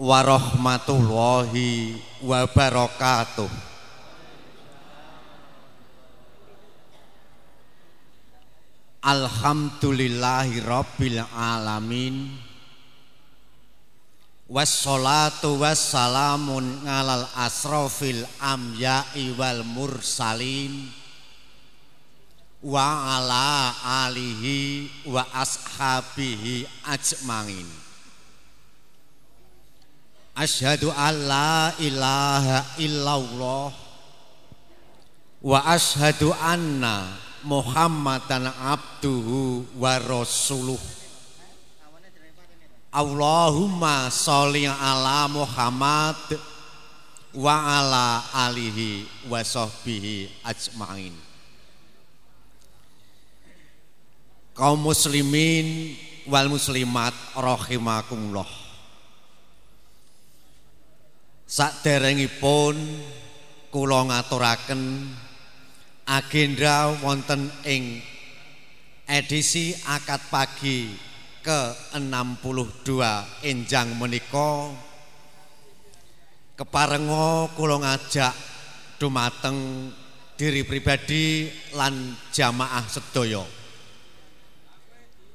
warahmatullahi wabarakatuh. Alhamdulillahi rabbil alamin. Wassalatu wassalamun ngalal asrofil amya'i wal mursalin. Wa ala alihi wa ashabihi ajma'in Ashadu an la ilaha illallah Wa ashadu anna Muhammadan abduhu wa rasuluh. Allahumma sholli ala Muhammad wa ala alihi wa sahbihi ajmain. Kaum muslimin wal muslimat rahimakumullah saderengipun kula ngaturaken agenda wonten ing edisi akad pagi ke-62 enjang menika keparenga kula ngajak dumateng diri pribadi lan jamaah sedaya.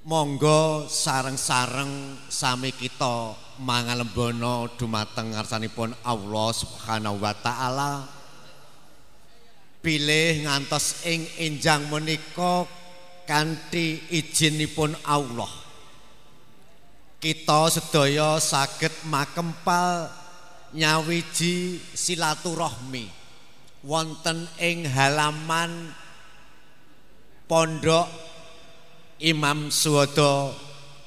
Monggo sareng-sareng sami kita mangalembono dumateng ngarsanipun Allah Subhanahu wa taala pilih ngantos ing enjang menika kanthi izinipun Allah. Kita sedaya saged makempal nyawiji silaturahmi wonten ing halaman pondok Imam Suwada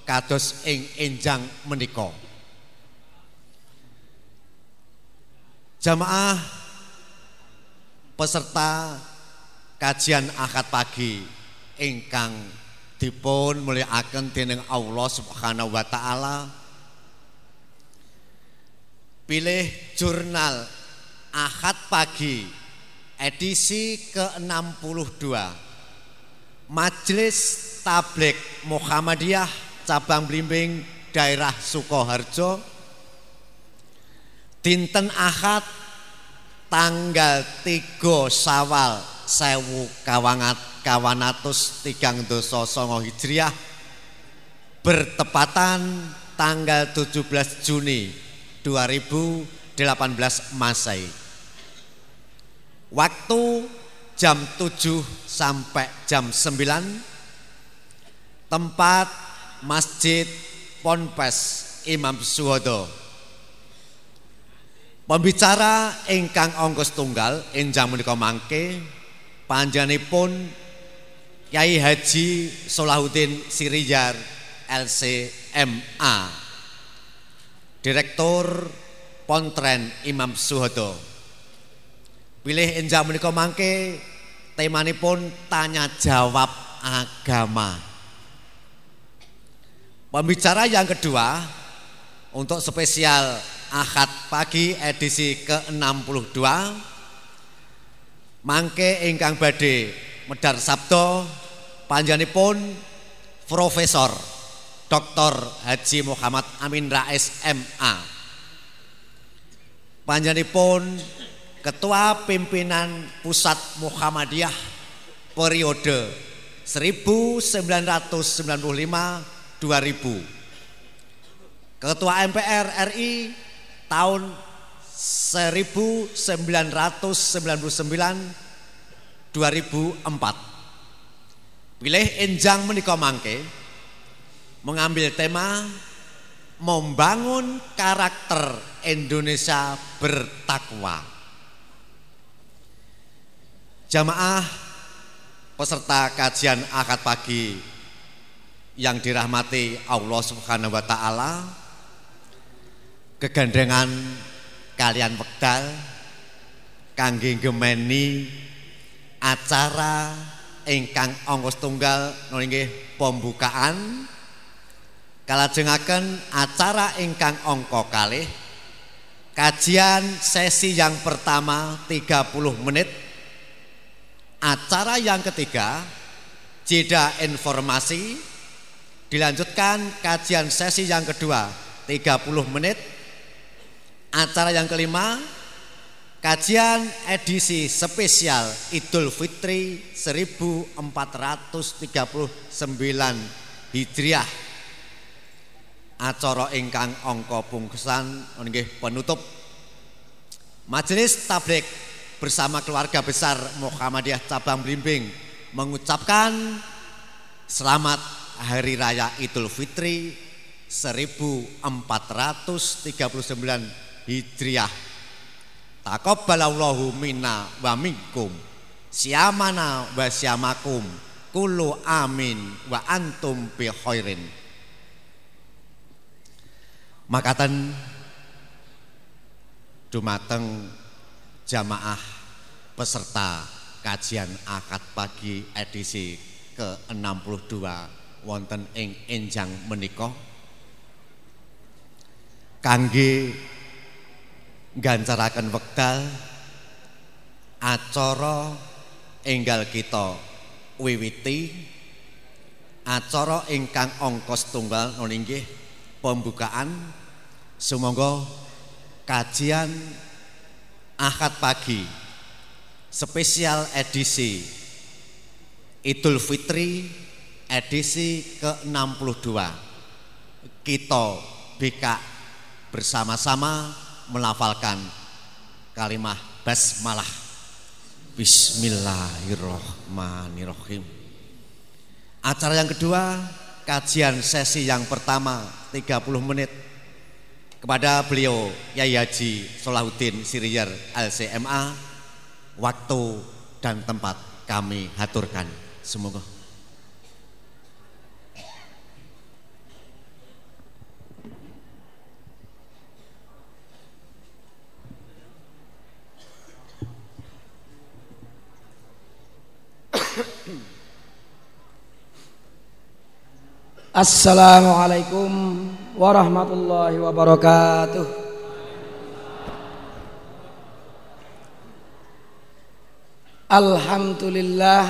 kados ing enjang menika. Jamaah peserta kajian akad pagi ingkang dipun mulyakaken dening Allah Subhanahu wa taala. Pilih jurnal akad pagi edisi ke-62. Majelis Tablik Muhammadiyah cabang Blimbing daerah Sukoharjo dinten Ahad tanggal 3 Sawal sewu kawangat kawanatus tigang doso songo hijriah bertepatan tanggal 17 Juni 2018 Masai waktu jam 7 sampai jam 9 tempat Masjid Ponpes Imam Suhodo Pembicara ingkang ongkos tunggal enjang menika mangke panjenenganipun Kyai Haji Solahuddin Sirijar LCMA Direktur Pontren Imam Suhodo. Pilih enjang menika mangke temanipun tanya jawab agama. Pembicara yang kedua untuk spesial Ahad pagi edisi ke-62 mangke ingkang badhe medar sabdo panjenenganipun Profesor Dr. Haji Muhammad Amin Rais MA panjenenganipun Ketua Pimpinan Pusat Muhammadiyah periode 1995 2000 Ketua MPR RI tahun 1999 2004 pilih enjang menika mangke mengambil tema membangun karakter Indonesia bertakwa. Jamaah peserta kajian akad pagi yang dirahmati Allah Subhanahu wa taala kegandengan kalian wekdal kangge gemeni acara ingkang ongkos tunggal nggih pembukaan. Kalajengaken acara ingkang ongko kalih kajian sesi yang pertama 30 menit. Acara yang ketiga jeda informasi. Dilanjutkan kajian sesi yang kedua 30 menit Acara yang kelima Kajian edisi spesial Idul Fitri 1439 Hijriah. Acara ingkang angka pungkasan nggih penutup. Majelis Tablik bersama keluarga besar Muhammadiyah Cabang Blimbing mengucapkan selamat Hari Raya Idul Fitri 1439 Hijriah Taqabbalallahu minna wa minkum. Siamana wa siamakum. Kulu amin wa antum bi khairin. Makatan dumateng jamaah peserta kajian akad pagi edisi ke-62 wonten ing enjang menika kangge gancaraken wekdal acara enggal kita wiwiti acara ingkang angka setunggal nggih pembukaan. Sumangga kajian Ahad pagi spesial edisi Idul Fitri edisi ke-62. Kita BK bersama-sama melafalkan kalimah basmalah Bismillahirrahmanirrahim Acara yang kedua Kajian sesi yang pertama 30 menit. Kepada beliau Yai Haji Solahuddin Siriyar LCMA Waktu dan tempat kami haturkan. Semoga Assalamualaikum warahmatullahi wabarakatuh. Alhamdulillah.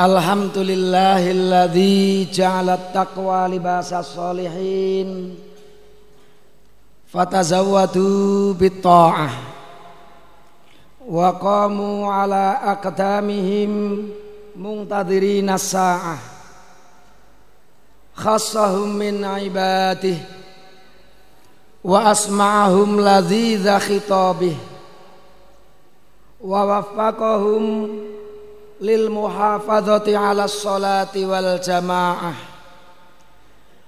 Alhamdulillahilladzi ja'ala taqwa libasas salihin fatazawwadu bitta'ah wa qamu ala aqdamihim muntadhirina sa'ah khassahum min ibadih wa asma'ahum ladhidha khitabih wa waffaqahum lil muhafadhati ala salati wal jamaah.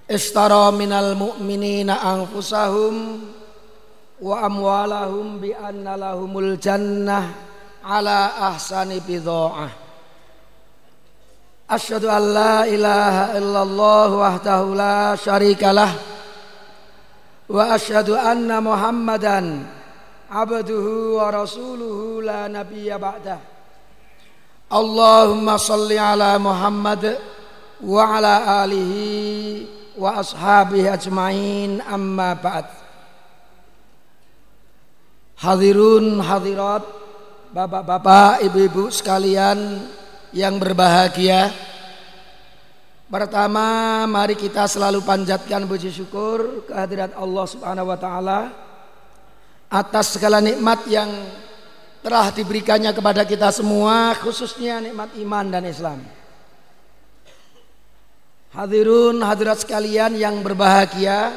Istara minal mu'minina anfusahum wa amwalahum bi anna lahumul jannah ala ahsani bidha'ah Asyhadu an la ilaha la syarikalah wa asyhadu anna Muhammadan abduhu wa la nabiyya ba'dah. Allahumma salli ala Muhammad wa ala alihi wa ashabihi ajmain amma ba'd. Hadirun hadirat Bapak-bapak, ibu-ibu sekalian yang berbahagia. Pertama, mari kita selalu panjatkan puji syukur kehadirat Allah Subhanahu wa taala atas segala nikmat yang telah diberikannya kepada kita semua, khususnya nikmat iman dan Islam. Hadirun hadirat sekalian yang berbahagia,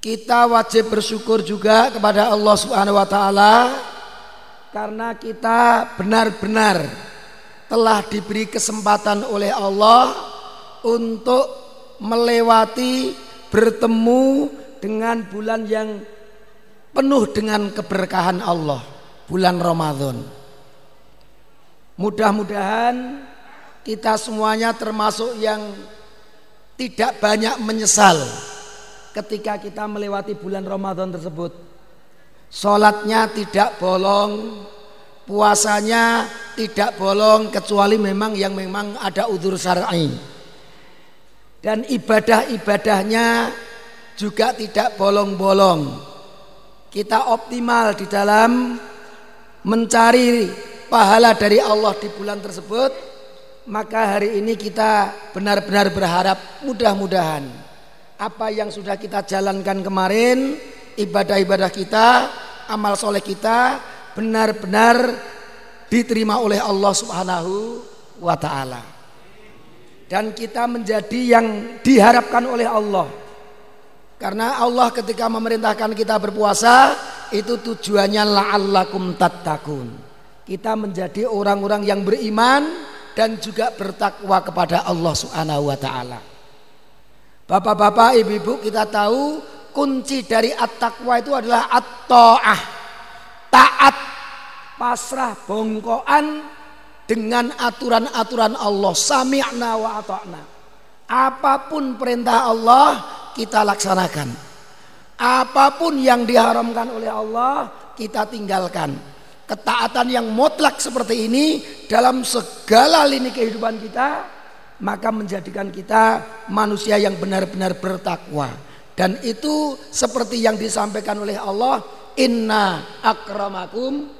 kita wajib bersyukur juga kepada Allah Subhanahu wa taala karena kita benar-benar telah diberi kesempatan oleh Allah untuk melewati bertemu dengan bulan yang penuh dengan keberkahan Allah, bulan Ramadan. Mudah-mudahan kita semuanya termasuk yang tidak banyak menyesal ketika kita melewati bulan Ramadan tersebut. Sholatnya tidak bolong, puasanya tidak bolong kecuali memang yang memang ada udur syar'i. Dan ibadah-ibadahnya juga tidak bolong-bolong. Kita optimal di dalam mencari pahala dari Allah di bulan tersebut, maka hari ini kita benar-benar berharap mudah-mudahan apa yang sudah kita jalankan kemarin, ibadah-ibadah kita, amal soleh kita benar-benar diterima oleh Allah Subhanahu wa taala. Dan kita menjadi yang diharapkan oleh Allah. Karena Allah ketika memerintahkan kita berpuasa itu tujuannya la'allakum tattaqun. Kita menjadi orang-orang yang beriman dan juga bertakwa kepada Allah Subhanahu wa taala. Bapak-bapak, ibu-ibu kita tahu kunci dari at-taqwa itu adalah at-ta'ah. Taat, pasrah, bongkoan dengan aturan-aturan Allah. Sami'na wa ata'na. Apa pun perintah Allah kita laksanakan. Apa pun yang diharamkan oleh Allah kita tinggalkan. Ketaatan yang mutlak seperti ini dalam segala lini kehidupan kita maka menjadikan kita manusia yang benar-benar bertakwa. Dan itu seperti yang disampaikan oleh Allah, inna akramakum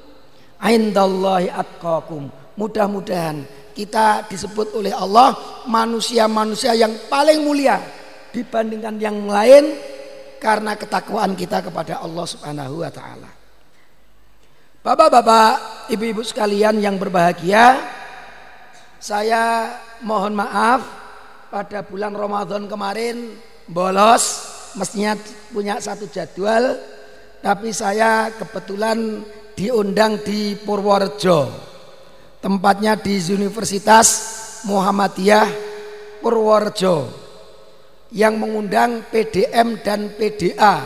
indallahi atqakum. Mudah-mudahan kita disebut oleh Allah manusia-manusia yang paling mulia dibandingkan yang lain karena ketakwaan kita kepada Allah Subhanahu wa taala. Bapak-bapak, ibu-ibu sekalian yang berbahagia, saya mohon maaf pada bulan Ramadan kemarin bolos mestinya punya satu jadwal tapi saya kebetulan diundang di Purworejo Tempatnya di Universitas Muhammadiyah Purworejo yang mengundang PDM dan PDA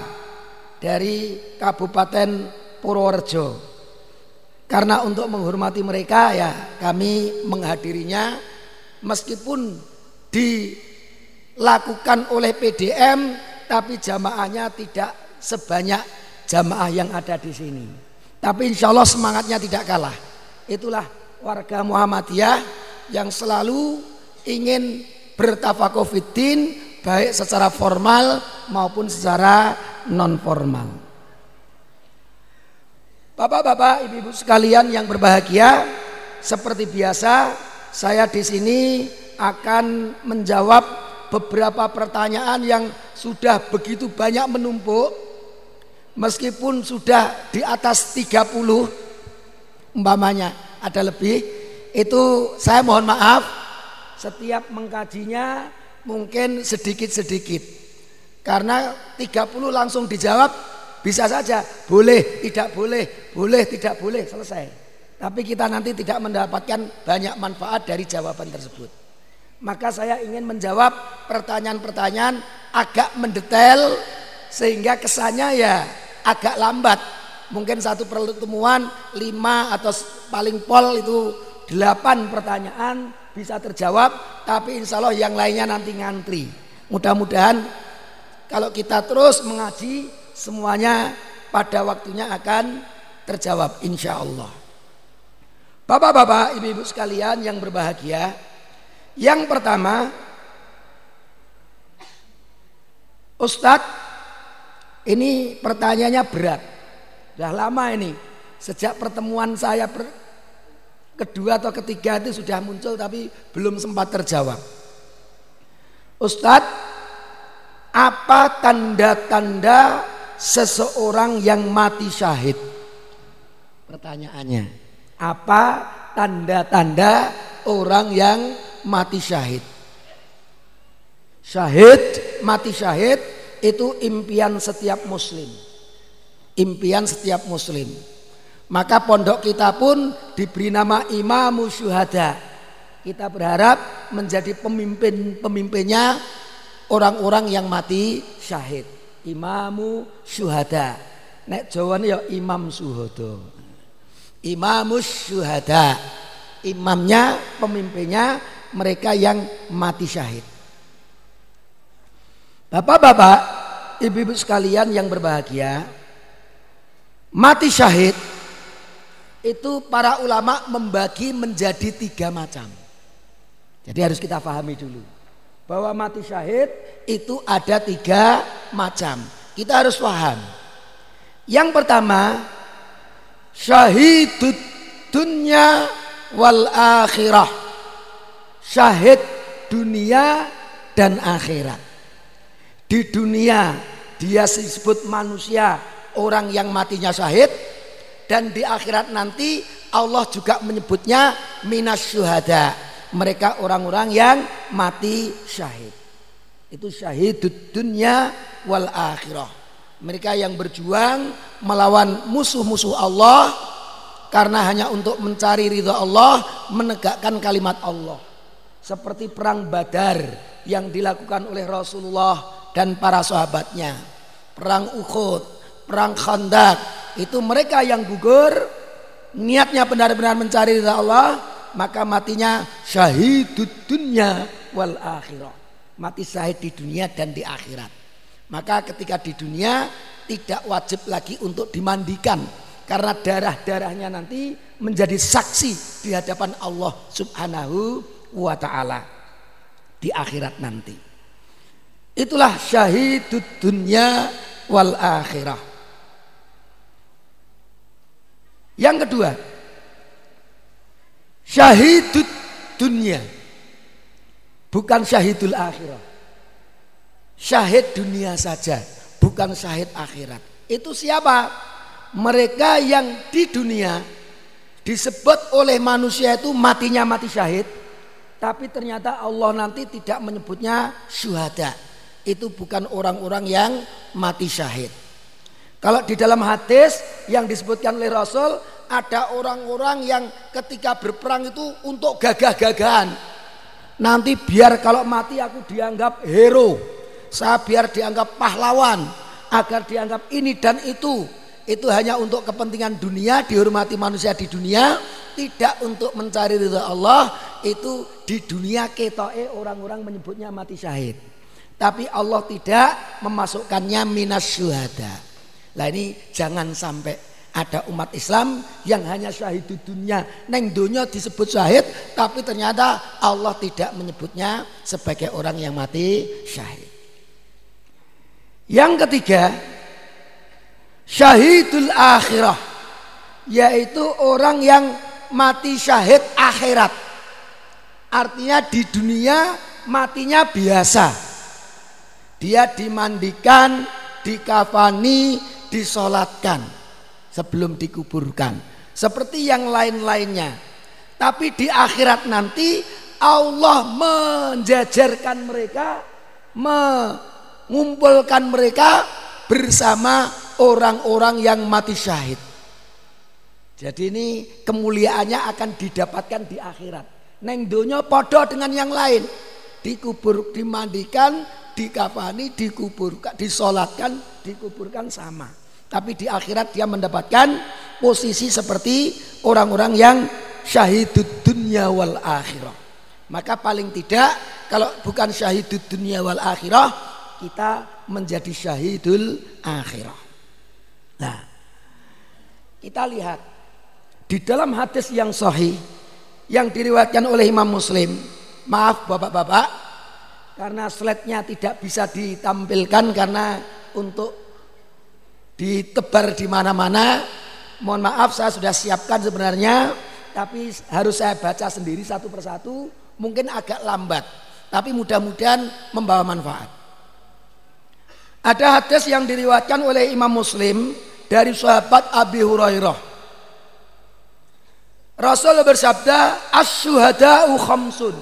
dari Kabupaten Purworejo. Karena untuk menghormati mereka ya kami menghadirinya meskipun dilakukan oleh PDM tapi jamaahnya tidak sebanyak jamaah yang ada di sini. Tapi insya Allah semangatnya tidak kalah. Itulah warga Muhammadiyah yang selalu ingin bertafakufiddin baik secara formal maupun secara non formal. Bapak-bapak, ibu-ibu sekalian yang berbahagia, seperti biasa saya di sini akan menjawab beberapa pertanyaan yang sudah begitu banyak menumpuk meskipun sudah di atas 30 umpamanya ada lebih itu saya mohon maaf setiap mengkajinya mungkin sedikit-sedikit. Karena 30 langsung dijawab bisa saja boleh tidak boleh boleh tidak boleh selesai. Tapi kita nanti tidak mendapatkan banyak manfaat dari jawaban tersebut maka saya ingin menjawab pertanyaan-pertanyaan agak mendetail sehingga kesannya ya agak lambat. Mungkin satu pertemuan lima atau paling pol itu delapan pertanyaan bisa terjawab tapi insya Allah yang lainnya nanti ngantri. Mudah-mudahan kalau kita terus mengaji semuanya pada waktunya akan terjawab insya Allah. Bapak-bapak, ibu-ibu sekalian yang berbahagia Yang pertama Ustadz Ini pertanyaannya berat sudah lama ini. Sejak pertemuan saya per, kedua atau ketiga itu sudah muncul tapi belum sempat terjawab. Ustadz, apa tanda-tanda seseorang yang mati syahid? Pertanyaannya, apa tanda-tanda orang yang mati syahid? Syahid, mati syahid itu impian setiap muslim impian setiap muslim. Maka pondok kita pun diberi nama Imam Syuhada. Kita berharap menjadi pemimpin-pemimpinnya orang-orang yang mati syahid. Imamu Syuhada. Nek Jawa ya Imam Suhodo. Imamus Syuhada. Imamnya, pemimpinnya mereka yang mati syahid. Bapak-bapak, ibu-ibu sekalian yang berbahagia, Mati syahid itu para ulama membagi menjadi tiga macam. Jadi harus kita pahami dulu bahwa mati syahid itu ada tiga macam. Kita harus paham. Yang pertama syahidud dunya wal akhirah. Syahid dunia dan akhirat. Di dunia dia disebut manusia, orang yang matinya syahid dan di akhirat nanti Allah juga menyebutnya minas syuhada. Mereka orang-orang yang mati syahid. Itu syahidud dunya wal akhirah. Mereka yang berjuang melawan musuh-musuh Allah karena hanya untuk mencari ridha Allah, menegakkan kalimat Allah. Seperti perang Badar yang dilakukan oleh Rasulullah dan para sahabatnya. Perang Uhud, perang Khandak, itu mereka yang gugur, niatnya benar-benar mencari ridha Allah, maka matinya syahidud dunya wal akhirah. Mati syahid di dunia dan di akhirat. Maka ketika di dunia tidak wajib lagi untuk dimandikan karena darah-darahnya nanti menjadi saksi di hadapan Allah Subhanahu wa taala di akhirat nanti. Itulah syahidud dunya wal akhirah. Yang kedua, syahidud dunya bukan syahidul akhirah. Syahid dunia saja, bukan syahid akhirat. Itu siapa? mereka yang di dunia disebut oleh manusia itu matinya mati syahid tapi ternyata Allah nanti tidak menyebutnya syuhada. Itu bukan orang-orang yang mati syahid. Kalau di dalam hadis yang disebutkan oleh Rasul ada orang-orang yang ketika berperang itu untuk gagah-gagahan. Nanti biar kalau mati aku dianggap hero. Saya biar dianggap pahlawan. Agar dianggap ini dan itu. Itu hanya untuk kepentingan dunia, dihormati manusia di dunia, tidak untuk mencari ridha Allah, itu di dunia ketoe orang-orang menyebutnya mati syahid. Tapi Allah tidak memasukkannya minas syuhada. Nah ini jangan sampai ada umat Islam yang hanya syahid di dunia. Neng dunia disebut syahid, tapi ternyata Allah tidak menyebutnya sebagai orang yang mati syahid. Yang ketiga, syahidul akhirah yaitu orang yang mati syahid akhirat artinya di dunia matinya biasa dia dimandikan dikafani disolatkan sebelum dikuburkan seperti yang lain-lainnya tapi di akhirat nanti Allah menjajarkan mereka mengumpulkan mereka bersama orang-orang yang mati syahid. Jadi ini kemuliaannya akan didapatkan di akhirat. Neng dunia podo dengan yang lain. Dikubur, dimandikan, dikafani, dikuburkan, disolatkan, dikuburkan sama. Tapi di akhirat dia mendapatkan posisi seperti orang-orang yang syahidud dunya wal akhirah. Maka paling tidak kalau bukan syahidud dunya wal akhirah kita menjadi syahidul akhirah. Nah, kita lihat di dalam hadis yang sahih yang diriwayatkan oleh Imam Muslim. Maaf Bapak-bapak karena slide-nya tidak bisa ditampilkan karena untuk ditebar di mana-mana. Mohon maaf saya sudah siapkan sebenarnya tapi harus saya baca sendiri satu persatu mungkin agak lambat tapi mudah-mudahan membawa manfaat. Ada hadis yang diriwayatkan oleh Imam Muslim dari sahabat Abi Hurairah. Rasul bersabda, "Asy-syuhada'u khamsun."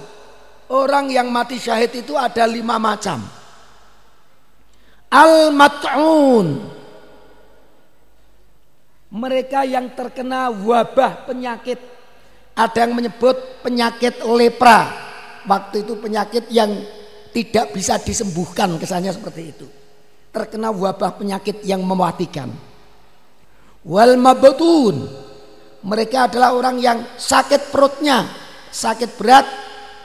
Orang yang mati syahid itu ada lima macam. Al-mat'un. Mereka yang terkena wabah penyakit. Ada yang menyebut penyakit lepra. Waktu itu penyakit yang tidak bisa disembuhkan kesannya seperti itu terkena wabah penyakit yang mematikan. Wal mabtun mereka adalah orang yang sakit perutnya, sakit berat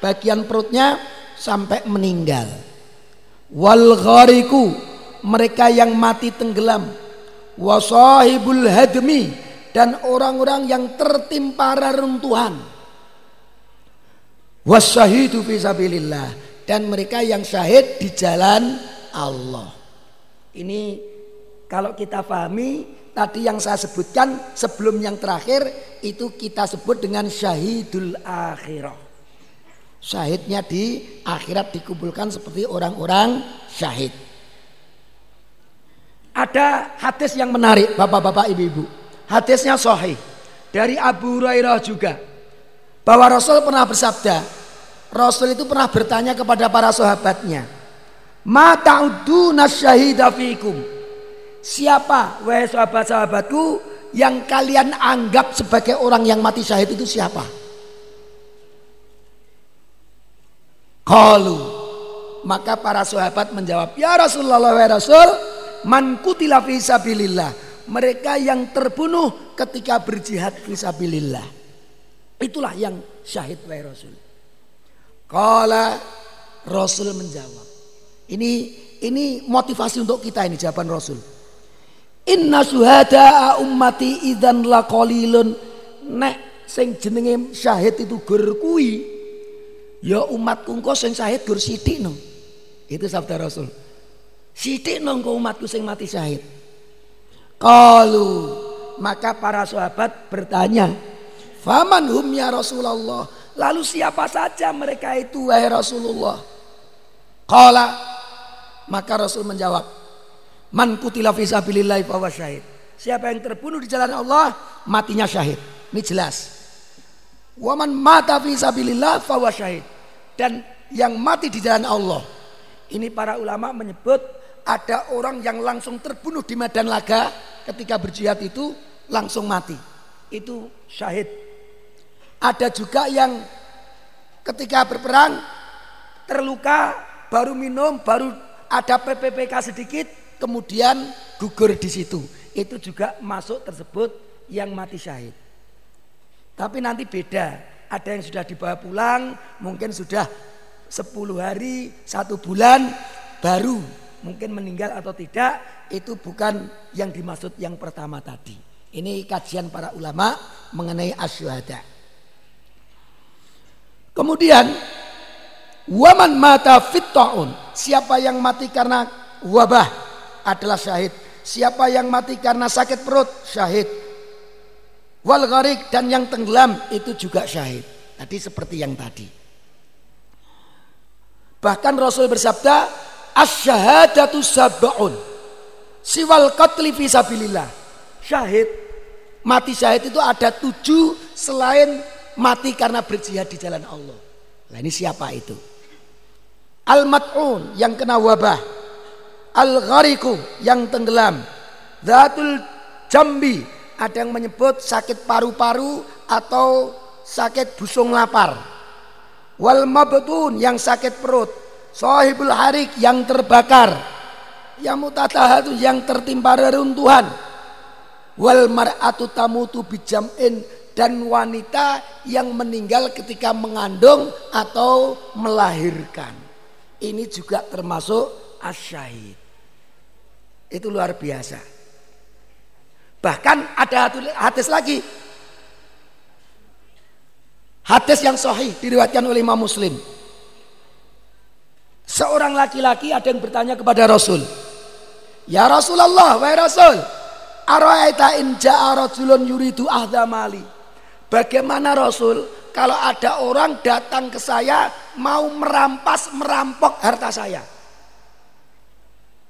bagian perutnya sampai meninggal. Wal ghariku mereka yang mati tenggelam. Wasahibul hadmi dan orang-orang yang tertimpa reruntuhan. Wasyahidu fi sabilillah dan mereka yang syahid di jalan Allah. Ini kalau kita pahami tadi yang saya sebutkan sebelum yang terakhir itu kita sebut dengan syahidul akhirah. Syahidnya di akhirat dikumpulkan seperti orang-orang syahid. Ada hadis yang menarik Bapak-bapak Ibu-ibu. Hadisnya sahih dari Abu Hurairah juga. Bahwa Rasul pernah bersabda, Rasul itu pernah bertanya kepada para sahabatnya, "Ma ta'uduna syahida fikum?" Siapa wahai sahabat-sahabatku yang kalian anggap sebagai orang yang mati syahid itu siapa? Kalu maka para sahabat menjawab, "Ya Rasulullah wa Rasul, man kutila fi sabilillah." Mereka yang terbunuh ketika berjihad fi. Itulah yang syahid wa Rasul. Kala Rasul menjawab. Ini ini motivasi untuk kita ini jawaban Rasul. Inna suhada ummati idan la qalilun. Nek sing jenenge syahid itu gur kuwi Ya umatku engko sing syahid gur sithik no. Itu sabda Rasul. Sithik no engko umatku sing mati syahid. Qalu maka para sahabat bertanya, "Faman hum ya Rasulullah?" Lalu siapa saja mereka itu wahai Rasulullah? Qala maka Rasul menjawab, "Man kutila fi sabilillah fa syahid." Siapa yang terbunuh di jalan Allah, matinya syahid. Ini jelas. Waman mata fi fawa syahid. Dan yang mati di jalan Allah. Ini para ulama menyebut ada orang yang langsung terbunuh di medan laga ketika berjihad itu langsung mati. Itu syahid. Ada juga yang ketika berperang terluka baru minum baru ada PPPK sedikit kemudian gugur di situ. Itu juga masuk tersebut yang mati syahid. Tapi nanti beda. Ada yang sudah dibawa pulang, mungkin sudah 10 hari, satu bulan, baru mungkin meninggal atau tidak, itu bukan yang dimaksud yang pertama tadi. Ini kajian para ulama mengenai asyhada. Kemudian waman mata fittaun, siapa yang mati karena wabah adalah syahid. Siapa yang mati karena sakit perut syahid wal gharik dan yang tenggelam itu juga syahid. Tadi seperti yang tadi. Bahkan Rasul bersabda, "Asy-syahadatu sab'un." Siwal qatli fi sabilillah. Syahid, mati syahid itu ada tujuh selain mati karena berjihad di jalan Allah. Nah ini siapa itu? Al-mat'un yang kena wabah. Al-ghariku yang tenggelam. Zatul jambi ada yang menyebut sakit paru-paru atau sakit busung lapar. Wal mabtun yang sakit perut. Sahibul harik yang terbakar. Yang mutatahatu yang tertimpa reruntuhan. Wal mar'atu tamutu bijam'in dan wanita yang meninggal ketika mengandung atau melahirkan. Ini juga termasuk asyahid. Itu luar biasa. Bahkan ada hadis lagi. Hadis yang sahih diriwayatkan oleh Imam Muslim. Seorang laki-laki ada yang bertanya kepada Rasul. Ya Rasulullah, wahai Rasul, araita in ja'a rajulun yuridu ahda mali. Bagaimana Rasul kalau ada orang datang ke saya mau merampas merampok harta saya?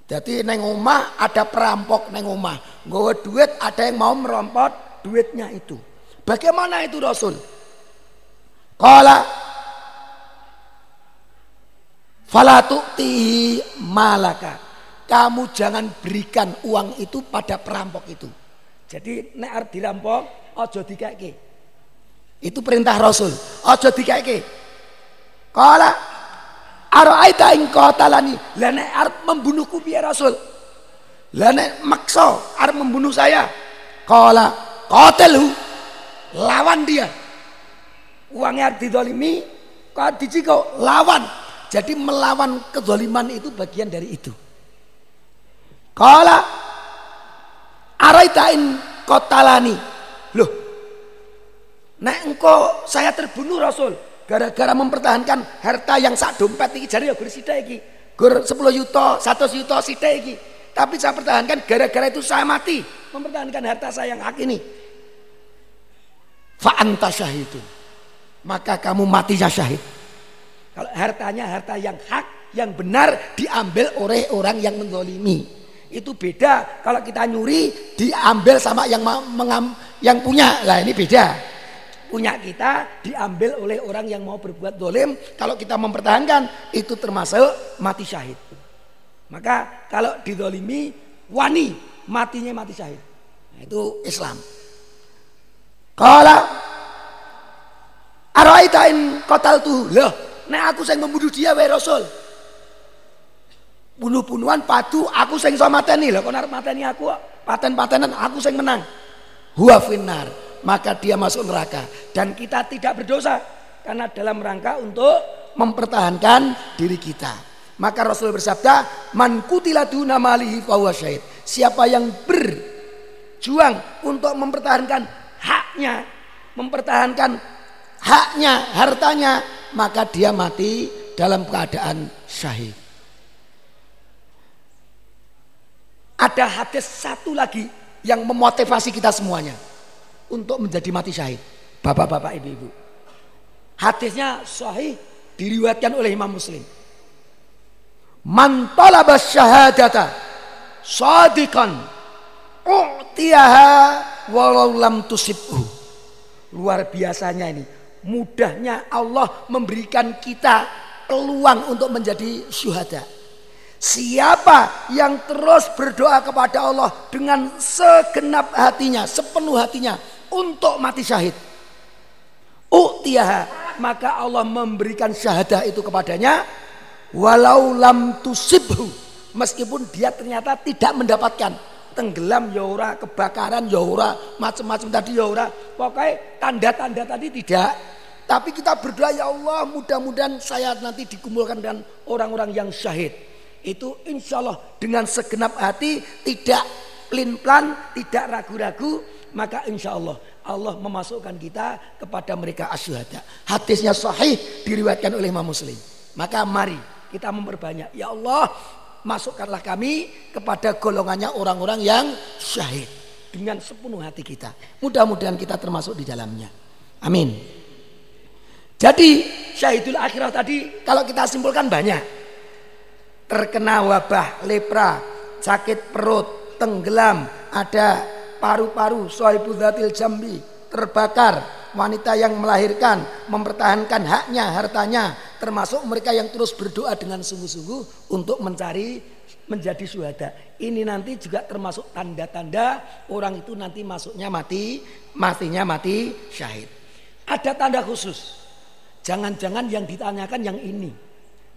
Jadi neng omah ada perampok neng omah. Gue duit ada yang mau merompot duitnya itu. Bagaimana itu Rasul? Kala falatuti malaka. Kamu jangan berikan uang itu pada perampok itu. Jadi nek arep dirampok ojo dikeke. Itu perintah Rasul. Ojo dikeke. Kala Araita ing qatalani. Lah nek arep membunuhku piye Rasul? Lah nek maksa membunuh saya. Qala qatilhu. Lawan dia. Uangnya arep didolimi, kok diciko lawan. Jadi melawan kezaliman itu bagian dari itu. Qala araita in qatalani. Loh. Nek engkau saya terbunuh Rasul, gara-gara mempertahankan harta yang sak dompet iki jare ya gur sithik iki. Gur 10 juta, 100 juta sithik iki. Tapi saya pertahankan gara-gara itu saya mati mempertahankan harta saya yang hak ini. Fa anta syahidun. Maka kamu matinya syahid. Kalau hartanya harta yang hak, yang benar diambil oleh orang yang menzolimi. Itu beda kalau kita nyuri diambil sama yang mengam, yang punya. Lah ini beda. Punya kita diambil oleh orang yang mau berbuat dolim. Kalau kita mempertahankan itu termasuk mati syahid. Maka kalau didolimi wani matinya mati syahid. Nah, itu Islam. Kalau Araitain kotal tuh. Loh, nek aku sing membunuh dia wae Rasul bunuh-bunuhan padu aku sing iso mateni lho kon arep mateni aku paten-patenan aku sing menang huwa finnar maka dia masuk neraka. Dan kita tidak berdosa karena dalam rangka untuk mempertahankan diri kita. Maka Rasul bersabda man kutila duna malihi fahuwa syahid. Siapa yang berjuang untuk mempertahankan haknya mempertahankan haknya hartanya maka dia mati dalam keadaan syahid. Ada hadis satu lagi yang memotivasi kita semuanya untuk menjadi mati syahid. Bapak-bapak, ibu-ibu. Hadisnya sahih diriwayatkan oleh Imam Muslim. Man talaba syahadata sadikan u'tiyaha walau lam tusibhu. Luar biasanya ini. Mudahnya Allah memberikan kita peluang untuk menjadi syuhada. Siapa yang terus berdoa kepada Allah dengan segenap hatinya, sepenuh hatinya untuk mati syahid. U'tiyaha, maka Allah memberikan syahadah itu kepadanya walau lam tusibhu. Meskipun dia ternyata tidak mendapatkan. Tenggelam yaura kebakaran yaura macam-macam tadi yaura pokoknya tanda-tanda tadi tidak. Tapi kita berdoa ya Allah mudah-mudahan saya nanti dikumpulkan dengan orang-orang yang syahid. Itu insya Allah dengan segenap hati tidak plin plan tidak ragu-ragu maka insya Allah Allah memasukkan kita kepada mereka asyhada hadisnya sahih diriwayatkan oleh Imam Muslim. Maka mari kita memperbanyak. Ya Allah masukkanlah kami kepada golongannya orang-orang yang syahid dengan sepenuh hati kita. Mudah-mudahan kita termasuk di dalamnya. Amin. Jadi syahidul akhirah tadi kalau kita simpulkan banyak. Terkena wabah lepra, sakit perut, tenggelam, ada paru-paru, sohibudzatil jambi, terbakar, wanita yang melahirkan, mempertahankan haknya, hartanya, termasuk mereka yang terus berdoa dengan sungguh-sungguh untuk mencari menjadi syuhada. Ini nanti juga termasuk tanda-tanda orang itu nanti masuknya mati, matinya mati syahid. Ada tanda khusus. Jangan-jangan yang ditanyakan yang ini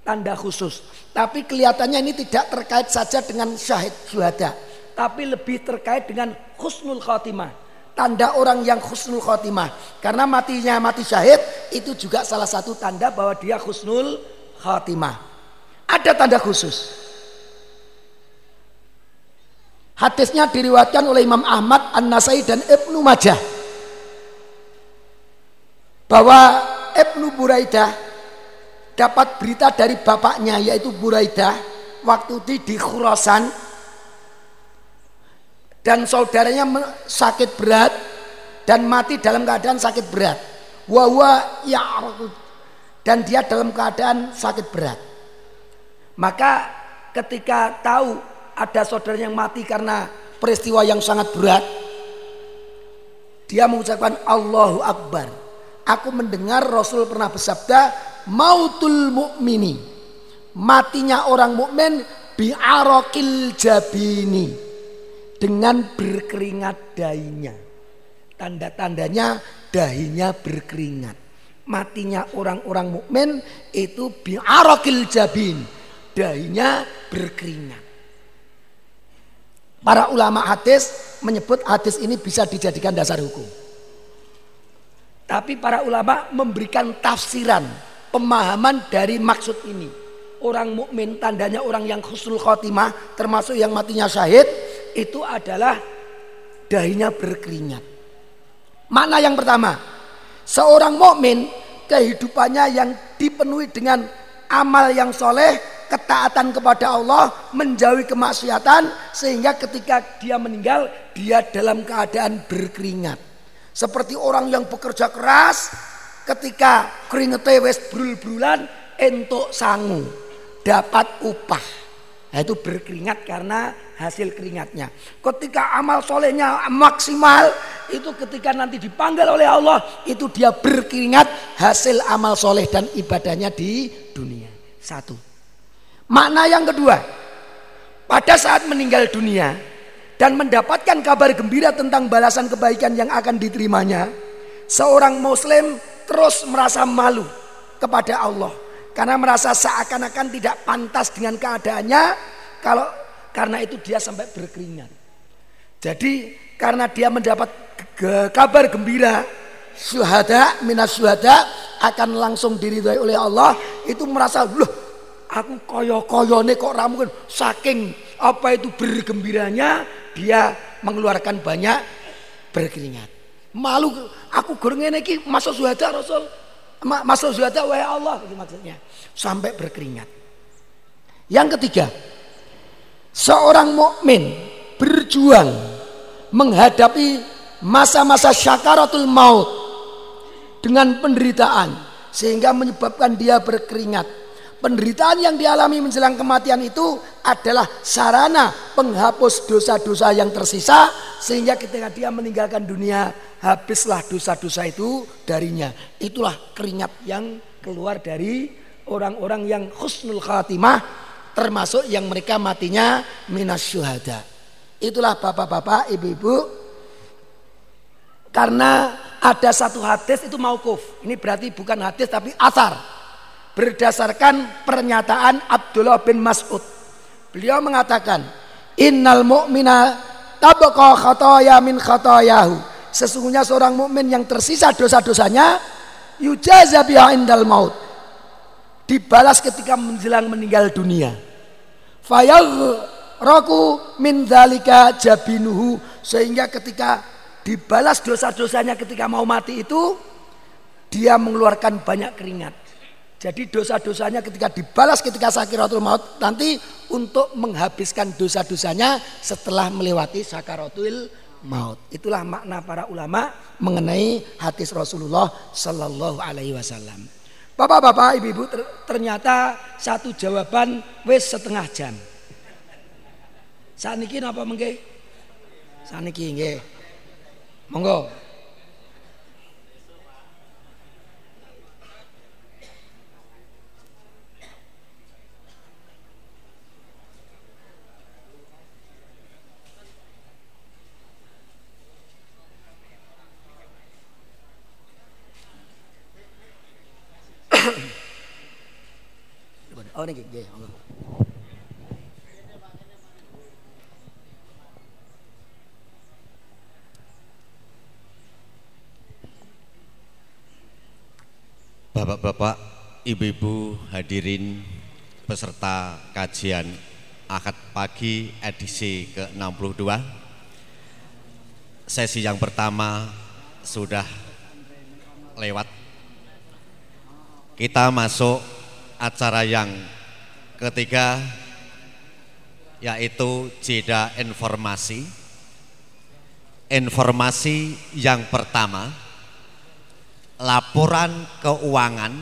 tanda khusus. Tapi kelihatannya ini tidak terkait saja dengan syahid syuhada, tapi lebih terkait dengan husnul khotimah. Tanda orang yang husnul khotimah. Karena matinya mati syahid itu juga salah satu tanda bahwa dia husnul khotimah. Ada tanda khusus. Hadisnya diriwatkan oleh Imam Ahmad, An-Nasai dan Ibnu Majah. Bahwa Ibnu Buraidah dapat berita dari bapaknya yaitu Buraidah waktu itu di Khurasan dan saudaranya sakit berat dan mati dalam keadaan sakit berat. Wawa ya dan dia dalam keadaan sakit berat. Maka ketika tahu ada saudaranya yang mati karena peristiwa yang sangat berat, dia mengucapkan Allahu Akbar. Aku mendengar Rasul pernah bersabda, mautul mukmini matinya orang mukmin biarokil jabini dengan berkeringat dahinya. Tanda-tandanya dahinya berkeringat. Matinya orang-orang mukmin itu biarokil jabin. Dahinya berkeringat. Para ulama hadis menyebut hadis ini bisa dijadikan dasar hukum. Tapi para ulama memberikan tafsiran pemahaman dari maksud ini. Orang mukmin tandanya orang yang khusnul khotimah termasuk yang matinya syahid itu adalah dahinya berkeringat. Makna yang pertama, seorang mukmin kehidupannya yang dipenuhi dengan amal yang soleh, ketaatan kepada Allah, menjauhi kemaksiatan, sehingga ketika dia meninggal, dia dalam keadaan berkeringat. Seperti orang yang bekerja keras, ketika keringete wis brul-brulan entuk sangu dapat upah itu berkeringat karena hasil keringatnya. Ketika amal solehnya maksimal, itu ketika nanti dipanggil oleh Allah, itu dia berkeringat hasil amal soleh dan ibadahnya di dunia. Satu. Makna yang kedua, pada saat meninggal dunia dan mendapatkan kabar gembira tentang balasan kebaikan yang akan diterimanya, seorang muslim terus merasa malu kepada Allah karena merasa seakan-akan tidak pantas dengan keadaannya kalau karena itu dia sampai berkeringat. Jadi karena dia mendapat kabar gembira syuhada minas syuhada akan langsung diridhoi oleh Allah itu merasa loh aku koyo-koyo nih kok ramu kan saking apa itu bergembiranya dia mengeluarkan banyak berkeringat. Malu aku goreng ini masuk syuhada Rasul masuk zuhada wahai Allah itu maksudnya. Sampai berkeringat. Yang ketiga seorang mukmin berjuang menghadapi masa-masa syakaratul maut dengan penderitaan sehingga menyebabkan dia berkeringat penderitaan yang dialami menjelang kematian itu adalah sarana penghapus dosa-dosa yang tersisa sehingga ketika dia meninggalkan dunia habislah dosa-dosa itu darinya. Itulah keringat yang keluar dari orang-orang yang husnul khatimah termasuk yang mereka matinya minas syuhada. Itulah bapak-bapak, ibu-ibu karena ada satu hadis itu maukuf. Ini berarti bukan hadis tapi asar. Berdasarkan pernyataan Abdullah bin Mas'ud. Beliau mengatakan, "Innal mu'mina tabqa khataya min khatayahu." Sesungguhnya seorang mukmin yang tersisa dosa-dosanya yujaza biha indal maut. Dibalas ketika menjelang meninggal dunia. roku min dzalika jabinuhu sehingga ketika dibalas dosa-dosanya ketika mau mati itu dia mengeluarkan banyak keringat. Jadi dosa-dosanya ketika dibalas ketika sakaratul maut nanti untuk menghabiskan dosa-dosanya setelah melewati sakaratul maut. Itulah makna para ulama mengenai hadis Rasulullah Sallallahu Alaihi Wasallam. Bapak-bapak, ibu-ibu, ternyata satu jawaban wes setengah jam. Saat niki apa mengke? Saat nggih. Monggo. Oh niki nggih, Bapak-bapak, ibu-ibu hadirin peserta kajian Akad pagi edisi ke-62. Sesi yang pertama sudah lewat. Kita masuk acara yang ketiga yaitu jeda informasi. Informasi yang pertama, laporan keuangan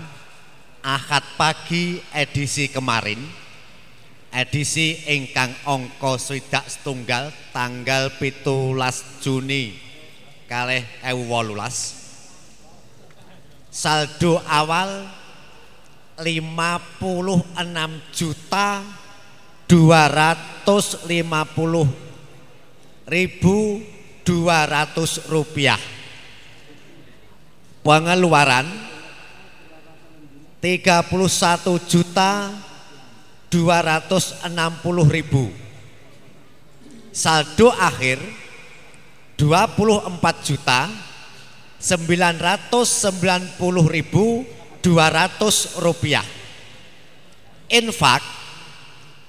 Ahad pagi edisi kemarin, edisi ingkang ongko swidak setunggal tanggal pitulas Juni kalih ewu Saldo awal 56 juta 250 ribu 200 rupiah. Pengeluaran 31 juta 260 ribu. Saldo akhir 24 juta 990 ribu 200 rupiah. Infak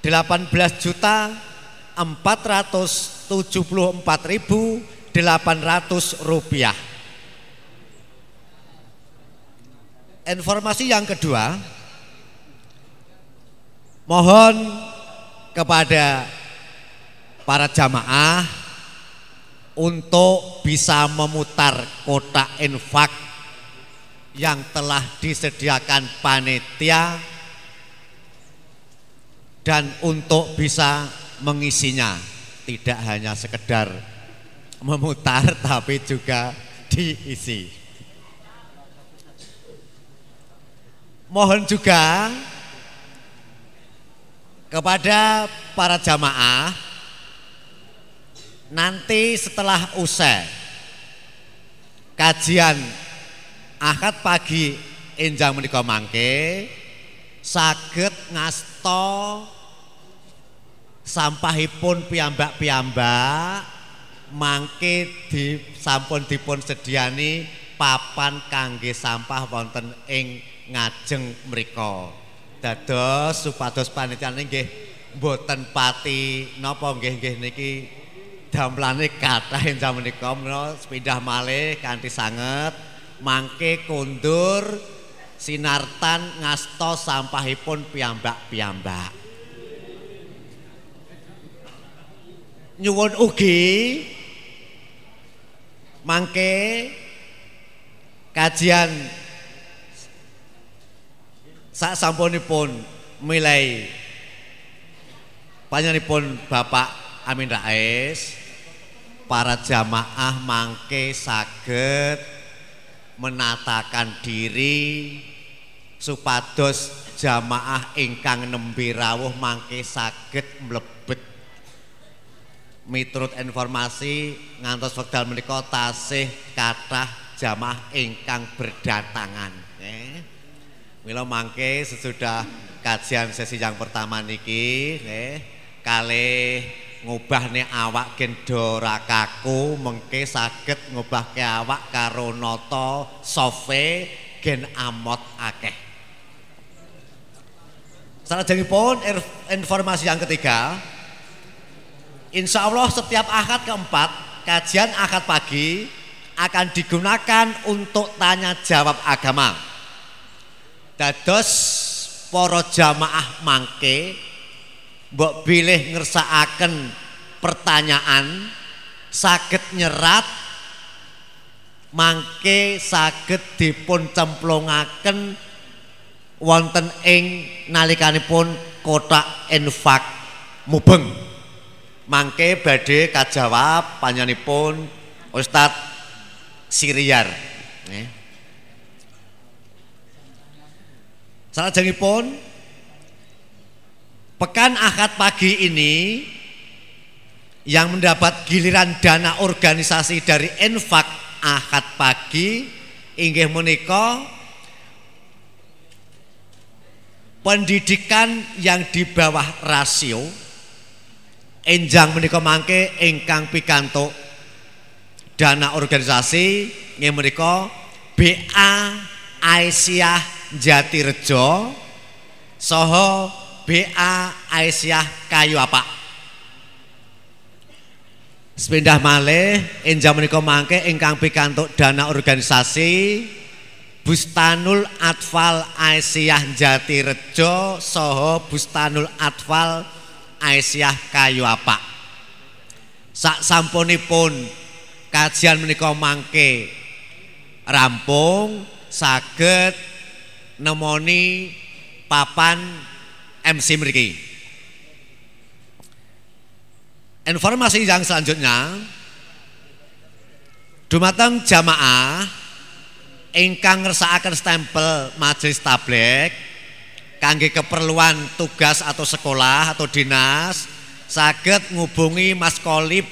18 juta 474 ribu 800 rupiah. Informasi yang kedua, mohon kepada para jamaah untuk bisa memutar kotak infak yang telah disediakan panitia dan untuk bisa mengisinya tidak hanya sekedar memutar tapi juga diisi. Mohon juga kepada para jamaah nanti setelah usai kajian akad pagi enjang menika mangke saged ngasto sampahipun piyambak-piyambak mangke di sampun dipun sediani papan kangge sampah wonten ing ngajeng mriku. Dados supados panitia nggih mboten pati napa nggih nggih niki damlane kathah jaman menika menawa pindah malih kanthi sanget mangke kondur sinartan ngasto sampahipun piyambak-piyambak. Nyuwun ugi mangke kajian sak sampunipun milai panjenenganipun Bapak Amin Rais para jamaah mangke saged menatakan diri supados jamaah ingkang nembe rawuh mangke saged mlebet. Miturut informasi ngantos wekdal menika tasih kathah jamaah ingkang berdatangan. Nggih mila mangke sesudah kajian sesi yang pertama niki nggih kalih ngubahne awak gendora kaku mengke saged ngubahke awak karo nata sofe gen amot akeh Salajengipun informasi yang ketiga, Insya Allah setiap akad keempat kajian akad pagi akan digunakan untuk tanya jawab agama. Dados poro jamaah mangke mbok bilih ngersakaken pertanyaan saged nyerat mangke saged dipun cemplungaken wonten ing nalikanipun kotak infak mubeng. Mangke badhe kajawab panjenenganipun Ustadz Siriar nggih. Salajengipun pekan Ahad pagi ini yang mendapat giliran dana organisasi dari infak Ahad pagi inggih menika pendidikan yang di bawah rasio. Enjang menika mangke ingkang pikantuk dana organisasi nggih menika BA Aisyah Jatirejo soho BA Aisyah Kayu apa? Sepindah malih enjang menika mangke ingkang pikantuk dana organisasi Bustanul Atfal Aisyah Jatirejo soho Bustanul Atfal Aisyah Kayu apa? Sak sampunipun kajian menika mangke rampung saged nemoni papan MC mriki informasi yang selanjutnya dumateng jamaah ingkang ngersakaken stempel majelis tablek kangge keperluan tugas atau sekolah atau dinas saged ngubungi Mas Kolib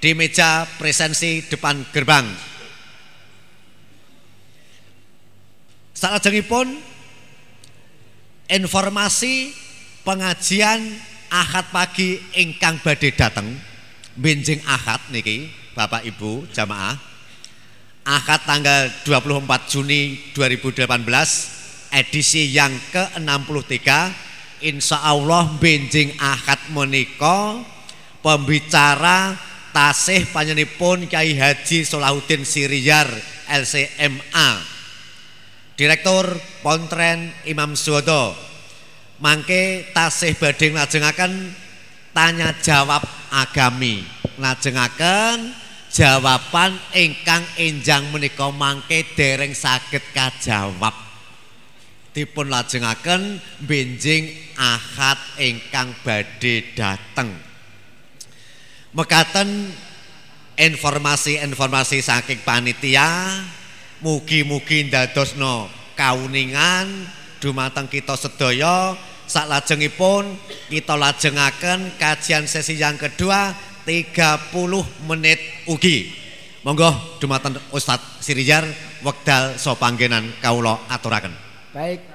di meja presensi depan gerbang. Salajengipun informasi pengajian Ahad pagi ingkang badhe dateng. Benjing Ahad niki Bapak Ibu jamaah. Ahad tanggal 24 Juni 2018 edisi yang ke-63 Insya Allah benjing Ahad menika pembicara tasih panjenipun Kiai Haji Solahuddin Siriyar LCMA Direktur Pontren Imam Suwodo mangke tasih badhe nglajengaken tanya jawab agami. Nglajengaken jawaban ingkang enjang menika mangke dereng saged kajawab. Dipun lajengaken benjing ahad ingkang badhe dateng. Mekaten informasi-informasi saking panitia mugi-mugi ndadosno kauningan dumateng kita sedaya. Saklajengipun kita lajengaken kajian sesi yang kedua 30 menit ugi. Monggo dumateng Ustadz Sirijar wekdal so panggenan kawula aturaken. Baik.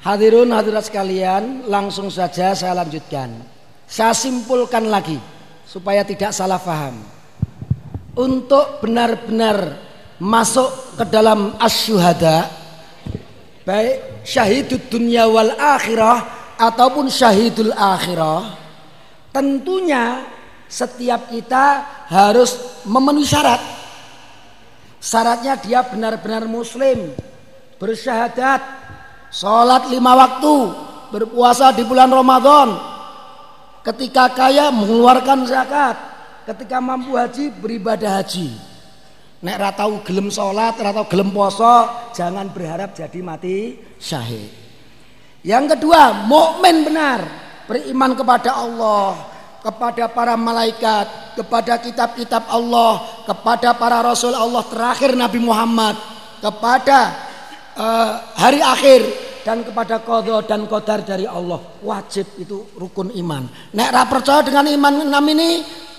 Hadirun hadirat sekalian langsung saja saya lanjutkan. Saya simpulkan lagi supaya tidak salah paham. Untuk benar-benar masuk ke dalam asyuhada baik syahidul dunia wal akhirah ataupun syahidul akhirah tentunya setiap kita harus memenuhi syarat. Syaratnya dia benar-benar muslim bersyahadat sholat lima waktu berpuasa di bulan Ramadan ketika kaya mengeluarkan zakat ketika mampu haji beribadah haji nek ratau gelem sholat ratau gelem poso jangan berharap jadi mati syahid. Yang kedua mukmin benar beriman kepada Allah kepada para malaikat kepada kitab-kitab Allah kepada para rasul Allah terakhir Nabi Muhammad kepada uh, hari akhir dan kepada kodo dan kodar dari Allah. Wajib itu rukun iman. Nek ra percaya dengan iman enam ini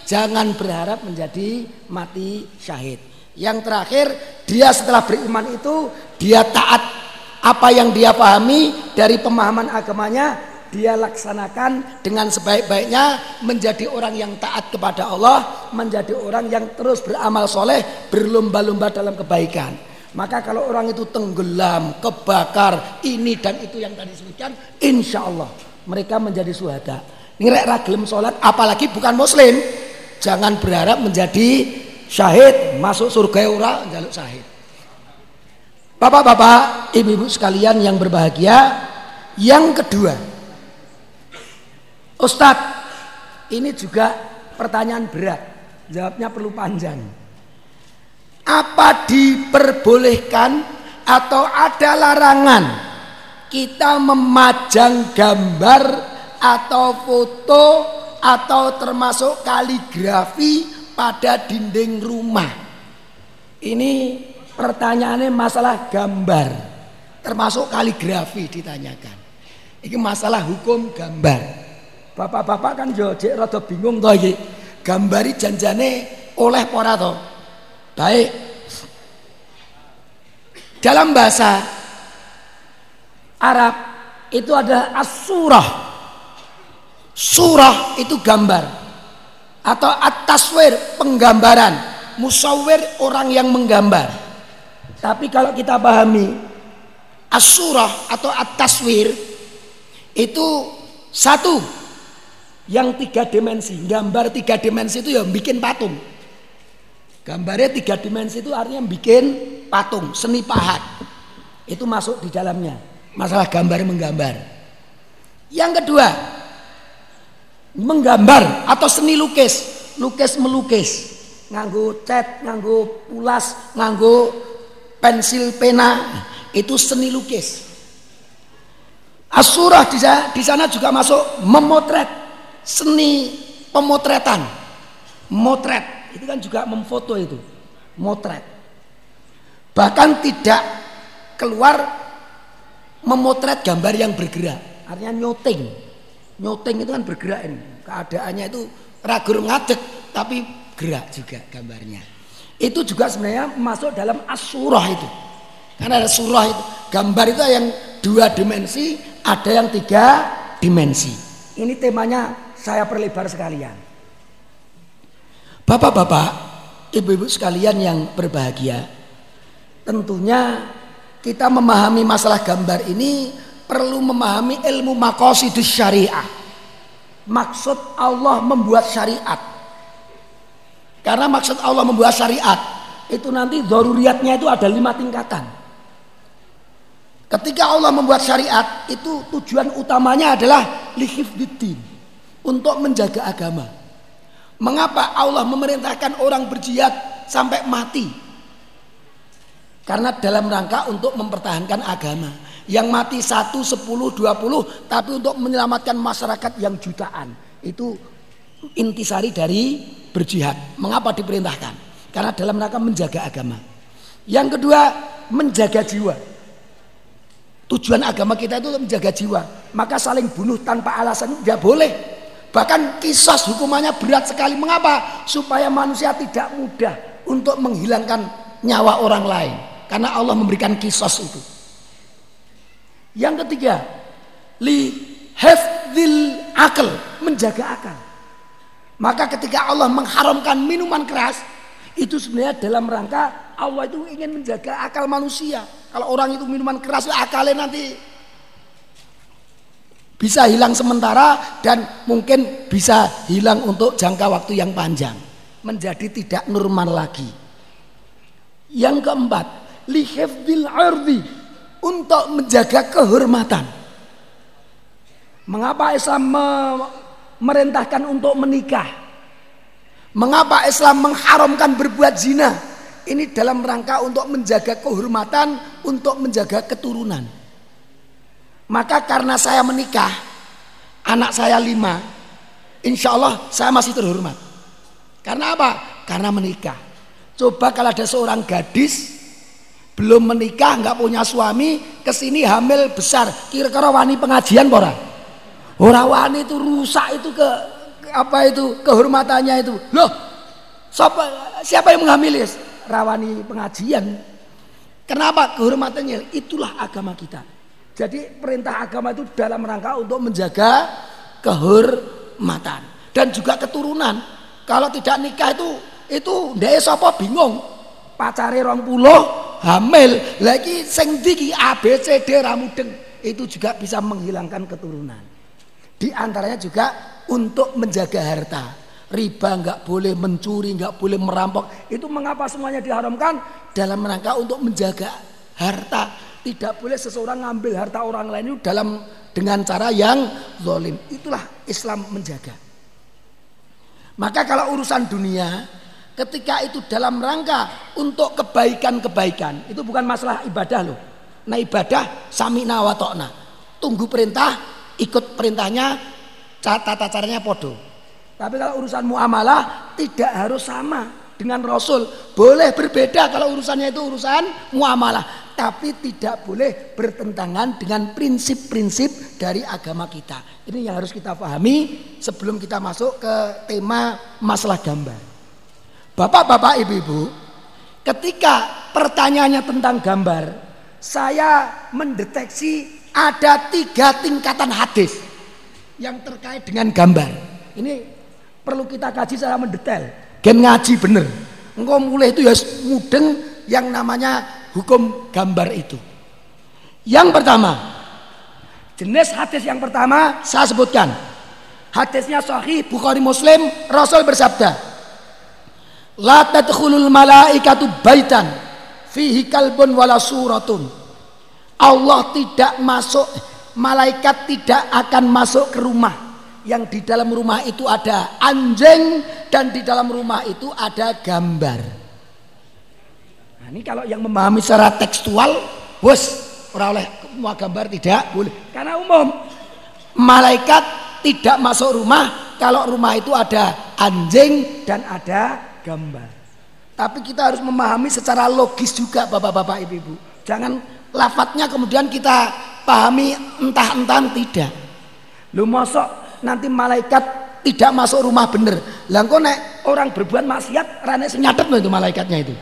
Jangan berharap menjadi mati syahid. Yang terakhir, dia setelah beriman itu dia taat apa yang dia pahami dari pemahaman agamanya, dia laksanakan dengan sebaik-baiknya menjadi orang yang taat kepada Allah, menjadi orang yang terus beramal soleh, berlomba-lomba dalam kebaikan. Maka kalau orang itu tenggelam, kebakar, ini dan itu yang tadi disebutkan, insya Allah mereka menjadi suhada. Ngerek ragilem sholat, apalagi bukan muslim. Jangan berharap menjadi syahid, masuk surga ora jaluk syahid. Bapak-bapak, ibu-ibu sekalian yang berbahagia, yang kedua, Ustadz, ini juga pertanyaan berat, jawabnya perlu panjang. Apa diperbolehkan atau ada larangan kita memajang gambar atau foto atau termasuk kaligrafi pada dinding rumah. Ini pertanyaannya masalah gambar, termasuk kaligrafi ditanyakan. Ini masalah hukum gambar. Bapak-bapak kan yo cek rada bingung toh iki. Gambari janjane oleh ora to? Baik. Dalam bahasa Arab itu ada as-surah Surah itu gambar atau at-taswir penggambaran, musawir orang yang menggambar. Tapi kalau kita pahami as-surah atau at-taswir itu satu yang tiga dimensi, gambar tiga dimensi itu yang bikin patung. Gambarnya tiga dimensi itu artinya bikin patung, seni pahat. Itu masuk di dalamnya. Masalah gambar menggambar. Yang kedua, menggambar atau seni lukis, lukis melukis, nganggo cat, nganggo pulas, nganggo pensil pena, itu seni lukis. Asurah di sana juga masuk memotret, seni pemotretan, motret itu kan juga memfoto itu, motret. Bahkan tidak keluar memotret gambar yang bergerak, artinya nyoting Nyoting itu kan bergerak ini. Keadaannya itu ragur ngadek tapi gerak juga gambarnya. Itu juga sebenarnya masuk dalam asurah itu. Karena ada surah itu. Gambar itu yang dua dimensi, ada yang tiga dimensi. Ini temanya saya perlebar sekalian. Bapak-bapak, ibu-ibu sekalian yang berbahagia. Tentunya kita memahami masalah gambar ini perlu memahami ilmu makosidus syariah. Maksud Allah membuat syariat. Karena maksud Allah membuat syariat itu nanti doruriatnya itu ada lima tingkatan. Ketika Allah membuat syariat itu tujuan utamanya adalah lihifdiddin untuk menjaga agama. Mengapa Allah memerintahkan orang berjihad sampai mati? Karena dalam rangka untuk mempertahankan agama. Yang mati satu, sepuluh, dua puluh, tapi untuk menyelamatkan masyarakat yang jutaan. Itu intisari dari berjihad. Mengapa diperintahkan? Karena dalam rangka menjaga agama. Yang kedua, menjaga jiwa. Tujuan agama kita itu menjaga jiwa. Maka saling bunuh tanpa alasan tidak boleh. Bahkan kisos hukumannya berat sekali. Mengapa? Supaya manusia tidak mudah untuk menghilangkan nyawa orang lain. Karena Allah memberikan kisos itu. Yang ketiga, li hafdil akal, menjaga akal. Maka ketika Allah mengharamkan minuman keras, itu sebenarnya dalam rangka Allah itu ingin menjaga akal manusia. Kalau orang itu minuman keras, akalnya nanti bisa hilang sementara dan mungkin bisa hilang untuk jangka waktu yang panjang. Menjadi tidak normal lagi. Yang keempat, lihifdil ardi untuk menjaga kehormatan. Mengapa Islam merintahkan untuk menikah? Mengapa Islam mengharamkan berbuat zina? Ini dalam rangka untuk menjaga kehormatan, untuk menjaga keturunan. Maka karena saya menikah, anak saya lima, insya Allah saya masih terhormat. Karena apa? Karena menikah. Coba kalau ada seorang gadis belum menikah, nggak punya suami, ke sini hamil besar, kira-kira wani pengajian pora? Orang wani itu rusak itu ke, apa itu kehormatannya itu. Loh, siapa siapa yang mengambil rawani pengajian? Kenapa kehormatannya? Itulah agama kita. Jadi perintah agama itu dalam rangka untuk menjaga kehormatan dan juga keturunan. Kalau tidak nikah itu itu ndek sapa bingung. Pacare rong puluh hamil lagi sing diki A B C D ramudeng itu juga bisa menghilangkan keturunan. Di antaranya juga untuk menjaga harta. Riba nggak boleh mencuri, nggak boleh merampok. Itu mengapa semuanya diharamkan? Dalam rangka untuk menjaga harta. Tidak boleh seseorang ngambil harta orang lain itu dalam dengan cara yang zalim. Itulah Islam menjaga. Maka kalau urusan dunia ketika itu dalam rangka untuk kebaikan-kebaikan. Itu bukan masalah ibadah loh. Nah ibadah sami nawatokna tunggu perintah ikut perintahnya tata caranya podo. Tapi kalau urusan muamalah tidak harus sama dengan Rasul. Boleh berbeda kalau urusannya itu urusan muamalah. Tapi tidak boleh bertentangan dengan prinsip-prinsip dari agama kita. Ini yang harus kita pahami sebelum kita masuk ke tema masalah gambar Bapak-bapak, ibu-ibu, ketika pertanyaannya tentang gambar, saya mendeteksi ada tiga tingkatan hadis yang terkait dengan gambar. Ini perlu kita kaji secara mendetail. Gen ngaji bener. Engkau mulai itu ya mudeng yang namanya hukum gambar itu. Yang pertama, jenis hadis yang pertama saya sebutkan. Hadisnya sahih Bukhari Muslim, Rasul bersabda, La tadkhulul malaikatu baitan fihi kalbun wala suratun. Allah tidak masuk malaikat tidak akan masuk ke rumah yang di dalam rumah itu ada anjing dan di dalam rumah itu ada gambar. Nah, ini kalau yang memahami secara tekstual, bos, ora oleh semua gambar tidak boleh. Karena umum malaikat tidak masuk rumah kalau rumah itu ada anjing dan ada gambar. Tapi kita harus memahami secara logis juga Bapak-bapak Ibu-ibu. Jangan lafadznya kemudian kita pahami entah-entah tidak. Lu mosok nanti malaikat tidak masuk rumah bener. Lah nek orang berbuat maksiat rane senyatet loh itu malaikatnya itu.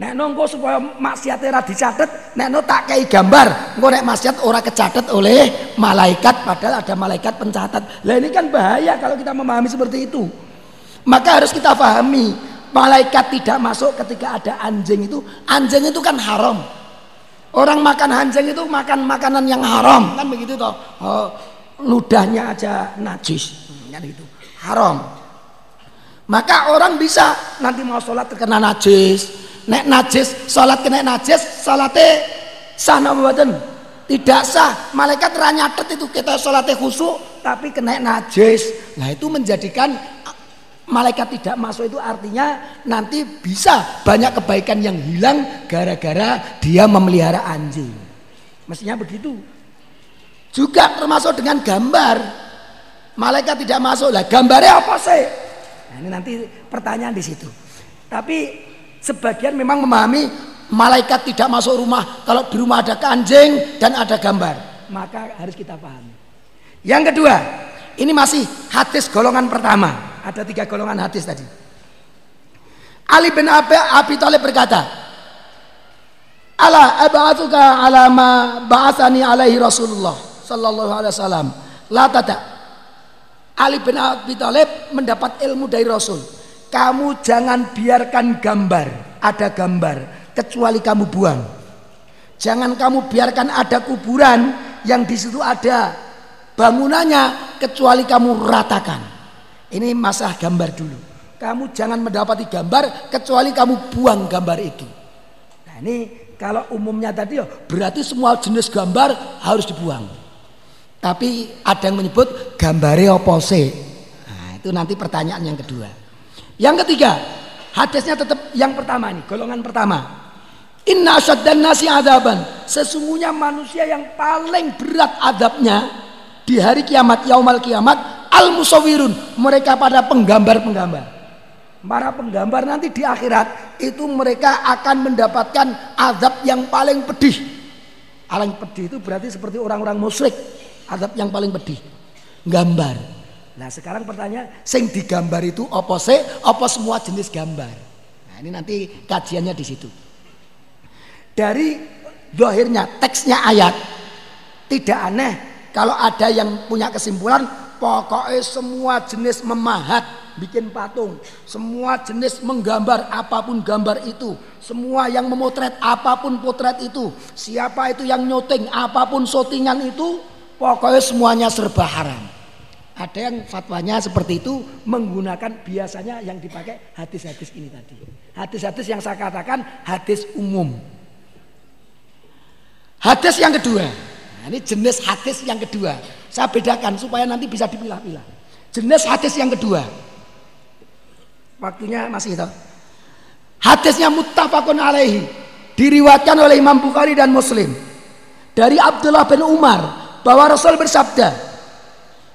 Nek nongko supaya maksiatnya ra dicatet, nek no tak kayak gambar, engko nek maksiat ora kecatet oleh malaikat padahal ada malaikat pencatat. Lah ini kan bahaya kalau kita memahami seperti itu. Maka harus kita pahami, malaikat tidak masuk ketika ada anjing itu. Anjing itu kan haram. Orang makan anjing itu makan makanan yang haram, kan begitu toh. Oh, ludahnya aja najis, kan itu haram. Maka orang bisa nanti mau sholat terkena najis, nek najis, sholat kena najis, sholatnya sah badan tidak sah. Malaikat ranyatet itu kita sholatnya khusyuk tapi kena najis. Nah itu menjadikan malaikat tidak masuk itu artinya nanti bisa banyak kebaikan yang hilang gara-gara dia memelihara anjing. Mestinya begitu. Juga termasuk dengan gambar. Malaikat tidak masuk lah. Gambarnya apa sih? Nah, ini nanti pertanyaan di situ. Tapi sebagian memang memahami malaikat tidak masuk rumah kalau di rumah ada anjing dan ada gambar. Maka harus kita pahami. Yang kedua, ini masih hadis golongan pertama. Ada tiga golongan hadis tadi. Ali bin Abi, Abi Talib berkata, Ala ab'atuka ala ma ba'athani alaihi Rasulullah sallallahu alaihi wasallam. La tada. Ali bin Abi Talib mendapat ilmu dari Rasul. Kamu jangan biarkan gambar, ada gambar, kecuali kamu buang. Jangan kamu biarkan ada kuburan yang di situ ada bangunannya, kecuali kamu ratakan. Ini masalah gambar dulu. Kamu jangan mendapati gambar kecuali kamu buang gambar itu. Nah ini kalau umumnya tadi ya berarti semua jenis gambar harus dibuang. Tapi ada yang menyebut gambarnya opose. Nah itu nanti pertanyaan yang kedua. Yang ketiga, hadisnya tetap yang pertama ini, golongan pertama. Inna dan nasi adaban. Sesungguhnya manusia yang paling berat adabnya di hari kiamat, yaumal kiamat al musawirun mereka pada penggambar-penggambar. Para penggambar nanti di akhirat itu mereka akan mendapatkan azab yang paling pedih. Paling pedih itu berarti seperti orang-orang musyrik. Azab yang paling pedih. Gambar. Nah sekarang pertanyaan sing digambar itu apa sih? Apa semua jenis gambar? Nah ini nanti kajiannya di situ. Dari dohirnya teksnya ayat tidak aneh. Kalau ada yang punya kesimpulan Pokoknya semua jenis memahat, bikin patung, semua jenis menggambar apa pun gambar itu, semua yang memotret apa pun potret itu, siapa itu yang nyoting apa pun syutingan itu, pokoknya semuanya serba haram. Ada yang fatwanya seperti itu menggunakan biasanya yang dipakai hadis-hadis ini tadi. Hadis-hadis yang saya katakan hadis umum. Hadis yang kedua, nah ini jenis hadis yang kedua. Saya bedakan supaya nanti bisa dipilah-pilah. Jenis hadis yang kedua. Waktunya masih itu. Hadisnya muttafaqun alaihi. Diriwatkan oleh Imam Bukhari dan Muslim. Dari Abdullah bin Umar bahwa Rasul bersabda,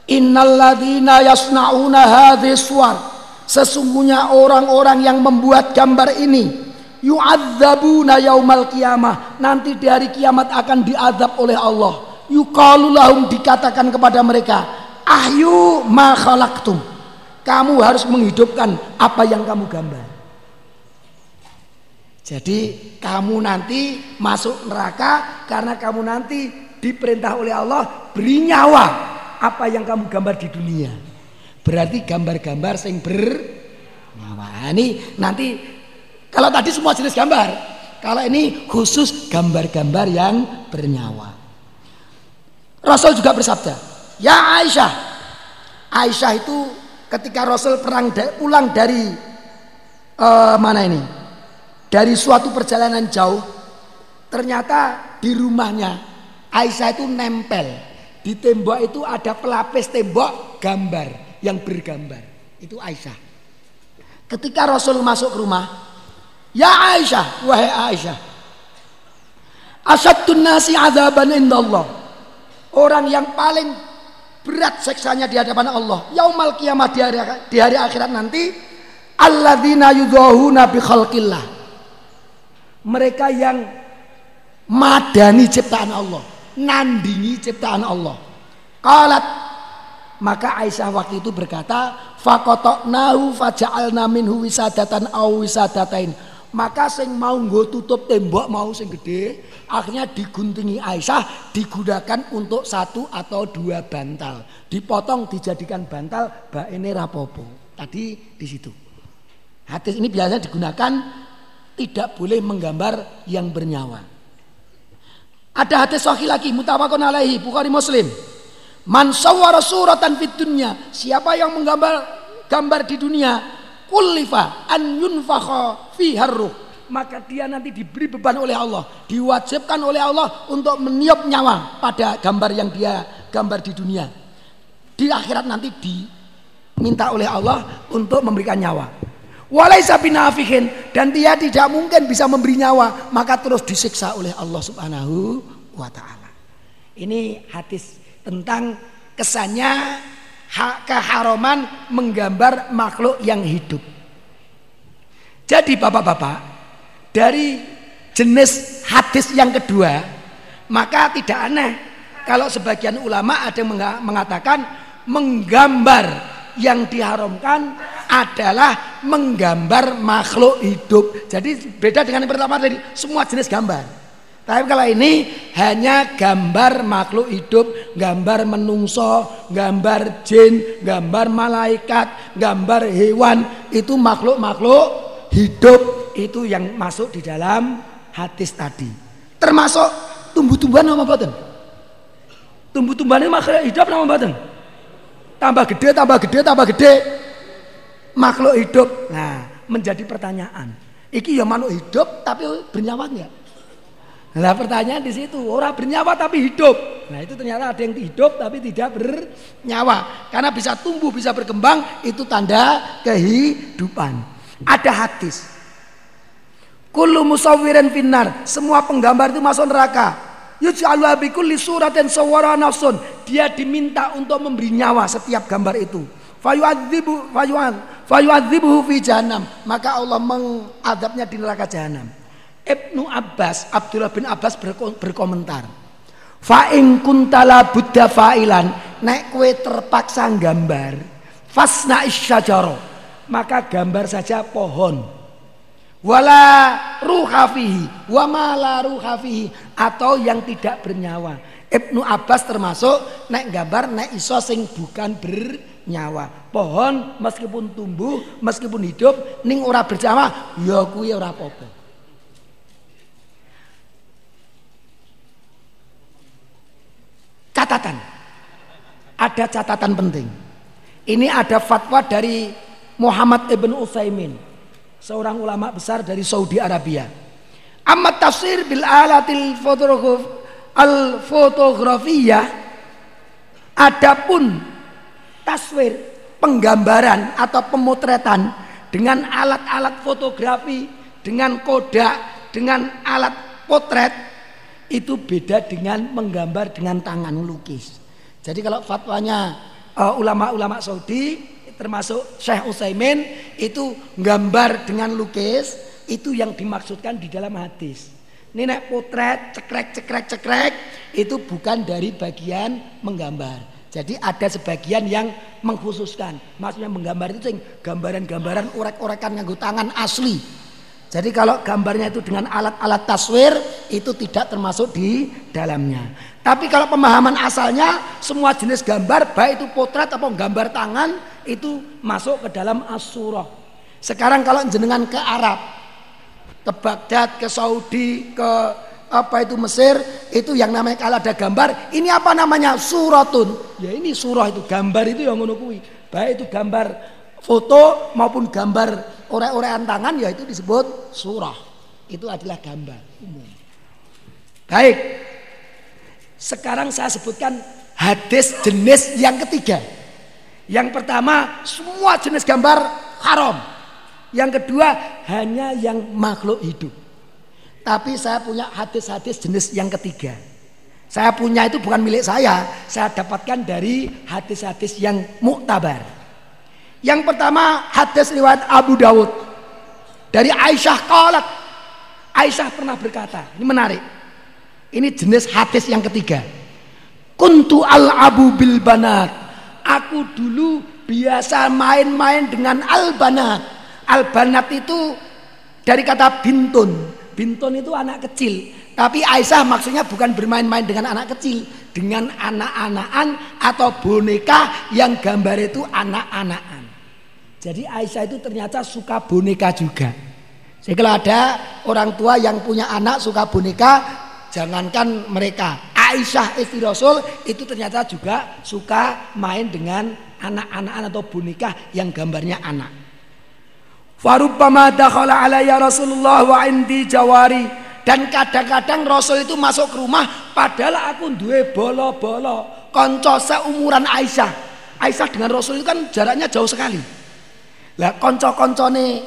"Innalladzina yasnauna hadhis suwar." Sesungguhnya orang-orang yang membuat gambar ini yu'adzabuna yaumal qiyamah. Nanti di hari kiamat akan diadab oleh Allah. Yuqalu lahum dikatakan kepada mereka ahyu ma khalaqtum. Kamu harus menghidupkan apa yang kamu gambar. Jadi kamu nanti masuk neraka karena kamu nanti diperintah oleh Allah beri nyawa apa yang kamu gambar di dunia. Berarti gambar-gambar sing bernyawa ini nanti kalau tadi semua jenis gambar kalau ini khusus gambar-gambar yang bernyawa Rasul juga bersabda, "Ya Aisyah." Aisyah itu ketika Rasul perang pulang dari uh, mana ini? Dari suatu perjalanan jauh, ternyata di rumahnya Aisyah itu nempel. Di tembok itu ada pelapis tembok gambar yang bergambar. Itu Aisyah. Ketika Rasul masuk ke rumah, "Ya Aisyah, wahai Aisyah, asyadun nasi azaban indallah." Orang yang paling berat seksanya di hadapan Allah. Yaumal kiamat di hari, di hari akhirat nanti. Alladzina yudhahuna bi khalqillah. Mereka yang madani ciptaan Allah. Nandingi ciptaan Allah. Qalat maka Aisyah waktu itu berkata, "Faqatnahu faja'alna minhu wisadatan aw wisadatain." Maka sing mau nggo tutup tembok mau sing gede, akhirnya diguntingi Aisyah digunakan untuk satu atau dua bantal. Dipotong dijadikan bantal, mbak ini rapopo. Tadi di situ. Hadis ini biasanya digunakan tidak boleh menggambar yang bernyawa. Ada hadis sahih lagi mutawakun alaihi Bukhari Muslim. Man sawwara suratan fid dunya, siapa yang menggambar gambar di dunia kullifa an yunfakha fi harruh maka dia nanti diberi beban oleh Allah diwajibkan oleh Allah untuk meniup nyawa pada gambar yang dia gambar di dunia di akhirat nanti diminta oleh Allah untuk memberikan nyawa. Walaisa binafihin dan dia tidak mungkin bisa memberi nyawa, maka terus disiksa oleh Allah Subhanahu wa taala. Ini hadis tentang kesannya keharuman menggambar makhluk yang hidup. Jadi Bapak-bapak, dari jenis hadis yang kedua, maka tidak aneh kalau sebagian ulama ada yang mengatakan menggambar yang diharamkan adalah menggambar makhluk hidup. Jadi beda dengan yang pertama tadi, semua jenis gambar. Tapi kalau ini hanya gambar makhluk hidup, gambar menungso, gambar jin, gambar malaikat, gambar hewan, itu makhluk-makhluk hidup itu yang masuk di dalam hadis tadi. Termasuk tumbuh-tumbuhan nama batin. Tumbuh-tumbuhan ini makhluk hidup nama batin. Tambah gede, tambah gede, tambah gede. Makhluk hidup. Nah, menjadi pertanyaan. Iki ya makhluk hidup tapi bernyawa enggak? Nah pertanyaan di situ orang bernyawa tapi hidup. Nah itu ternyata ada yang hidup tapi tidak bernyawa. Karena bisa tumbuh, bisa berkembang itu tanda kehidupan. Ada hadis. Kullu musawwirin finnar. Semua penggambar itu masuk neraka. Yuj'alu bikulli suratin sawara nafsun. Dia diminta untuk memberi nyawa setiap gambar itu. Fayu'adzibu fayu'adzibuhu fi jahannam. Maka Allah mengadabnya di neraka jahanam. Ibnu Abbas, Abdullah bin Abbas berkomentar. Fa in kuntala buddha fa'ilan, nek kue terpaksa gambar, fasna isyajaro, maka gambar saja pohon. Wala ruhafihi, wa mala ruhafihi atau yang tidak bernyawa. Ibnu Abbas termasuk nek gambar nek iso sing bukan bernyawa. Pohon meskipun tumbuh, meskipun hidup ning ora bernyawa, ya kuwi ora apa-apa. Catatan. Ada catatan penting. Ini ada fatwa dari Muhammad ibn Utsaimin, seorang ulama besar dari Saudi Arabia. Amat tafsir bil alatil al fotografiyah adapun taswir penggambaran atau pemotretan dengan alat-alat fotografi dengan kodak dengan alat potret itu beda dengan menggambar dengan tangan lukis. Jadi kalau fatwanya uh, ulama-ulama Saudi termasuk Syekh Utsaimin itu gambar dengan lukis itu yang dimaksudkan di dalam hadis. Ini nek potret cekrek cekrek cekrek itu bukan dari bagian menggambar. Jadi ada sebagian yang mengkhususkan. Maksudnya menggambar itu gambaran-gambaran orek-orekan nganggo tangan asli. Jadi kalau gambarnya itu dengan alat-alat taswir itu tidak termasuk di dalamnya. Tapi kalau pemahaman asalnya semua jenis gambar baik itu potret atau gambar tangan itu masuk ke dalam asurah. Sekarang kalau jenengan ke Arab, ke Baghdad, ke Saudi, ke apa itu Mesir, itu yang namanya kalau ada gambar, ini apa namanya? Suratun. Ya ini surah itu gambar itu yang ngono Baik itu gambar foto maupun gambar Ore-orean tangan ya itu disebut surah. Itu adalah gambar umum. Baik. Sekarang saya sebutkan hadis jenis yang ketiga. Yang pertama semua jenis gambar haram. Yang kedua hanya yang makhluk hidup. Tapi saya punya hadis-hadis jenis yang ketiga. Saya punya itu bukan milik saya, saya dapatkan dari hadis-hadis yang muktabar. Yang pertama hadis riwayat Abu Dawud dari Aisyah qalat. Aisyah pernah berkata, ini menarik. Ini jenis hadis yang ketiga. Kuntu al abu bil banat. Aku dulu biasa main-main dengan al banat. Al banat itu dari kata bintun. Bintun itu anak kecil. Tapi Aisyah maksudnya bukan bermain-main dengan anak kecil, dengan anak-anakan atau boneka yang gambar itu anak-anakan. Jadi Aisyah itu ternyata suka boneka juga. Jadi kalau ada orang tua yang punya anak suka boneka, jangankan mereka. Aisyah istri Rasul itu ternyata juga suka main dengan anak-anak atau boneka yang gambarnya anak. Farubbama dakhala alayya Rasulullah wa indi jawari dan kadang-kadang Rasul itu masuk ke rumah padahal aku duwe bolo-bolo konco seumuran Aisyah. Aisyah dengan Rasul itu kan jaraknya jauh sekali. Lah konco-koncone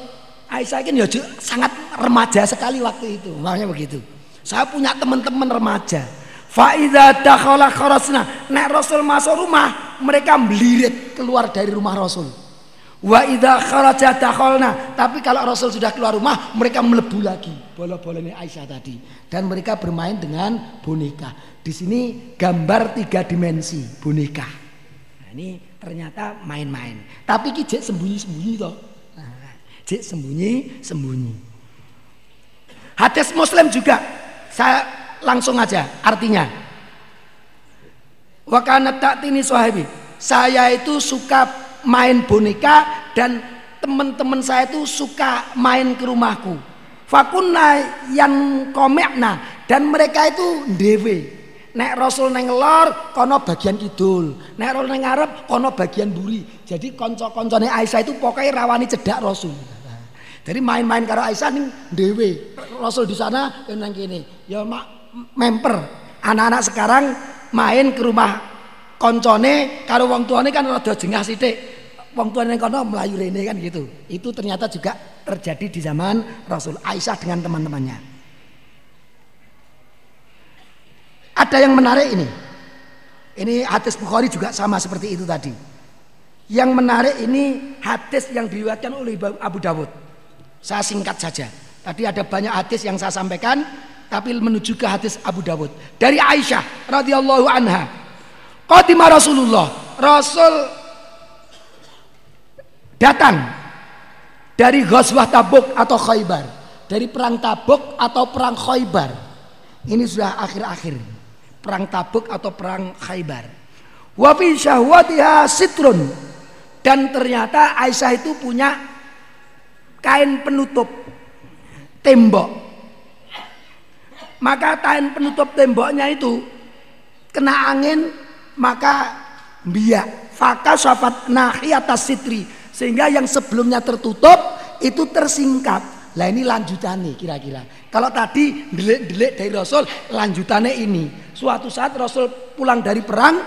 Aisyah ini ya sangat remaja sekali waktu itu. Makanya begitu. Saya punya teman-teman remaja. Faiza dakhala kharasna. Nek Rasul masuk rumah, mereka melirit keluar dari rumah Rasul. Wa idza kharaja dakhalna. Tapi kalau Rasul sudah keluar rumah, mereka melebu lagi. Bola-bolanya Aisyah tadi. Dan mereka bermain dengan boneka. Di sini gambar tiga dimensi boneka. Nah, ini ternyata main-main. Tapi ki sembunyi-sembunyi toh. Nah, jek sembunyi-sembunyi. Hadis Muslim juga saya langsung aja artinya. Wa kana ta'tini sahibi. Saya itu suka main boneka dan teman-teman saya itu suka main ke rumahku. Fakunna yang komekna dan mereka itu dewe Nek Rasul neng lor, kono bagian kidul. Nek Rasul neng ngarep, kono bagian buri. Jadi konco-koncone Aisyah itu pokoknya rawani cedak Rasul. Jadi main-main karo Aisyah ning dewe. Rasul di sana nang kene. Ya mak memper. Anak-anak sekarang main ke rumah koncone karo wong tuane kan rada jengah sithik. Wong tuane kono melayu rene kan gitu. Itu ternyata juga terjadi di zaman Rasul Aisyah dengan teman-temannya. Ada yang menarik ini. Ini hadis Bukhari juga sama seperti itu tadi. Yang menarik ini hadis yang diriwayatkan oleh Abu Dawud. Saya singkat saja. Tadi ada banyak hadis yang saya sampaikan, tapi menuju ke hadis Abu Dawud dari Aisyah radhiyallahu anha. Qatima Rasulullah, Rasul datang dari Ghazwah Tabuk atau Khaybar, dari perang Tabuk atau perang Khaybar. Ini sudah akhir-akhir perang Tabuk atau perang Khaybar. Wa fi syahwatiha sitrun. Dan ternyata Aisyah itu punya kain penutup tembok. Maka kain penutup temboknya itu kena angin maka biak faka syafat atas sitri sehingga yang sebelumnya tertutup itu tersingkap lah ini lanjutannya kira-kira. Kalau tadi delik-delik dari Rasul lanjutannya ini. Suatu saat Rasul pulang dari perang,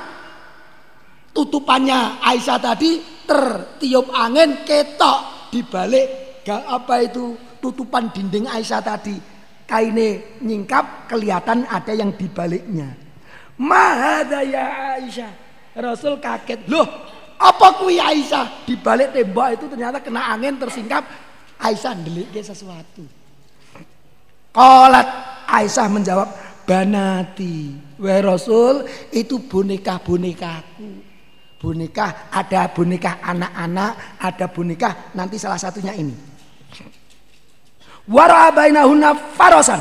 tutupannya Aisyah tadi tertiup angin ketok di balik apa itu tutupan dinding Aisyah tadi. Kaine nyingkap kelihatan ada yang di baliknya. Mahada ya Aisyah. Rasul kaget. Loh, apa kui Aisyah? Di balik tembok itu ternyata kena angin tersingkap Aisyah ndelik sesuatu. Kolat Aisyah menjawab, banati. Wahai Rasul, itu boneka-bonekaku. Boneka, ada boneka anak-anak, ada boneka nanti salah satunya ini. Warabainahuna farosan.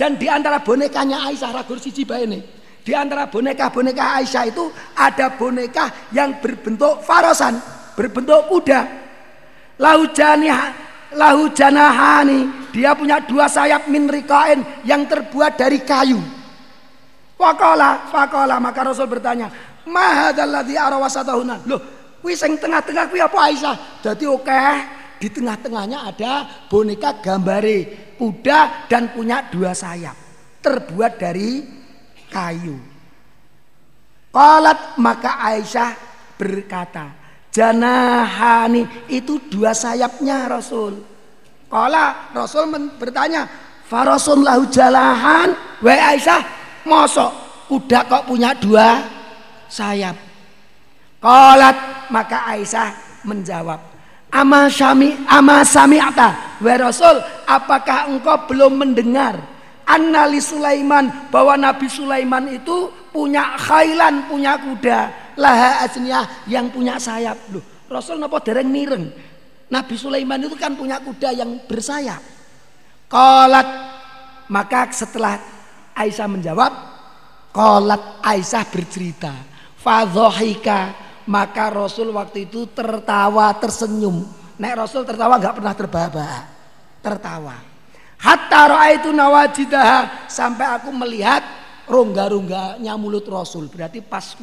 Dan di antara bonekanya Aisyah ragur siji ini. Di antara boneka-boneka Aisyah itu ada boneka yang berbentuk farosan, berbentuk kuda. Laujani lahu janahani dia punya dua sayap min rikain yang terbuat dari kayu Wakola, wakola maka Rasul bertanya, "Mahadzalladzi arawasatahuna?" Loh, kuwi sing tengah-tengah kuwi apa Aisyah? Jadi oke, di tengah-tengahnya ada boneka gambare kuda dan punya dua sayap, terbuat dari kayu. Qalat maka Aisyah berkata, Janahani. Itu dua sayapnya Rasul. Kala Rasul bertanya, Farasun lahu jalahan, wa Aisyah, mosok kuda kok punya dua sayap. Kalat maka Aisyah menjawab, Ama sami ama sami'ata wa Rasul, apakah engkau belum mendengar? Annali Sulaiman bahwa Nabi Sulaiman itu punya khailan, punya kuda laha asniyah yang punya sayap. Loh, Rasul napa dereng mireng? Nabi Sulaiman itu kan punya kuda yang bersayap. Qalat maka setelah Aisyah menjawab, qalat Aisyah bercerita, fadhahika maka Rasul waktu itu tertawa tersenyum. Nek Rasul tertawa nggak pernah terbahak tertawa. Hatta itu nawajidah sampai aku melihat rongga-rongganya mulut Rasul. Berarti pas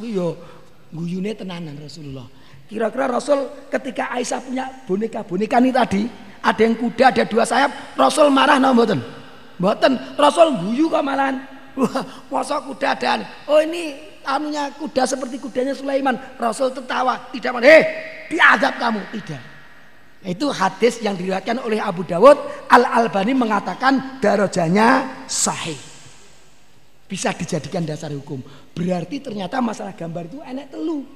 guyune tenanan Rasulullah. Kira-kira Rasul ketika Aisyah punya boneka-boneka ini tadi, ada yang kuda, ada dua sayap, Rasul marah napa mboten? Mboten, Rasul guyu kok malahan. Wah, masa kuda dan oh ini anunya kuda seperti kudanya Sulaiman. Rasul tertawa, tidak marah. Hei, diadab kamu, tidak. Itu hadis yang diriwayatkan oleh Abu Dawud. Al Albani mengatakan darajanya sahih. Bisa dijadikan dasar hukum. Berarti ternyata masalah gambar itu enak telu.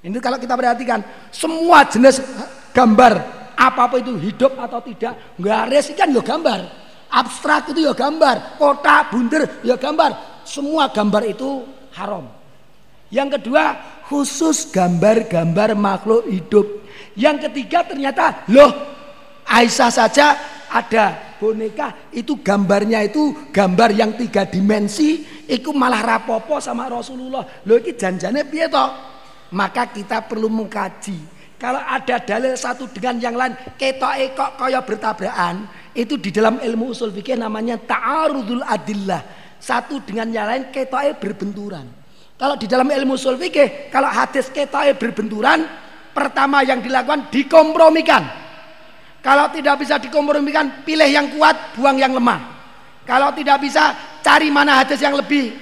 Ini kalau kita perhatikan semua jenis gambar apa-apa itu hidup atau tidak, garis kan ya gambar. Abstrak itu ya gambar, kota, bunder ya gambar. Semua gambar itu haram. Yang kedua, khusus gambar-gambar makhluk hidup. Yang ketiga ternyata loh Aisyah saja ada boneka itu gambarnya itu gambar yang tiga dimensi itu malah rapopo sama Rasulullah. Loh ini janjane piye toh maka kita perlu mengkaji. Kalau ada dalil satu dengan yang lain ketok ekok kaya bertabrakan itu di dalam ilmu usul fikih namanya ta'arudul adillah. Satu dengan yang lain ketoknya berbenturan. Kalau di dalam ilmu usul fikih, kalau hadis kita berbenturan, pertama yang dilakukan dikompromikan. Kalau tidak bisa dikompromikan, pilih yang kuat, buang yang lemah. Kalau tidak bisa, cari mana hadis yang lebih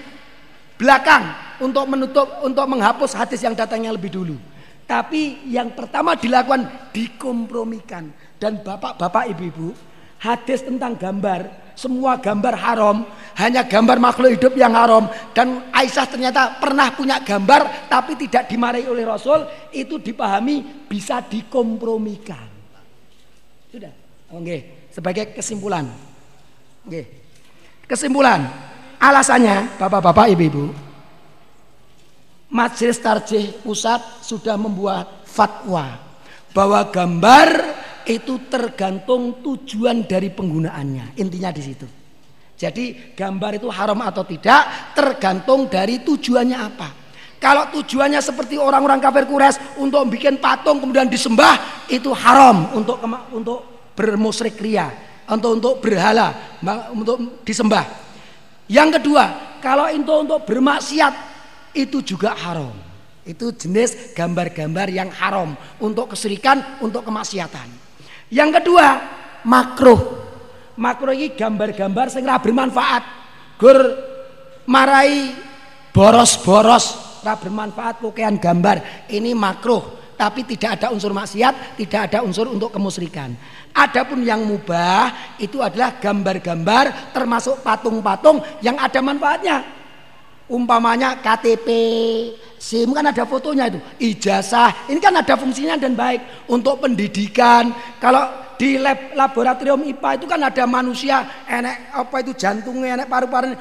belakang untuk menutup untuk menghapus hadis yang datangnya lebih dulu. Tapi yang pertama dilakukan dikompromikan dan bapak-bapak ibu-ibu hadis tentang gambar semua gambar haram, hanya gambar makhluk hidup yang haram dan Aisyah ternyata pernah punya gambar tapi tidak dimarahi oleh Rasul, itu dipahami bisa dikompromikan. Oke, sebagai kesimpulan. Oke. Kesimpulan. Alasannya, Bapak-bapak, Ibu-ibu, Majelis Tarjih Pusat sudah membuat fatwa bahwa gambar itu tergantung tujuan dari penggunaannya. Intinya di situ. Jadi gambar itu haram atau tidak tergantung dari tujuannya apa. Kalau tujuannya seperti orang-orang kafir Quraisy untuk bikin patung kemudian disembah itu haram untuk untuk bermusyrik ria, untuk untuk berhala, untuk disembah. Yang kedua, kalau itu untuk bermaksiat itu juga haram. Itu jenis gambar-gambar yang haram untuk kesirikan, untuk kemaksiatan. Yang kedua, makruh. Makruh ini gambar-gambar sing bermanfaat. Gur marai boros-boros ra bermanfaat kokean gambar. Ini makruh, tapi tidak ada unsur maksiat, tidak ada unsur untuk kemusrikan. Adapun yang mubah itu adalah gambar-gambar termasuk patung-patung yang ada manfaatnya. Umpamanya KTP, SIM kan ada fotonya itu, ijazah, ini kan ada fungsinya dan baik untuk pendidikan. Kalau di lab, laboratorium IPA itu kan ada manusia, enek apa itu jantungnya, enek paru-parunya.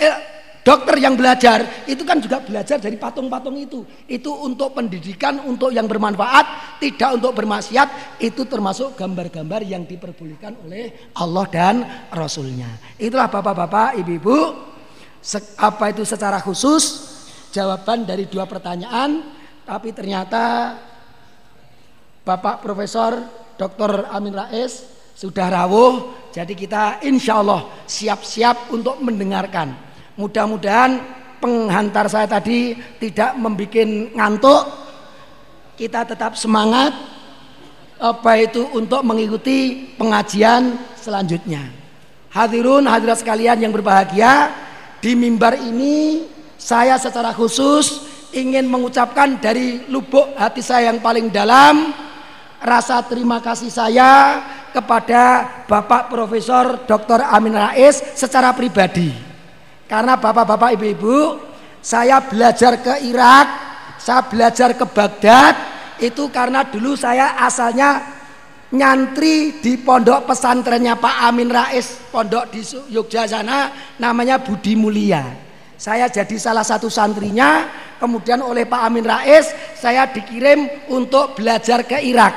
Eh, dokter yang belajar itu kan juga belajar dari patung-patung itu. Itu untuk pendidikan, untuk yang bermanfaat, tidak untuk bermaksiat. Itu termasuk gambar-gambar yang diperbolehkan oleh Allah dan Rasulnya. Itulah bapak-bapak, ibu-ibu apa itu secara khusus jawaban dari dua pertanyaan tapi ternyata Bapak Profesor Dr. Amin Rais sudah rawuh jadi kita insya Allah siap-siap untuk mendengarkan mudah-mudahan penghantar saya tadi tidak membuat ngantuk kita tetap semangat apa itu untuk mengikuti pengajian selanjutnya hadirun hadirat sekalian yang berbahagia di mimbar ini saya secara khusus ingin mengucapkan dari lubuk hati saya yang paling dalam rasa terima kasih saya kepada Bapak Profesor Dr. Amin Rais secara pribadi. Karena Bapak-bapak Ibu-ibu, saya belajar ke Irak, saya belajar ke Baghdad itu karena dulu saya asalnya nyantri di pondok pesantrennya Pak Amin Rais pondok di Yogyakarta namanya Budi Mulia. Saya jadi salah satu santrinya kemudian oleh Pak Amin Rais saya dikirim untuk belajar ke Irak.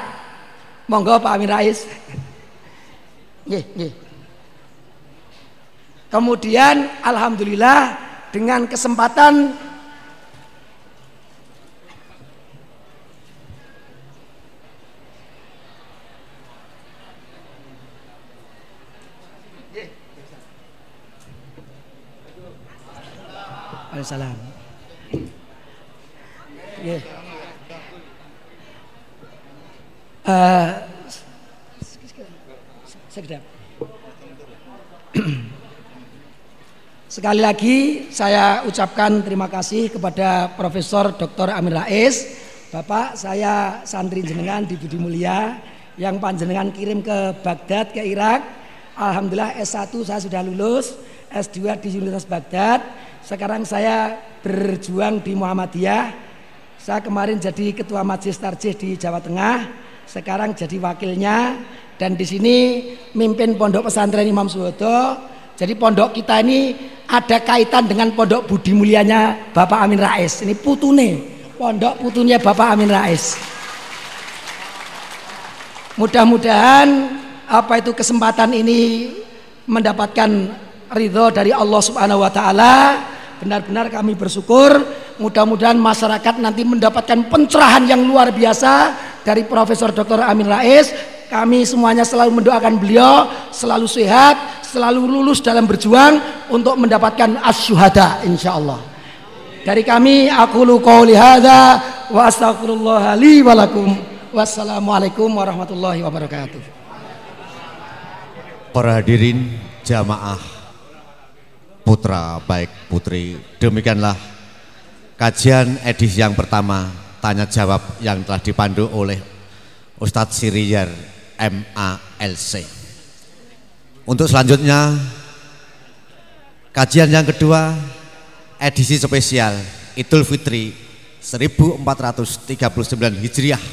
Monggo Pak Amin Rais. Ye, ye. Kemudian Alhamdulillah dengan kesempatan Waalaikumsalam. Yeah. Uh, Sekali lagi saya ucapkan terima kasih kepada Profesor Dr. Amir Rais. Bapak, saya santri jenengan di Budi Mulia. yang panjenengan kirim ke Baghdad ke Irak. Alhamdulillah S1 saya sudah lulus, S2 di Universitas Baghdad. Sekarang saya berjuang di Muhammadiyah. Saya kemarin jadi ketua majelis tarjih di Jawa Tengah, sekarang jadi wakilnya dan di sini mimpin pondok pesantren Imam Suwodo. Jadi pondok kita ini ada kaitan dengan pondok Budi Mulianya Bapak Amin Rais. Ini putune, pondok putunya Bapak Amin Rais. Mudah-mudahan apa itu kesempatan ini mendapatkan ridho dari Allah Subhanahu wa taala. Benar-benar kami bersyukur mudah-mudahan masyarakat nanti mendapatkan pencerahan yang luar biasa dari Profesor Dr. Amin Rais. Kami semuanya selalu mendoakan beliau selalu sehat, selalu lulus dalam berjuang untuk mendapatkan asyuhada insyaallah. Dari kami aku lu qauli hadza wa astaghfirullah li wa lakum. Wassalamualaikum warahmatullahi wabarakatuh. Para hadirin jamaah putra baik putri demikianlah kajian edisi yang pertama tanya jawab yang telah dipandu oleh Ustadz Siriyar MALC untuk selanjutnya kajian yang kedua edisi spesial Idul Fitri 1439 Hijriah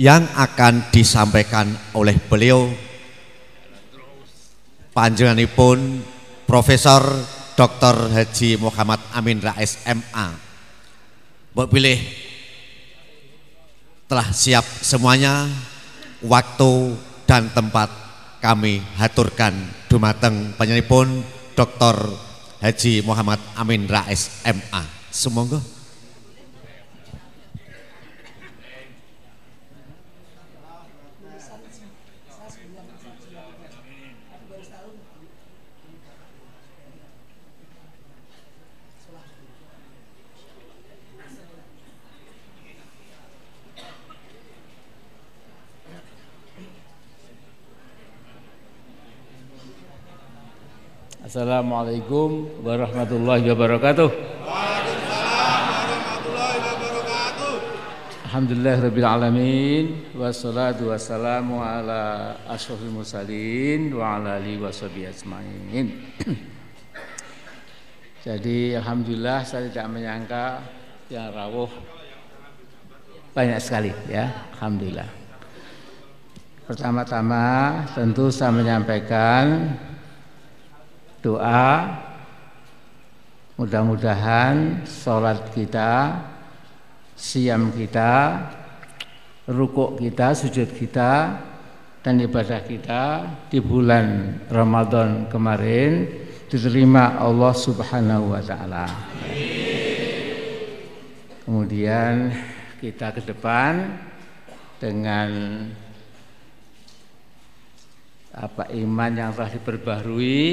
yang akan disampaikan oleh beliau panjenenganipun Profesor Dr. Haji Muhammad Amin Rais MA. Mbok pilih telah siap semuanya waktu dan tempat kami haturkan dumateng panjenenganipun Dr. Haji Muhammad Amin Rais MA. Assalamualaikum warahmatullahi wabarakatuh. Alhamdulillah rabbil alamin wassalatu wassalamu ala asyrafil mursalin wa ala alihi washabihi ajmain. Jadi alhamdulillah saya tidak menyangka yang rawuh banyak sekali ya, alhamdulillah. Pertama-tama tentu saya menyampaikan doa mudah-mudahan sholat kita siam kita rukuk kita sujud kita dan ibadah kita di bulan Ramadan kemarin diterima Allah Subhanahu wa taala. Kemudian kita ke depan dengan apa iman yang telah diperbaharui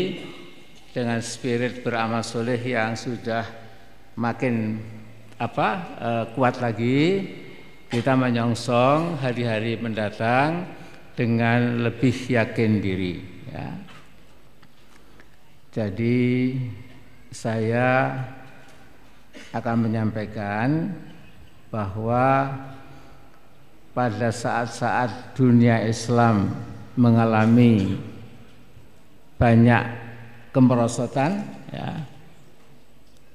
dengan spirit beramal soleh yang sudah makin apa uh, kuat lagi kita menyongsong hari-hari mendatang dengan lebih yakin diri ya. Jadi saya akan menyampaikan bahwa pada saat-saat dunia Islam mengalami banyak kemerosotan ya.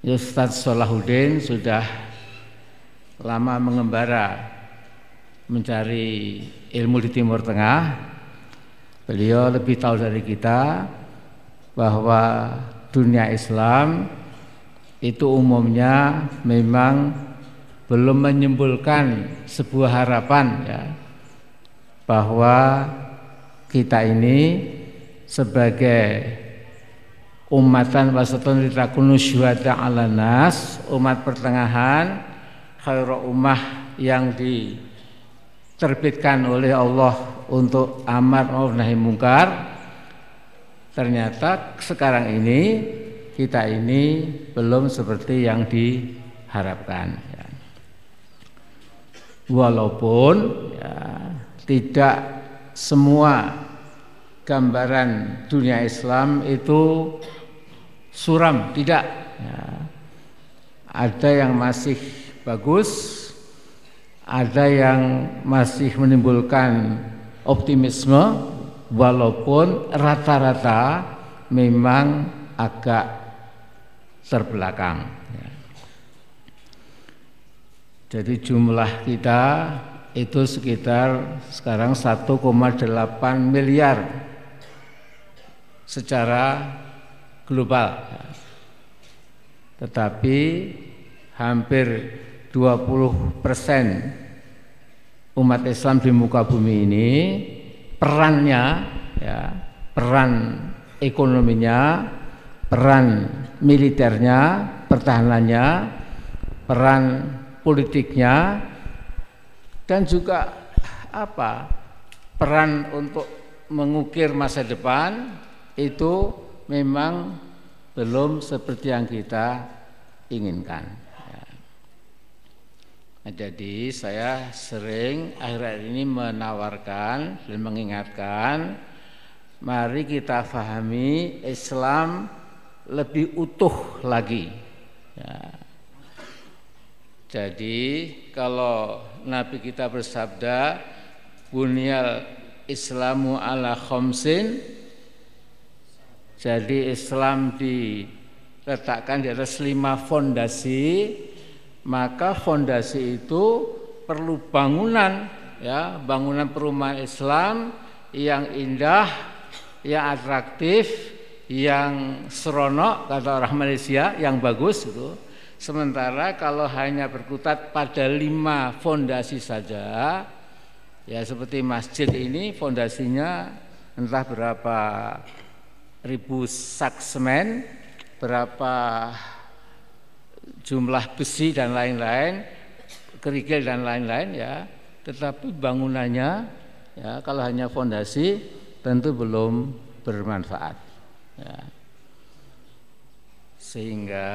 Ustaz Solahuddin sudah lama mengembara mencari ilmu di Timur Tengah. Beliau lebih tahu dari kita bahwa dunia Islam itu umumnya memang belum menyimpulkan sebuah harapan ya bahwa kita ini sebagai umatan wasatun litakunu syuhada ala nas umat pertengahan khairu ummah yang diterbitkan oleh Allah untuk amar ma'ruf nahi mungkar ternyata sekarang ini kita ini belum seperti yang diharapkan ya. walaupun ya, tidak semua gambaran dunia Islam itu suram, tidak. Ya. Ada yang masih bagus, ada yang masih menimbulkan optimisme walaupun rata-rata memang agak terbelakang. Ya. Jadi jumlah kita itu sekitar sekarang 1,8 miliar secara global. Tetapi hampir 20 persen umat Islam di muka bumi ini perannya ya peran ekonominya peran militernya pertahanannya peran politiknya dan juga apa peran untuk mengukir masa depan itu memang belum seperti yang kita inginkan. Nah, jadi saya sering akhir-akhir ini menawarkan dan mengingatkan mari kita fahami Islam lebih utuh lagi. Ya. Jadi kalau Nabi kita bersabda bunyal Islamu ala khomsin jadi Islam diletakkan di atas lima fondasi maka fondasi itu perlu bangunan ya bangunan perumahan Islam yang indah yang atraktif yang seronok kata orang Malaysia yang bagus itu. Sementara kalau hanya berkutat pada lima fondasi saja ya seperti masjid ini fondasinya entah berapa ribu sak semen berapa jumlah besi dan lain-lain, kerikil dan lain-lain ya, tetapi bangunannya ya kalau hanya fondasi tentu belum bermanfaat. Ya. Sehingga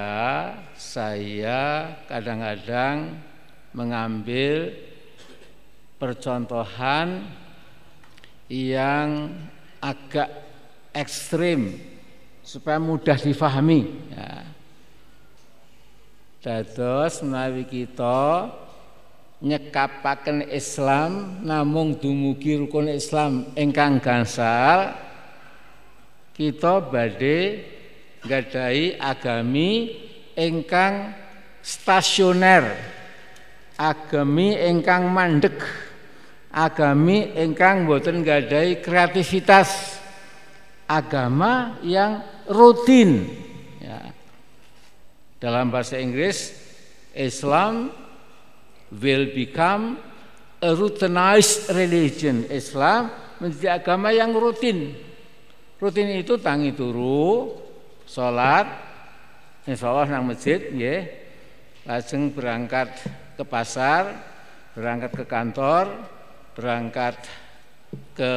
saya kadang-kadang mengambil percontohan yang agak ekstrim supaya mudah difahami. Ya Dados menawi kita nyekapaken Islam namung dumugi rukun Islam ingkang gansal kita badhe gadai agami ingkang stasioner agami ingkang mandek agami ingkang boten gadai kreativitas agama yang rutin dalam bahasa Inggris, Islam will become a routinized religion. Islam menjadi agama yang rutin. Rutin itu tangi turu, sholat, insya Allah nang masjid, ya, langsung berangkat ke pasar, berangkat ke kantor, berangkat ke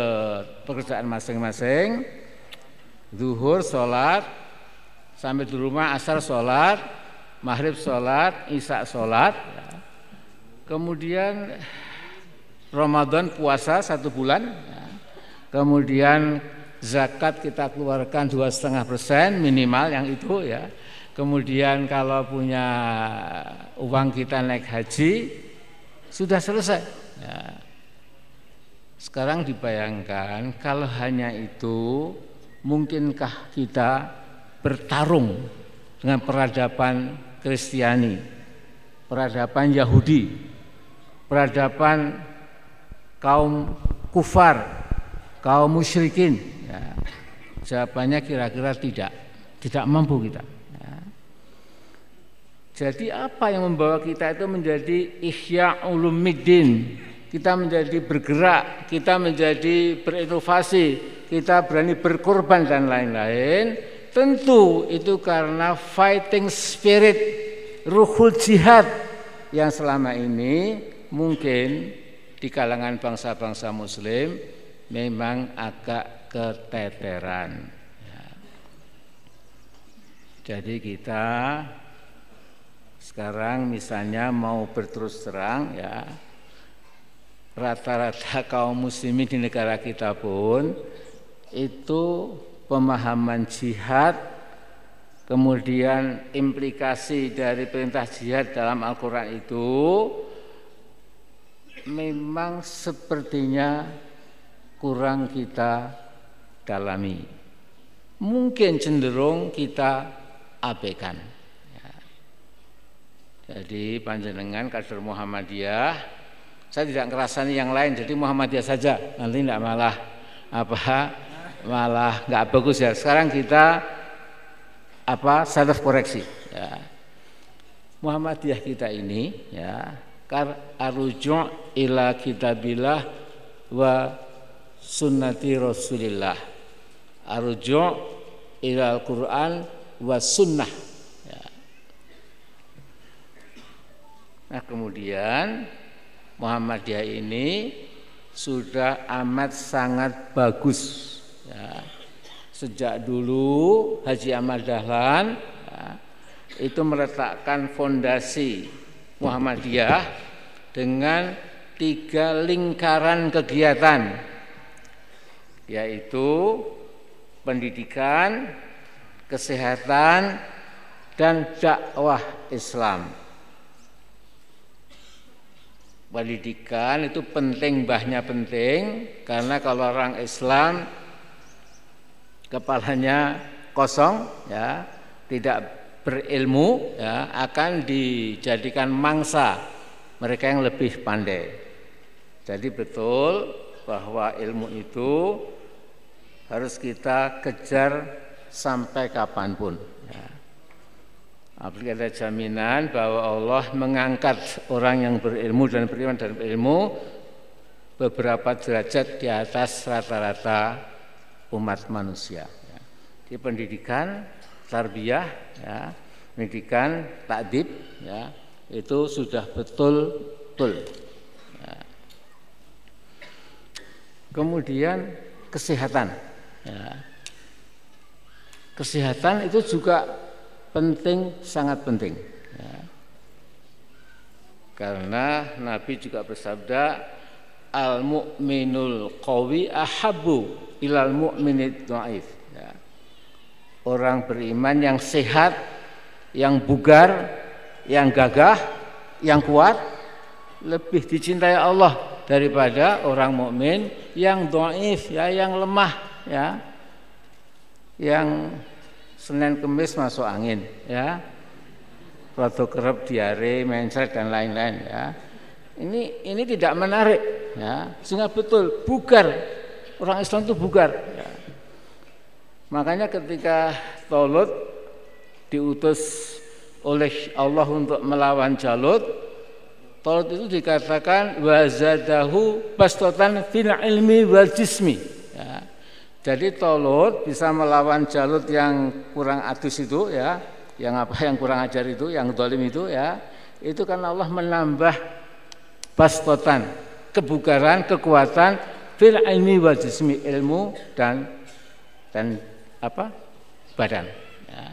pekerjaan masing-masing, zuhur, sholat, sampai di rumah asar sholat, maghrib sholat, isya sholat, kemudian Ramadan puasa satu bulan, kemudian zakat kita keluarkan dua setengah persen minimal yang itu ya. Kemudian kalau punya uang kita naik haji sudah selesai. Ya. Sekarang dibayangkan kalau hanya itu mungkinkah kita bertarung dengan peradaban Kristiani, peradaban Yahudi, peradaban kaum kufar, kaum musyrikin. Ya. Jawabannya kira-kira tidak, tidak mampu kita. Ya. Jadi apa yang membawa kita itu menjadi ihya ulumiddin, kita menjadi bergerak, kita menjadi berinovasi, kita berani berkorban dan lain-lain Tentu itu karena fighting spirit ruhul jihad yang selama ini mungkin di kalangan bangsa-bangsa muslim memang agak keteteran. Ya. Jadi kita sekarang misalnya mau berterus terang ya rata-rata kaum muslimin di negara kita pun itu pemahaman jihad, kemudian implikasi dari perintah jihad dalam Al-Quran itu memang sepertinya kurang kita dalami. Mungkin cenderung kita abaikan. Ya. Jadi panjenengan kader Muhammadiyah, saya tidak ngerasani yang lain, jadi Muhammadiyah saja. Nanti tidak malah apa malah nggak bagus ya. Sekarang kita apa self koreksi. Ya. Muhammadiyah kita ini ya kar aruju' ila kitabillah wa sunnati rasulillah aruju' ila al-Quran wa sunnah ya. nah kemudian Muhammadiyah ini sudah amat sangat bagus ya. sejak dulu Haji Ahmad Dahlan ya, itu meletakkan fondasi Muhammadiyah dengan tiga lingkaran kegiatan yaitu pendidikan, kesehatan, dan dakwah Islam. Pendidikan itu penting, bahnya penting karena kalau orang Islam kepalanya kosong ya, tidak berilmu ya, akan dijadikan mangsa mereka yang lebih pandai. Jadi betul bahwa ilmu itu harus kita kejar sampai kapan pun. Apalagi ada jaminan bahwa Allah mengangkat orang yang berilmu dan beriman dan berilmu beberapa derajat di atas rata-rata umat manusia. Ya. Di pendidikan tarbiyah ya, pendidikan takdib ya, itu sudah betul-betul. Ya. Kemudian kesehatan. Ya. Kesehatan itu juga penting, sangat penting. Ya. Karena Nabi juga bersabda, al mu'minul qawi ahabu ilal mu'minid dhaif orang beriman yang sehat, yang bugar, yang gagah, yang kuat lebih dicintai Allah daripada orang mukmin yang doif ya, yang lemah ya, yang Senin Kemis masuk angin ya, roto kerap diare, mencret dan lain-lain ya. Ini ini tidak menarik ya, sehingga betul bugar orang Islam itu bugar. Ya Makanya ketika Tolut diutus oleh Allah untuk melawan Jalut, Tolut itu dikatakan wazadahu bastotan fil ilmi wal jismi. Ya. Jadi Tolut bisa melawan Jalut yang kurang adus itu ya, yang apa yang kurang ajar itu, yang dolim itu ya, itu kan Allah menambah bastotan, kebugaran, kekuatan fil ilmi wal jismi ilmu dan dan apa badan. Ya.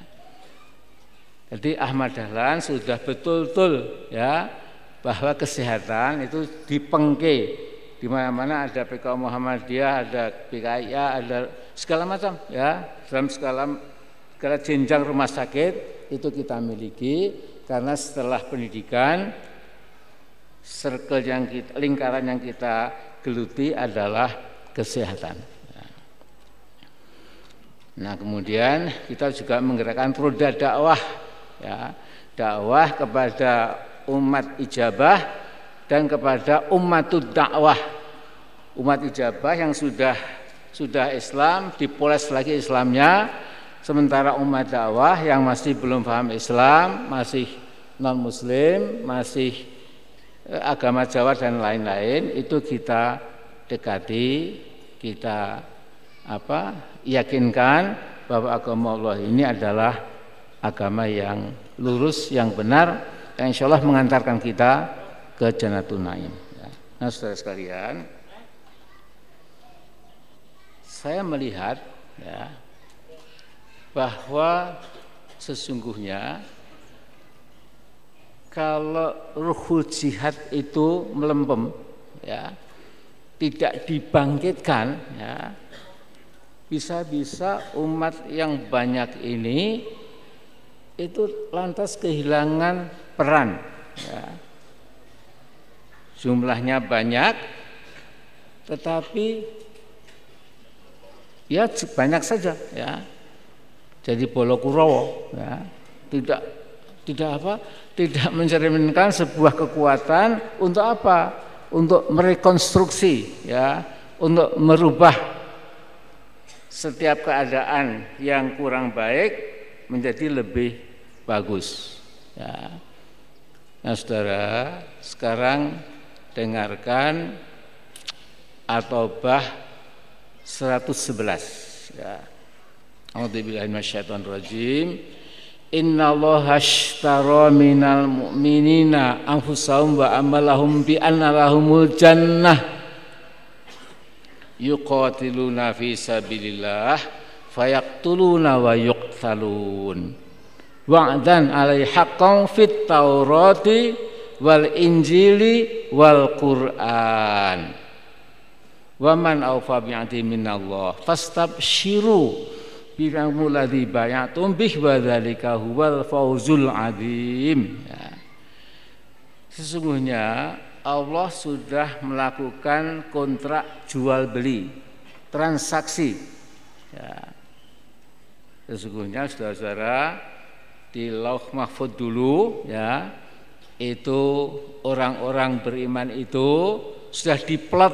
Jadi Ahmad Dahlan sudah betul-betul ya bahwa kesehatan itu dipengke di mana-mana ada PK Muhammadiyah, ada PKIA, ada segala macam ya dalam segala segala jenjang rumah sakit itu kita miliki karena setelah pendidikan circle yang kita, lingkaran yang kita geluti adalah kesehatan. Nah kemudian kita juga menggerakkan roda dakwah, ya, dakwah kepada umat ijabah dan kepada umat dakwah, umat ijabah yang sudah sudah Islam dipoles lagi Islamnya, sementara umat dakwah yang masih belum paham Islam, masih non Muslim, masih eh, agama Jawa dan lain-lain itu kita dekati, kita apa yakinkan bahwa agama Allah ini adalah agama yang lurus, yang benar, yang insya Allah mengantarkan kita ke Janatun Naim. Ya. Nah, saudara sekalian, saya melihat ya, bahwa sesungguhnya kalau ruhul jihad itu melempem, ya, tidak dibangkitkan, ya, bisa-bisa umat yang banyak ini itu lantas kehilangan peran ya. Jumlahnya banyak tetapi ya banyak saja ya. Jadi Bolokurowo ya tidak tidak apa tidak mencerminkan sebuah kekuatan untuk apa? Untuk merekonstruksi ya untuk merubah setiap keadaan yang kurang baik menjadi lebih bagus ya. Nah saudara sekarang dengarkan atau bah 111 ya. A'udzubillahi rajim Inna Allah ashtara minal mu'minina anfusahum wa amalahum bi anna lahumul jannah yuqatiluna fi sabilillah fayaktuluna wa yuqtalun. Wa'dan alai haqqan fit taurati wal injili wal qur'an Waman awfa bi'ati minallah fastabshiru biramu ladzi bayatum bih wa dzalika huwal fauzul adzim. Ya. Sesungguhnya Allah sudah melakukan kontrak jual beli, transaksi. Ya. Sesungguhnya saudara-saudara di Lauh Mahfud dulu ya itu orang-orang beriman itu sudah diplot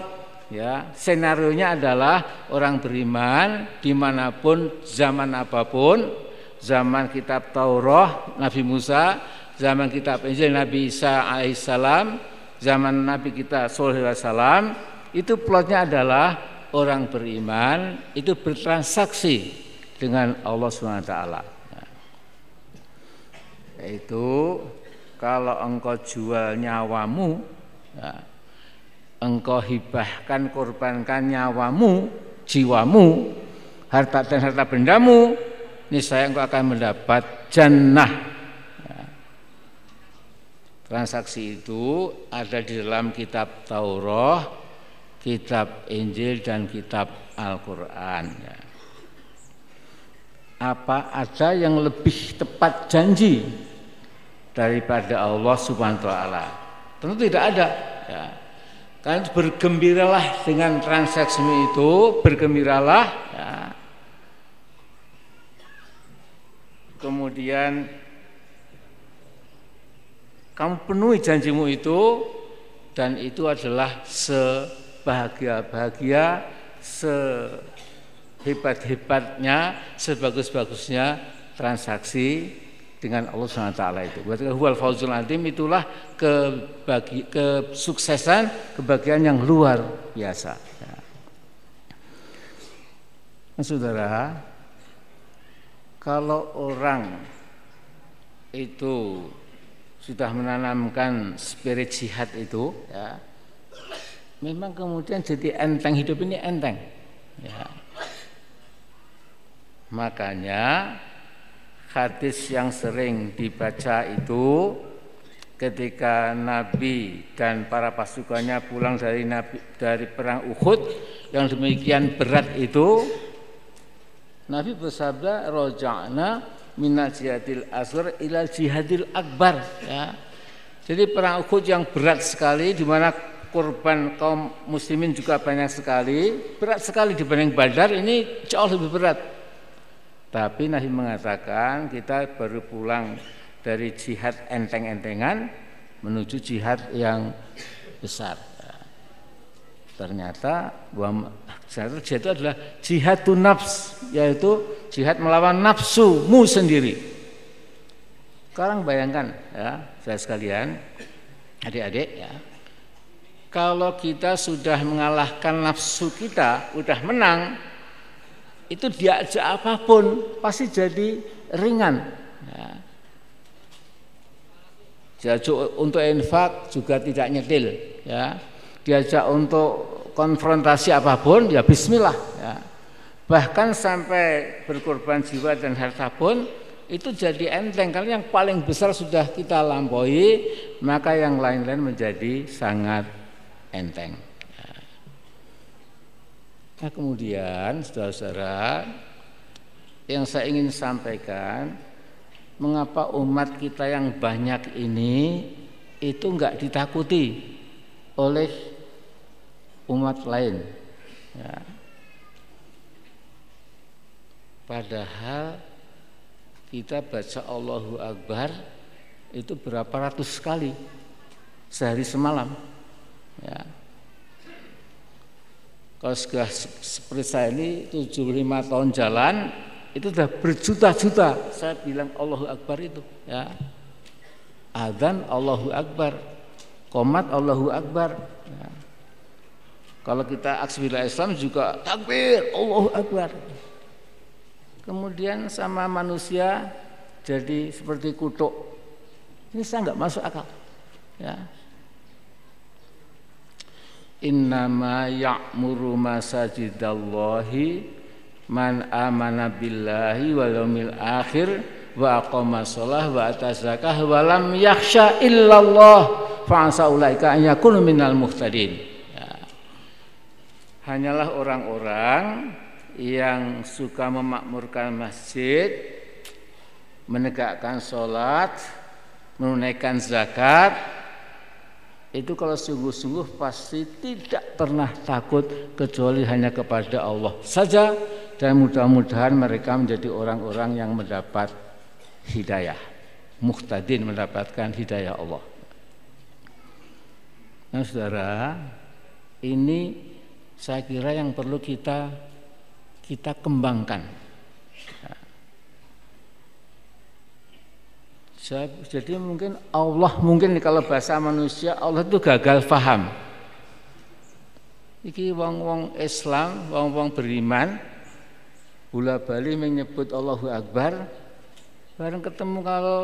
ya. Senario nya adalah orang beriman di mana pun zaman apa pun zaman kitab Taurat Nabi Musa zaman kitab Injil Nabi Isa alaihissalam zaman Nabi kita Sallallahu itu plotnya adalah orang beriman itu bertransaksi dengan Allah swt yaitu kalau engkau jual nyawamu ya, engkau hibahkan korbankan nyawamu jiwamu harta dan harta bendamu niscaya engkau akan mendapat jannah ya. transaksi itu ada di dalam kitab Taurat kitab Injil dan kitab Al-Quran ya. apa ada yang lebih tepat janji daripada Allah Subhanahu wa taala tentu tidak ada ya Kalian bergembiralah dengan transaksi itu, bergembiralah. Ya. Kemudian kamu penuhi janjimu itu dan itu adalah sebahagia-bahagia, sehebat-hebatnya, sebagus-bagusnya transaksi dengan Allah SWT itu. Berarti huwal fauzul adim itulah kebagi, kesuksesan, kebahagiaan yang luar biasa. Ya. Nah, saudara, kalau orang itu sudah menanamkan spirit jihad itu, ya, memang kemudian jadi enteng hidup ini enteng. Ya. Makanya hadis yang sering dibaca itu ketika Nabi dan para pasukannya pulang dari Nabi dari perang Uhud yang demikian berat itu Nabi bersabda roja'na minal jihadil asghar ila jihadil akbar ya. Jadi perang Uhud yang berat sekali di mana korban kaum muslimin juga banyak sekali, berat sekali dibanding Badar ini jauh lebih berat. Tapi Nabi mengatakan kita baru pulang dari jihad enteng-entengan menuju jihad yang besar. Ternyata jihad itu adalah jihadun nafs, yaitu jihad melawan nafsumu sendiri. Sekarang bayangkan ya, saya sekalian, adik-adik ya. Kalau kita sudah mengalahkan nafsu kita, udah menang, itu diajak apa pun pasti jadi ringan. Ya. Diajak untuk infak juga tidak nyetil. Ya. Diajak untuk konfrontasi apa pun ya Bismillah. Ya. Bahkan sampai berkorban jiwa dan harta pun itu jadi enteng karena yang paling besar sudah kita lampaui maka yang lain-lain menjadi sangat enteng. Nah kemudian saudara-saudara yang saya ingin sampaikan mengapa umat kita yang banyak ini itu enggak ditakuti oleh umat lain. Ya. Padahal kita baca Allahu Akbar itu berapa ratus kali sehari semalam. Ya. Kalau sudah seperti saya ini 75 tahun jalan itu sudah berjuta-juta saya bilang Allahu Akbar itu ya. Adzan Allahu Akbar, komat Allahu Akbar. Ya. Kalau kita aksi Islam juga takbir Allahu Akbar. Kemudian sama manusia jadi seperti kutuk. Ini saya nggak masuk akal. Ya, innama ya'muru masajidallahi man amana billahi wal yaumil akhir wa aqama shalah wa ata zakah wa lam yakhsha illallah fa asa ulaika an yakunu minal muhtadin ya. hanyalah orang-orang yang suka memakmurkan masjid menegakkan sholat menunaikan zakat itu kalau sungguh-sungguh pasti tidak pernah takut kecuali hanya kepada Allah saja. Dan mudah-mudahan mereka menjadi orang-orang yang mendapat hidayah muhtadin mendapatkan hidayah Allah. Nah saudara ini saya kira yang perlu kita kita kembangkan Jadi mungkin Allah mungkin kalau bahasa manusia Allah itu gagal faham. Iki wong-wong Islam, wong-wong beriman, bola bali menyebut Allahu Akbar, bareng ketemu kalau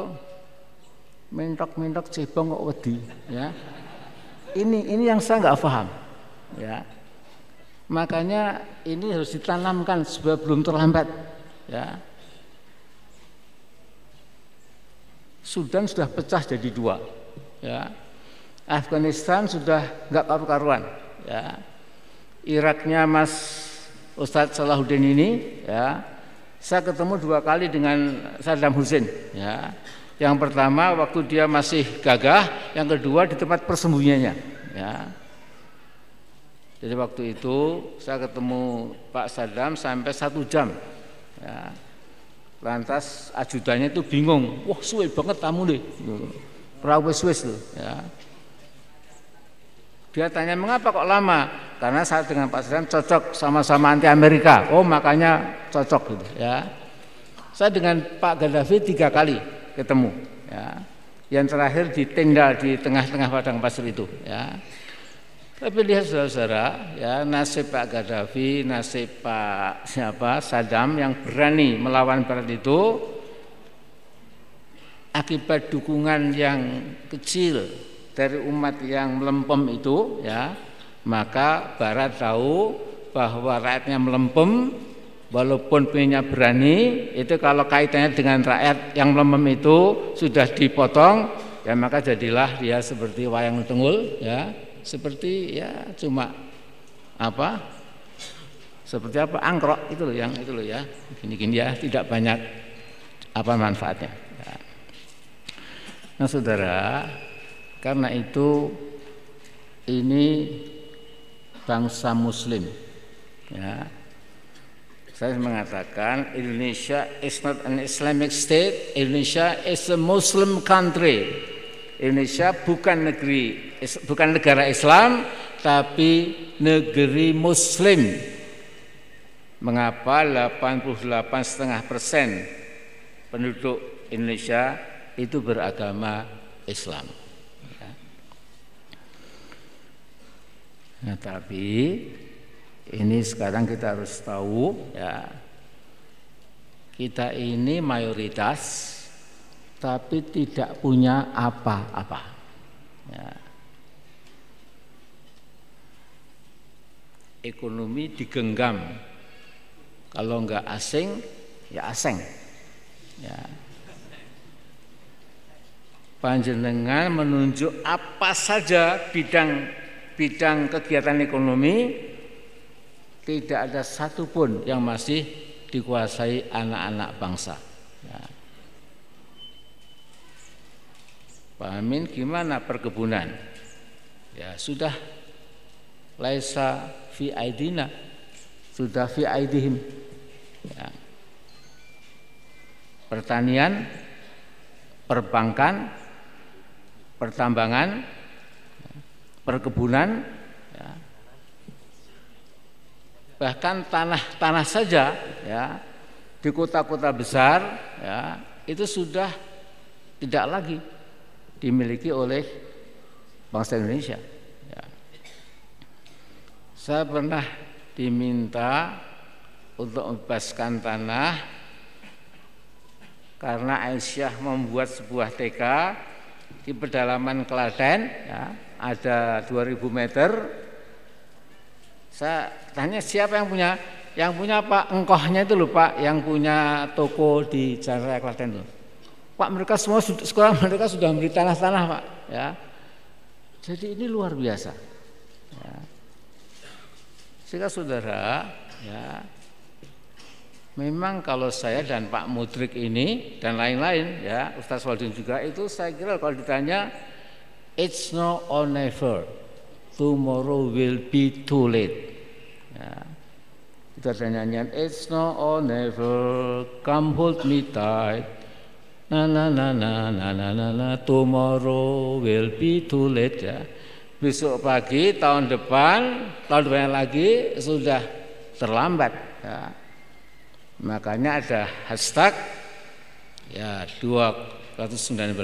mentok-mentok cebong kok wedi, ya. Ini ini yang saya nggak paham, ya. Makanya ini harus ditanamkan sebelum terlambat, ya Sudan sudah pecah jadi dua. Ya. Afghanistan sudah nggak karu-karuan. Ya. Iraknya Mas Ustadz Salahuddin ini, ya, saya ketemu dua kali dengan Saddam Hussein. Ya. Yang pertama waktu dia masih gagah, yang kedua di tempat persembunyiannya. Ya. Jadi waktu itu saya ketemu Pak Saddam sampai satu jam. Ya Lantas ajudannya itu bingung, wah suwe banget tamu nih, rawes wes tuh. Ya. Dia tanya mengapa kok lama? Karena saya dengan Pak cocok sama-sama anti Amerika. Oh makanya cocok gitu ya. Saya dengan Pak Gaddafi tiga kali ketemu. Ya. Yang terakhir di tenda di tengah-tengah padang pasir itu. Ya. Tapi lihat saudara-saudara, ya nasib Pak Gaddafi, nasib Pak siapa Saddam yang berani melawan Barat itu akibat dukungan yang kecil dari umat yang melempem itu, ya maka Barat tahu bahwa rakyatnya melempem, walaupun punya berani, itu kalau kaitannya dengan rakyat yang melempem itu sudah dipotong, ya maka jadilah dia seperti wayang tenggul, ya seperti ya cuma apa? Seperti apa? Angkrok itu loh yang itu loh ya. Gini-gini ya tidak banyak apa manfaatnya. Ya. nah saudara karena itu ini bangsa muslim ya. Saya mengatakan Indonesia is not an Islamic state Indonesia is a Muslim country. Indonesia bukan negeri bukan negara Islam tapi negeri Muslim. Mengapa 88,5 persen penduduk Indonesia itu beragama Islam? Ya. Nah, tapi ini sekarang kita harus tahu ya kita ini mayoritas tapi tidak punya apa-apa. Ya. Ekonomi digenggam, kalau enggak asing, ya asing. Ya. Panjenengan menunjuk apa saja bidang bidang kegiatan ekonomi tidak ada satupun yang masih dikuasai anak-anak bangsa. Ya. Pak Amin gimana perkebunan? ya sudah laisa fi aidina sudah fi aidihim ya. pertanian perbankan pertambangan perkebunan ya. bahkan tanah-tanah saja ya di kota-kota besar ya itu sudah tidak lagi dimiliki oleh bangsa Indonesia saya pernah diminta untuk membebaskan tanah karena Aisyah membuat sebuah TK di pedalaman Klaten ya, ada 2000 meter. Saya tanya siapa yang punya? Yang punya Pak engkohnya itu loh Pak yang punya toko di Jalan Raya Klaten loh Pak mereka semua sekolah mereka sudah membeli tanah-tanah Pak ya. Jadi ini luar biasa. Sehingga saudara, ya, memang kalau saya dan Pak Mudrik ini dan lain-lain, ya, Ustaz Waldin juga itu saya kira kalau ditanya, it's no or never, tomorrow will be too late. Ya. Itu ada nyanyian, it's no or never, come hold me tight. Na na na na na na na na tomorrow will be too late ya besok pagi tahun depan tahun depan lagi sudah terlambat. Ya. makanya ada hashtag ya 219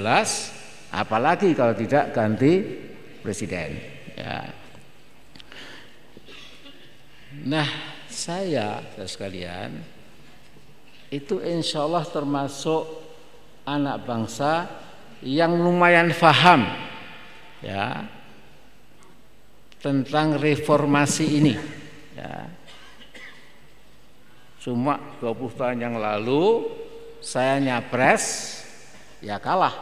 apalagi kalau tidak ganti presiden. Ya. Nah saya sekalian itu insya Allah termasuk anak bangsa yang lumayan faham. Ya tentang reformasi ini. Ya. Cuma 20 tahun yang lalu saya nyapres ya kalah.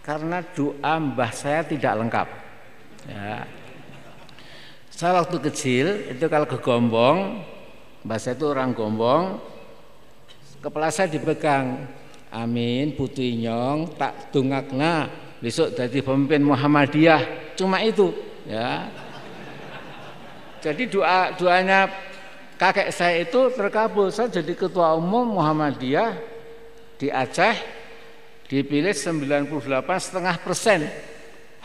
Karena doa mbah saya tidak lengkap. Ya. Saya waktu kecil itu kalau ke Gombong, mbah saya itu orang Gombong, kepala saya dipegang. Amin, putih nyong, tak dungakna, besok jadi pemimpin Muhammadiyah. Cuma itu ya. Jadi doa doanya kakek saya itu terkabul. Saya jadi ketua umum Muhammadiyah di Aceh dipilih 98 setengah persen.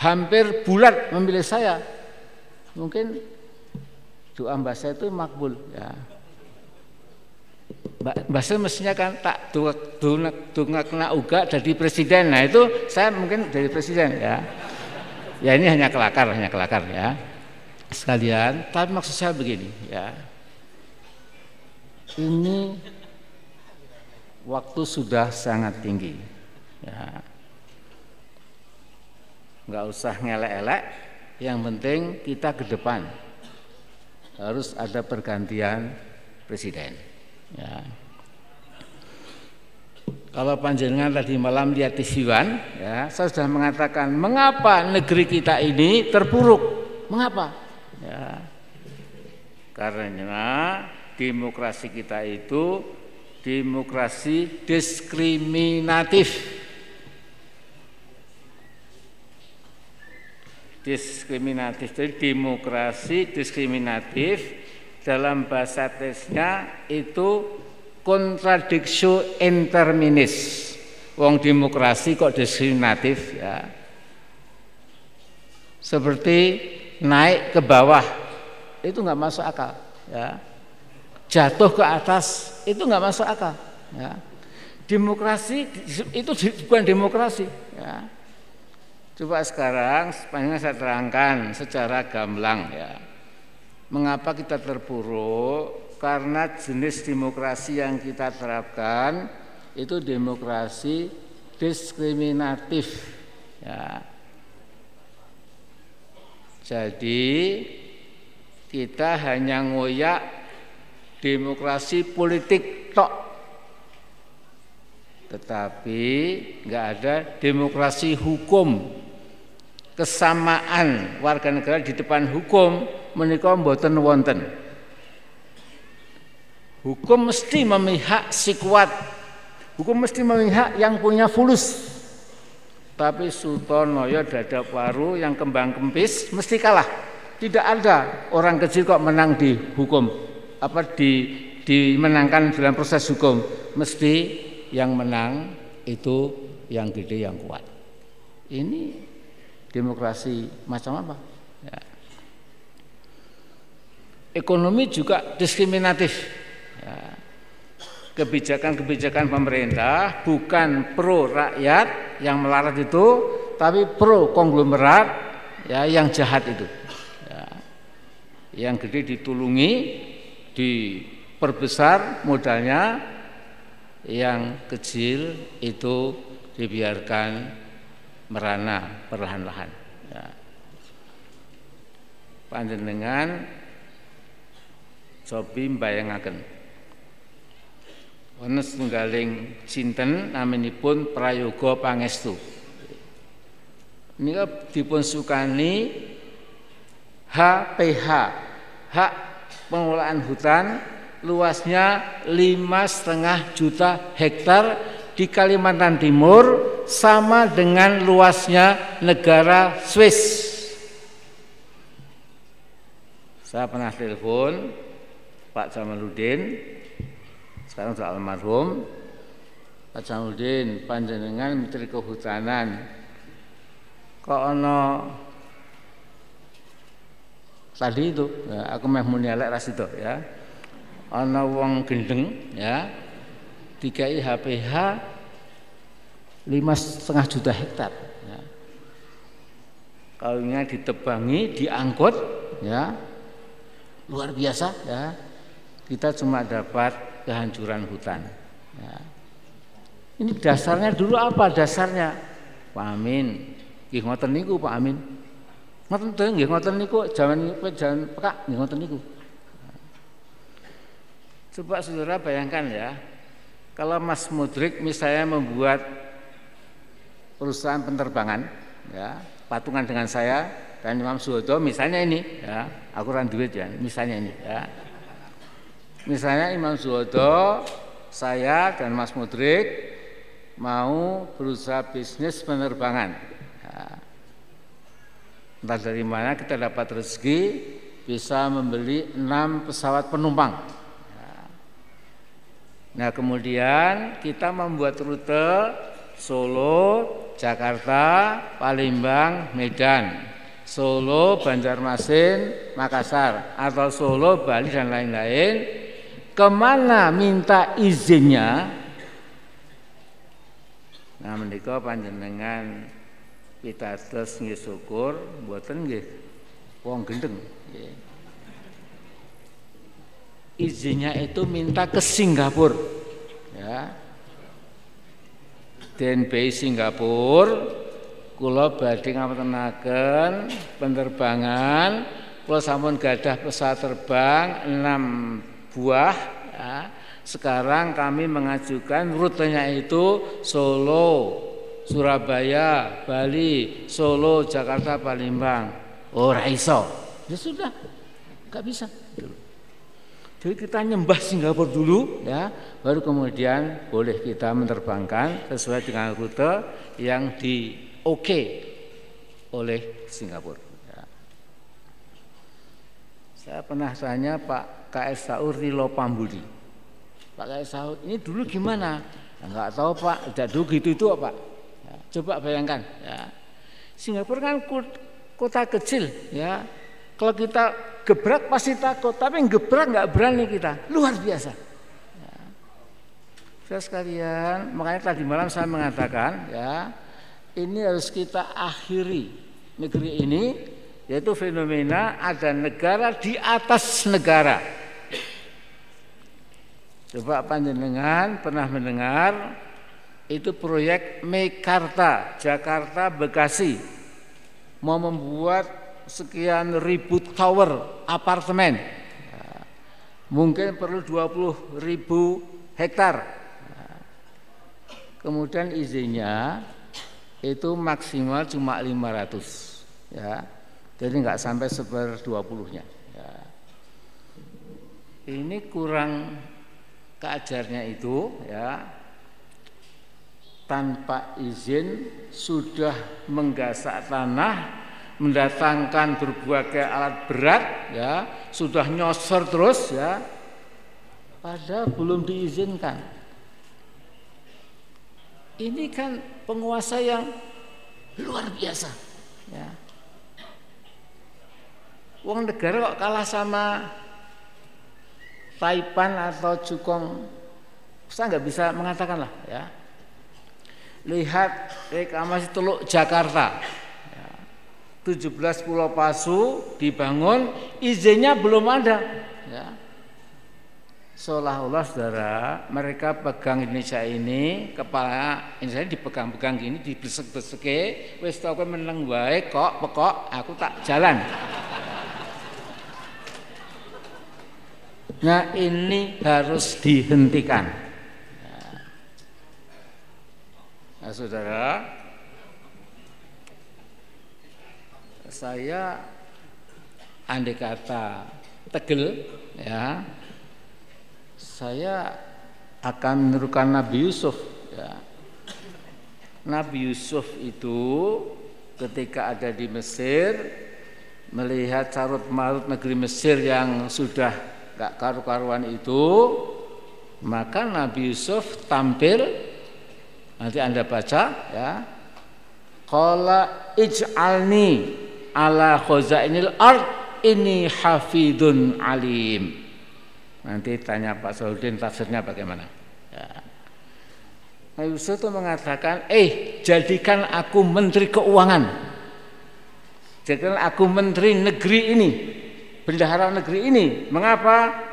Hampir bulat memilih saya. Mungkin doa mbak saya itu makbul ya Bahasa mestinya kan tak dungak kena uga jadi presiden. Nah itu saya mungkin jadi presiden ya. Ya ini hanya kelakar, hanya kelakar ya. Sekalian, tapi maksud saya begini ya. Ini waktu sudah sangat tinggi. Ya. Enggak usah ngelek-elek, yang penting kita ke depan harus ada pergantian presiden. Ya. Kalau panjenengan tadi malam lihat Siwan, ya, saya sudah mengatakan mengapa negeri kita ini terpuruk? Mengapa? Ya. Karena demokrasi kita itu demokrasi diskriminatif. Diskriminatif, jadi demokrasi diskriminatif dalam bahasa tesnya itu kontradiksi interminis. Wong demokrasi kok diskriminatif ya. Seperti naik ke bawah itu nggak masuk akal ya. Jatuh ke atas itu nggak masuk akal ya. Demokrasi itu bukan demokrasi ya. Coba sekarang sepanjang saya terangkan secara gamblang ya Mengapa kita terpuruk? Karena jenis demokrasi yang kita terapkan itu demokrasi diskriminatif. Ya. Jadi kita hanya ngoyak demokrasi politik tok tetapi nggak ada demokrasi hukum kesamaan warga negara di depan hukum menika mboten wonten. Hukum mesti memihak si kuat. Hukum mesti memihak yang punya fulus. Tapi Sutonoyo dada paru yang kembang kempis mesti kalah. Tidak ada orang kecil kok menang di hukum apa di dimenangkan dalam proses hukum. Mesti yang menang itu yang gede yang kuat. Ini demokrasi macam apa? Ya. Ekonomi juga diskriminatif. Ya kebijakan-kebijakan pemerintah bukan pro rakyat yang melarat itu, tapi pro konglomerat ya yang jahat itu. Ya. Yang gede ditulungi, diperbesar modalnya, yang kecil itu dibiarkan merana perlahan-lahan. Ya. Panjenengan cobi bayangaken ana setunggaling sinten naminipun prayoga pangestu nika dipun sukani HPH hak pengelolaan hutan luasnya lima setengah juta hektar di Kalimantan Timur sama dengan luasnya negara Swiss. Saya pernah telepon Pak Jamaluddin. Sekarang sudah almarhum. Pak Jamuddin panjenengan Menteri Kehutanan. Kok ono tadi itu? Ya, aku meh muni ras itu ya. Ono wong gendeng ya. Tiga HPH lima setengah juta hektar ya. kaunya ditebangi diangkut ya. Luar biasa ya kita cuma dapat kehancuran hutan. Ya. Ini dasarnya dulu apa dasarnya? Pak Amin, nggih ngoten niku Pak Amin. Ngoten to nggih ngoten niku jaman jaman pekak nggih ngoten niku. Coba saudara bayangkan ya, kalau Mas Mudrik misalnya membuat perusahaan penerbangan, ya patungan dengan saya dan Imam Suhodo misalnya ini, ya aku duit ya, misalnya ini, ya Misalnya Imam Zuhodo, saya dan Mas Mudrik mau berusaha bisnis penerbangan. Ya. Entah dari mana kita dapat rezeki bisa membeli enam pesawat penumpang. Nah kemudian kita membuat rute Solo, Jakarta, Palembang, Medan. Solo, Banjarmasin, Makassar atau Solo, Bali dan lain-lain ke mana minta izinnya? Nah menika panjenengan pitados nggih syukur mboten nggih? Wong gendeng. Nggih. Izinnya itu minta ke Singapura. Ya. DNB Singapura. Kula badhe ngapuntenaken penerbangan. Kula sampun gadah pesawat terbang 6 buah ya. sekarang kami mengajukan rutenya itu Solo Surabaya Bali Solo Jakarta Palembang oh raiso ya sudah nggak bisa jadi kita nyembah Singapura dulu ya, baru kemudian boleh kita menerbangkan sesuai dengan rute yang di oke oleh Singapura. Ya. Saya pernah tanya Pak KS Saur Pambudi. Pak KS Saur ini dulu gimana? Enggak tahu Pak, tidak dulu gitu itu Pak. Ya, coba bayangkan ya. Singapura kan kota kecil ya. Kalau kita gebrak pasti takut, tapi gebrak nggak berani kita. Luar biasa. Ya. Saya sekalian, makanya tadi malam saya mengatakan ya, ini harus kita akhiri negeri ini yaitu fenomena ada negara di atas negara. Coba panjenengan pernah mendengar itu proyek Mekarta Jakarta Bekasi. Mau membuat sekian ribu tower apartemen. Mungkin perlu 20 ribu hektar. Kemudian izinnya itu maksimal cuma 500 ya. Jadi nggak sampai seper 20 nya ya. ini kurang keajarnya itu ya tanpa izin sudah menggasak tanah, mendatangkan berbagai alat berat, ya, sudah nyosor terus, ya, padahal belum diizinkan. Ini kan penguasa yang luar biasa, ya. Uang negara kok kalah sama Taipan atau Cukong, saya nggak bisa mengatakan lah, ya lihat reklamasi Teluk Jakarta. 17 ya. pulau pasu dibangun, izinnya belum ada. Ya. Seolah-olah saudara, mereka pegang Indonesia ini, kepala Indonesia dipegang-pegang gini, dibesek-besek, wis tau meneng wae kok, pekok, aku tak jalan. Nah ini harus dihentikan. Nah, saudara, saya andai kata tegel ya, saya akan menirukan Nabi Yusuf ya. Nabi Yusuf itu ketika ada di Mesir melihat carut marut negeri Mesir yang sudah gak karu-karuan itu maka Nabi Yusuf tampil Nanti Anda baca ya. Qala ij'alni ala khazainil ard ini hafidun alim. Nanti tanya Pak Saudin tafsirnya bagaimana. Ya. Nah, Yusuf itu mengatakan, eh jadikan aku menteri keuangan. Jadikan aku menteri negeri ini, bendahara negeri ini. Mengapa?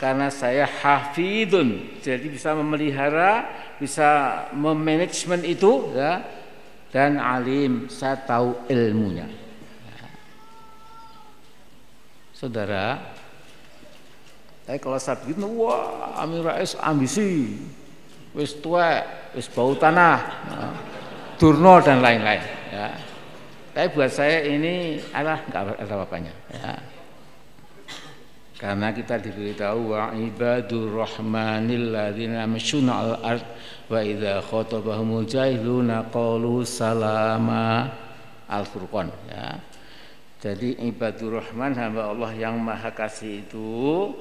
Karena saya hafidun, jadi bisa memelihara bisa memanajemen itu ya dan alim saya tahu ilmunya ya. saudara tapi kalau saya begitu wah Amir Rais ambisi wis tua wis bau tanah durno dan lain-lain ya tapi buat saya ini adalah nggak ada apa-apanya ya karena kita diberitahu wa ibadur rahmanil ladzina yamshuna al ard wa idza khatabahumul jahiluna qalu salama. Al furqan ya. Jadi ibadur rahman hamba Allah yang maha kasih itu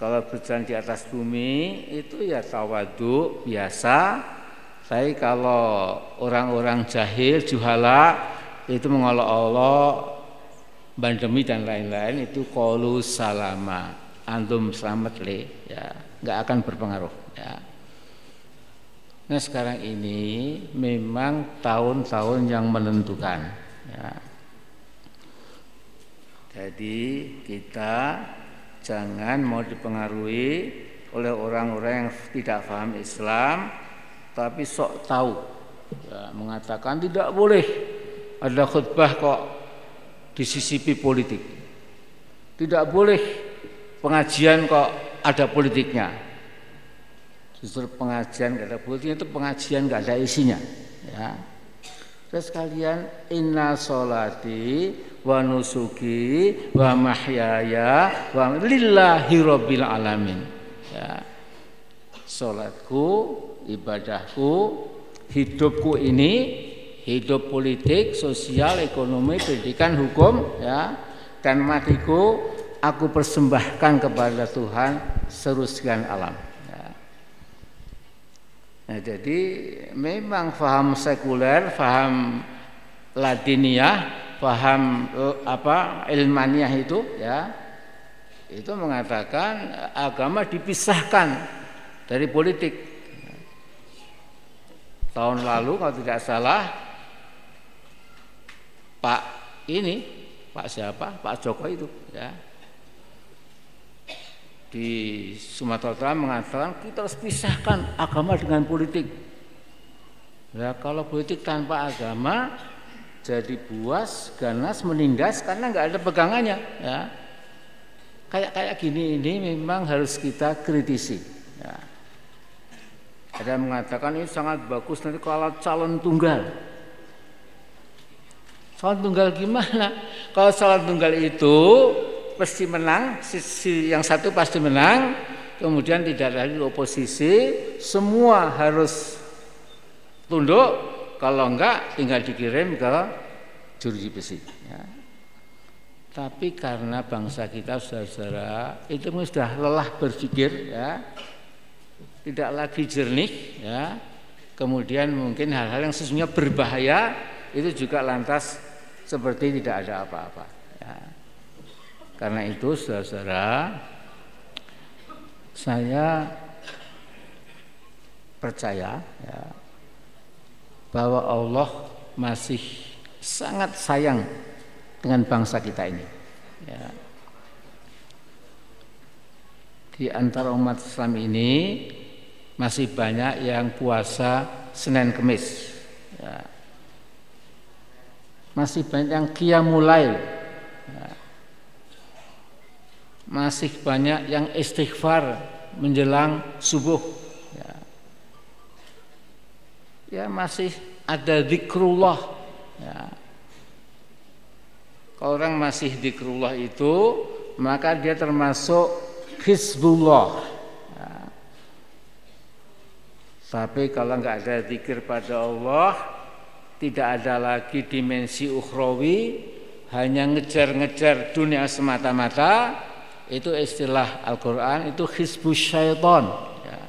kalau berjalan di atas bumi itu ya tawadu biasa. Tapi kalau orang-orang jahil juhala itu mengolok Allah pandemi dan lain-lain itu kolu salama. Antum selamat le. Ya nggak akan berpengaruh ya. Nah sekarang ini memang tahun-tahun yang menentukan ya. Jadi kita jangan mau dipengaruhi oleh orang-orang yang tidak paham Islam tapi sok tahu. Ya, mengatakan tidak boleh. Ada khutbah kok disisipi politik. Tidak boleh pengajian kok ada politiknya. Justru pengajian gak ada politiknya itu pengajian gak ada isinya. Ya. Terus kalian inna solati wa nusuki wa mahyaya wa lillahi rabbil alamin. Ya. Salatku, ibadahku, hidupku ini hidup politik, sosial, ekonomi, pendidikan, hukum ya dan matiku aku persembahkan kepada Tuhan seluruh sekian alam. Ya. Nah, jadi memang faham sekuler, faham ladiniah, faham eh, apa ilmaniah itu ya itu mengatakan agama dipisahkan dari politik. Tahun lalu kalau tidak salah Pak ini, Pak siapa? Pak Joko itu, ya. Di Sumatera Utara mengatakan kita harus pisahkan agama dengan politik. Ya, kalau politik tanpa agama jadi buas, ganas, menindas karena nggak ada pegangannya, ya. Kayak kayak gini ini memang harus kita kritisi. Ya. Ada yang mengatakan ini sangat bagus nanti kalau calon tunggal. Salat tunggal gimana? Kalau salat tunggal itu pasti menang, sisi yang satu pasti menang, kemudian tidak lagi oposisi, semua harus tunduk, kalau enggak tinggal dikirim ke juruji besi. Ya. Tapi karena bangsa kita saudara-saudara itu sudah lelah berpikir ya, tidak lagi jernih ya. Kemudian mungkin hal-hal yang sesungguhnya berbahaya itu juga lantas seperti tidak ada apa-apa. Ya. Karena itu saudara-saudara saya percaya ya, bahwa Allah masih sangat sayang dengan bangsa kita ini. Ya. Di antara umat Islam ini masih banyak yang puasa Senin Kemis. Ya. Masih banyak yang kiamulai. Ya. Masih banyak yang istighfar menjelang subuh. Ya, ya masih ada zikrullah. Ya. Kalau orang masih zikrullah itu, maka dia termasuk hizbullah tapi kalau nggak ada zikir pada Allah, tidak ada lagi dimensi ukhrawi, hanya ngejar-ngejar dunia semata-mata, itu istilah Al-Quran, itu hizbus syaitan. Ya.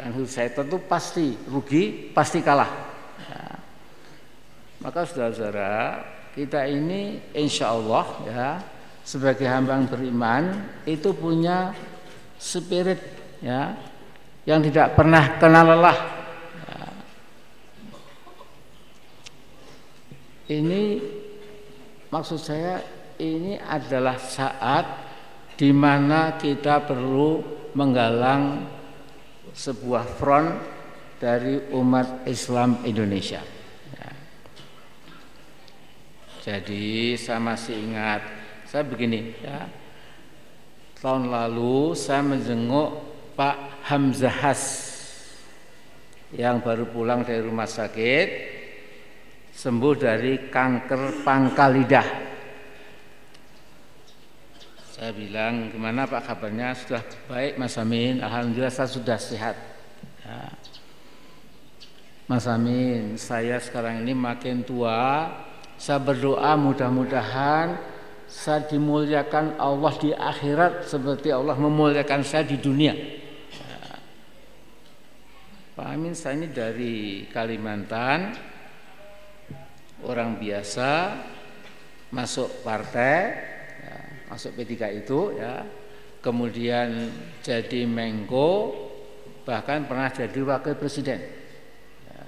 Dan syaitan itu pasti rugi, pasti kalah. Ya. Maka saudara-saudara, kita ini insya Allah ya sebagai hamba beriman itu punya spirit ya yang tidak pernah kenal lelah. Ini maksud saya ini adalah saat di mana kita perlu menggalang sebuah front dari umat Islam Indonesia. Jadi saya masih ingat, saya begini ya, tahun lalu saya menjenguk Pak Hamzahas yang baru pulang dari rumah sakit sembuh dari kanker pangkal lidah. Saya bilang gimana Pak kabarnya sudah baik Mas Amin, Alhamdulillah saya sudah sehat. Ya. Mas Amin, saya sekarang ini makin tua, saya berdoa mudah-mudahan saya dimuliakan Allah di akhirat seperti Allah memuliakan saya di dunia. Pak Amin saya ini dari Kalimantan, orang biasa, masuk partai, ya, masuk P3 itu, ya, kemudian jadi Mengko, bahkan pernah jadi wakil presiden. Ya.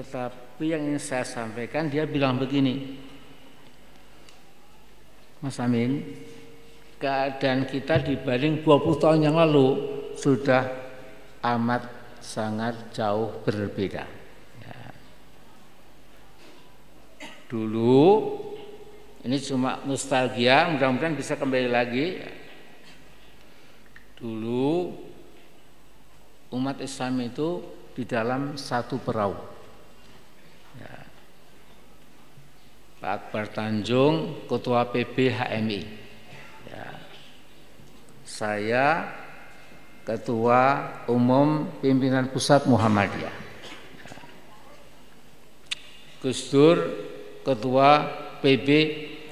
Tetapi yang ingin saya sampaikan dia bilang begini, Mas Amin, keadaan kita dibanding 20 tahun yang lalu sudah amat sangat jauh berbeda. Ya. Dulu ini cuma nostalgia, mudah-mudahan bisa kembali lagi. Dulu umat Islam itu di dalam satu perahu. Pak Akbar Tanjung, Ketua PB HMI. Ya. Saya Ketua Umum Pimpinan Pusat Muhammadiyah. Ya. Gus Dur, Ketua PB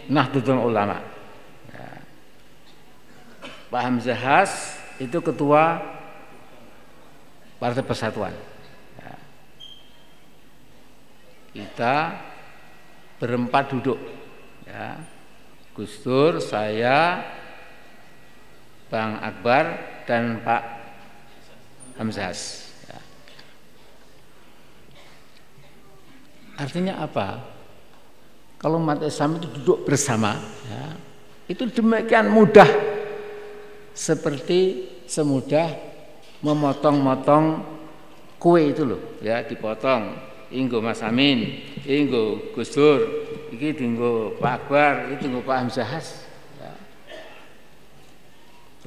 Nahdlatul Ulama. Ya. Pak Hamzahas itu Ketua Partai Persatuan. Ya. Kita berempat duduk ya Gus Dur, saya, Bang Akbar dan Pak Hamzahas. Ya. Artinya apa? Kalau umat Islam itu duduk bersama, ya, itu demikian mudah seperti semudah memotong-motong kue itu loh, ya dipotong inggo Mas Amin, inggo Gus Dur, iki dinggo Pak Akbar, iki dinggo Pak Hamzahas.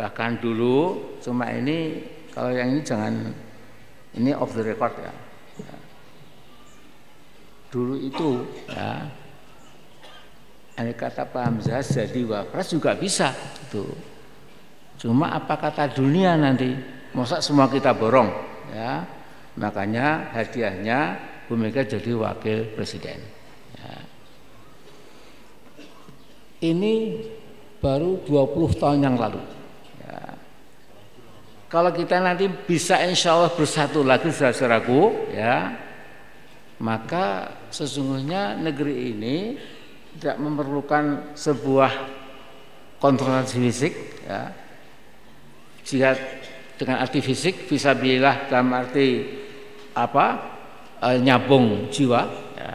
Bahkan dulu cuma ini kalau yang ini jangan ini off the record ya. ya. Dulu itu ya ini kata Pak Hamzahas jadi wapres juga bisa itu. Cuma apa kata dunia nanti? Masa semua kita borong, ya. Makanya hadiahnya Bu Mega jadi wakil presiden. Ya. Ini baru 20 tahun yang lalu. Kalau kita nanti bisa insya Allah bersatu lagi saudaraku, ya, maka sesungguhnya negeri ini tidak memerlukan sebuah konfrontasi fisik, ya. Jihad dengan arti fisik, bisa bilah dalam arti apa e, nyambung jiwa, ya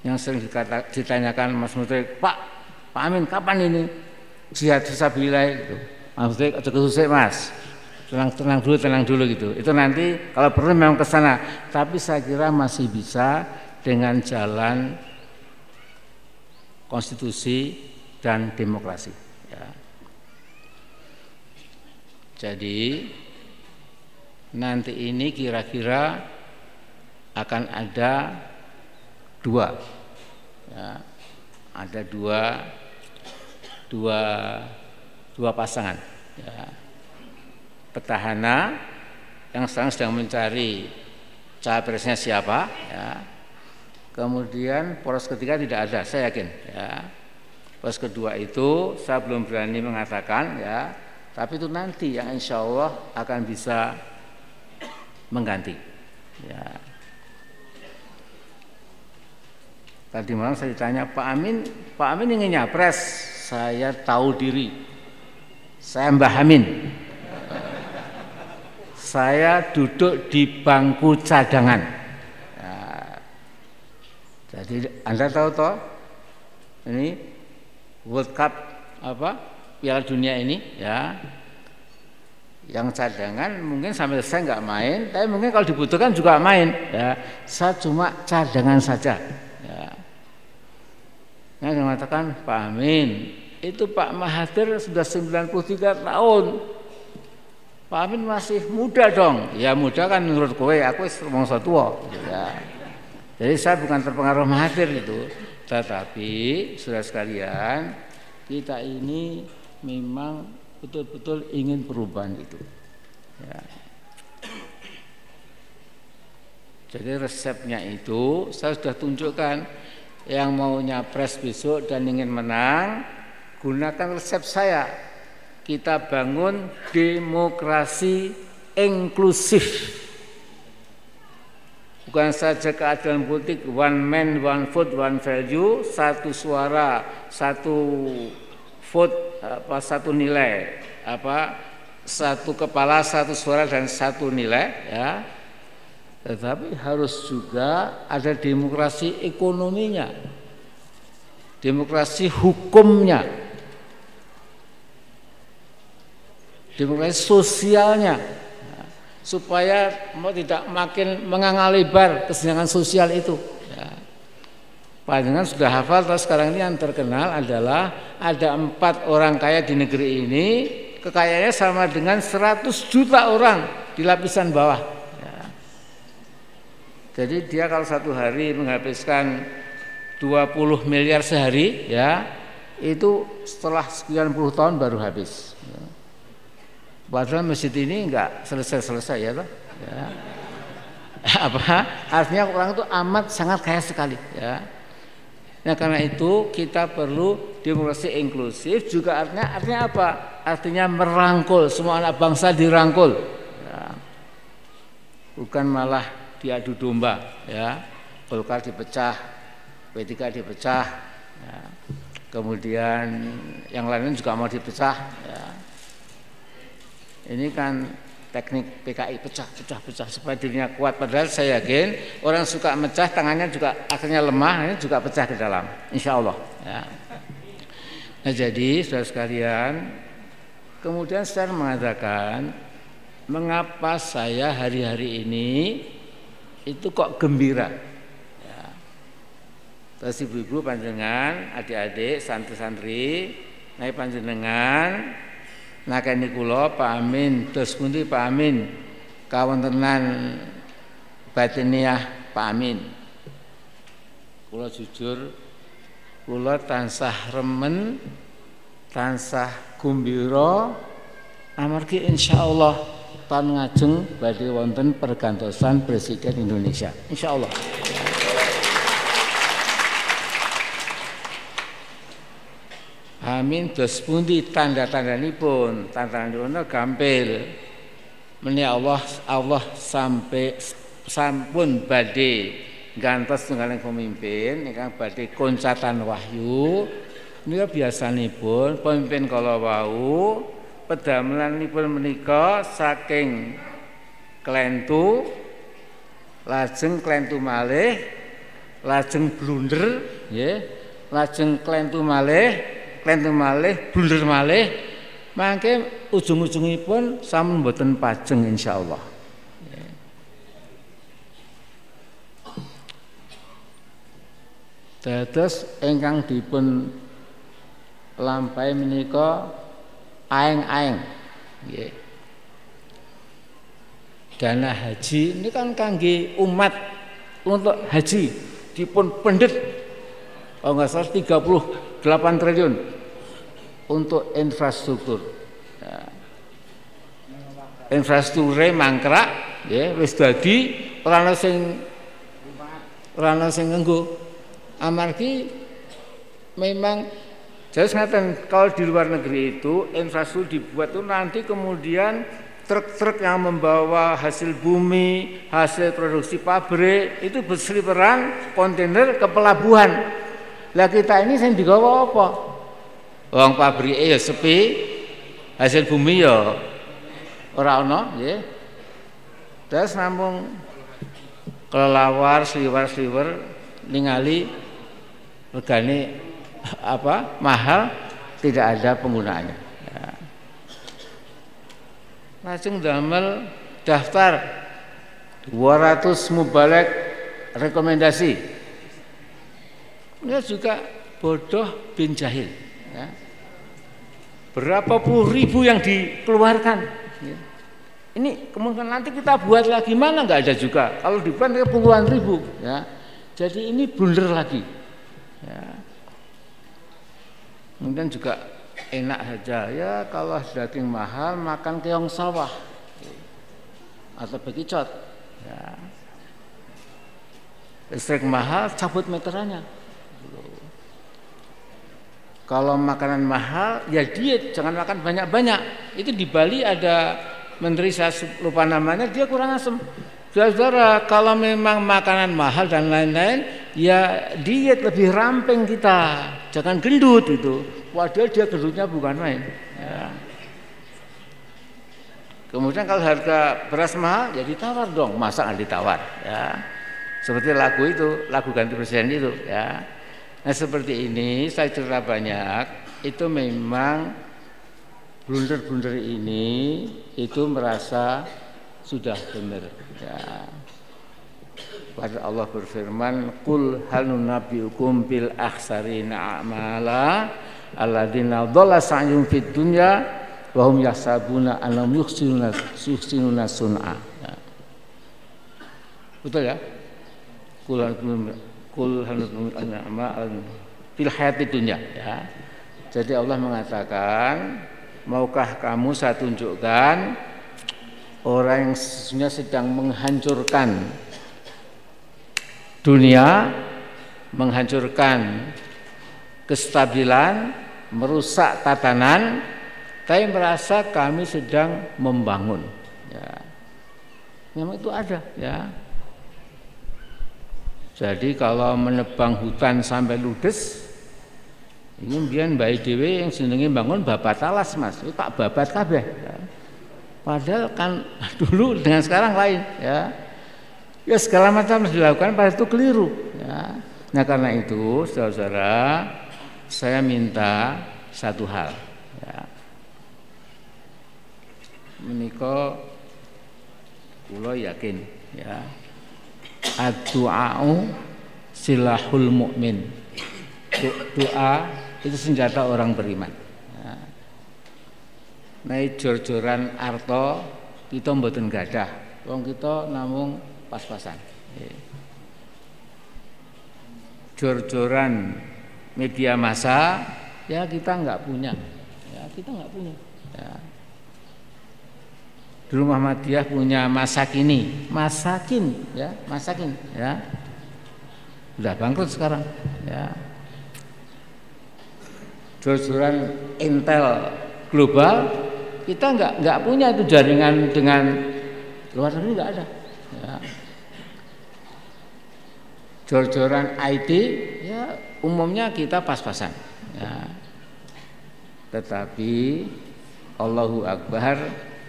yang sering dikata, ditanyakan Mas Menteri, Pak, Pak Amin kapan ini jihad fisabilillah itu? Menteri ada kesusik Mas. Tenang, tenang dulu, tenang dulu gitu. Itu nanti kalau perlu memang ke sana. Tapi saya kira masih bisa dengan jalan konstitusi dan demokrasi. Ya. Jadi nanti ini kira-kira akan ada dua ya, ada dua dua dua pasangan ya. petahana yang sekarang sedang mencari capresnya siapa ya. kemudian poros ketiga tidak ada saya yakin ya. poros kedua itu saya belum berani mengatakan ya tapi itu nanti yang insya Allah akan bisa mengganti ya Tadi malam saya ditanya Pak Amin, Pak Amin ingin nyapres. Saya tahu diri. Saya Mbah Amin. Saya duduk di bangku cadangan. Ya. Jadi Anda tahu toh ini World Cup apa Piala Dunia ini ya yang cadangan mungkin sampai saya nggak main tapi mungkin kalau dibutuhkan juga main ya saya cuma cadangan saja yang mengatakan Pak Amin itu Pak Mahathir sudah 93 tahun. Pak Amin masih muda dong. Ya muda kan menurut kowe aku mongso tua. Ya. jadi saya bukan terpengaruh Mahathir itu. Tetapi sudah sekalian kita ini memang betul-betul ingin perubahan itu. Ya. jadi resepnya itu saya sudah tunjukkan yang mau nyapres besok dan ingin menang gunakan resep saya. Kita bangun demokrasi inklusif. Bukan saja keadilan politik one man one vote one value satu suara satu vote apa satu nilai apa satu kepala satu suara dan satu nilai ya. Tetapi harus juga ada demokrasi ekonominya, demokrasi hukumnya, demokrasi sosialnya, supaya mau tidak makin menganga lebar kesenjangan sosial itu. Ya. Panjangan sudah hafal, terus sekarang ini yang terkenal adalah ada empat orang kaya di negeri ini, kekayaannya sama dengan 100 juta orang di lapisan bawah. Jadi dia kalau satu hari menghabiskan 20 miliar sehari ya itu setelah sekian puluh tahun baru habis. Padahal masjid ini enggak selesai-selesai ya toh. Ya. Apa? Artinya orang itu amat sangat kaya sekali ya. Nah karena itu kita perlu demokrasi inklusif juga artinya artinya apa? Artinya merangkul semua anak bangsa dirangkul. Ya. Bukan malah diadu domba ya Golkar dipecah P3 dipecah ya. kemudian yang lain juga mau dipecah ya. Ini kan teknik PKI pecah pecah pecah supaya dirinya kuat padahal saya yakin orang suka mecah tangannya juga akhirnya lemah ini juga pecah ke dalam insya Allah ya. nah jadi saudara sekalian kemudian saya mengatakan mengapa saya hari-hari ini itu kok gembira. Ya. Terus ibu-ibu panjenengan, adik-adik, santri-santri, naik panjenengan, nakeni kula Pak Amin, terus pundi Pak Amin, tenan batiniah Pak Amin. Kula jujur, kula tansah remen tansah gumbira amargi insyaallah tan ngajeng badhe wonten pergantosan presiden Indonesia. Insyaallah Amin. Dos pundi tanda-tandanipun? Tanda-tandanipun gampil. Meni Allah Allah sampai sampun badhe gantos tunggaling pemimpin ingkang badhe koncatan wahyu. Nika biasanipun pemimpin kala wau pedamelanipun menika saking klentu lajeng klentu malih lajeng blunder nggih lajeng klentu malih klentu malih blunder malih. Mangke ujung-ujungipun sampun mboten pajeng insyaallah. Dados ingkang dipun lampahi menika aeng-aeng. Nggih. Dana haji ini kan kangge umat untuk haji dipun pendet oh nggak salah 38 triliun untuk infrastruktur. Ya. Infrastruktur mangkrak ya wis dadi ora sing ora sing nganggo amargi memang jadi ngaten kalau di luar negeri itu infrastruktur dibuat itu nanti kemudian truk-truk yang membawa hasil bumi, hasil produksi pabrik itu berseliweran kontainer ke pelabuhan. Lah kita ini saya digawa apa? Uang pabrik ya sepi, hasil bumi ya ora ana, nggih. Terus namun kelelawar, sliwer-sliwer ningali regane apa mahal tidak ada penggunaannya ya. langsung damel daftar 200 mubalek rekomendasi ini juga bodoh bin jahil ya. berapa puluh ribu yang dikeluarkan? Ya. ini kemungkinan nanti kita buat lagi. Mana nggak ada juga? Kalau dibuat puluhan ribu. Ya. Jadi ini blunder lagi. Ya. kemudian juga enak saja. Ya kalau daging mahal makan keong sawah. Atau bekicot ya. listrik mahal cabut meterannya kalau makanan mahal ya diet jangan makan banyak-banyak itu di Bali ada menteri saya lupa namanya dia kurang asem Saudara, kalau memang makanan mahal dan lain-lain, ya diet lebih ramping kita. Jangan gendut itu. Padahal dia gendutnya bukan main. Ya. Kemudian kalau harga beras mahal, ya ditawar dong. Masa nggak ditawar? Ya. Seperti lagu itu, lagu ganti presiden itu. Ya. Nah seperti ini, saya cerita banyak. Itu memang blunder-blunder ini itu merasa sudah benar ya. Pada Allah berfirman, "Qul hal nunabbiukum bil akhsarina a'mala alladzina dhalla sa'yuhum fid dunya wa hum yahsabuna annahum yuhsinuna yuhsinuna sun'a." Ya. Betul ya? Qul nunabbiukum fil hayati dunya ya. Jadi Allah mengatakan, maukah kamu saya tunjukkan orang yang sesungguhnya sedang menghancurkan dunia, menghancurkan kestabilan, merusak tatanan, tapi merasa kami sedang membangun. Ya. Memang itu ada, ya. Jadi kalau menebang hutan sampai ludes, ini biar bayi dewe yang senengi bangun babat talas mas, itu tak babat kabeh. Ya. Padahal kan dulu dengan sekarang lain ya. Ya segala macam harus dilakukan pada itu keliru ya. Nah karena itu saudara-saudara saya minta satu hal ya. Menika kula yakin ya. Ad-du'a'u silahul mukmin. Doa itu senjata orang beriman. Naik jor-joran arto kita mboten gadah. Wong kita namung pas-pasan. Jor-joran media massa ya kita nggak punya. kita nggak punya. Ya. Di rumah Muhammadiyah punya masakini, masakin, ya, masakin, ya. Sudah bangkrut sekarang, ya. Jor-joran Intel global kita nggak nggak punya itu jaringan dengan luar negeri nggak ada. Ya. Jor-joran IT ya umumnya kita pas-pasan. Ya. Tetapi Allahu Akbar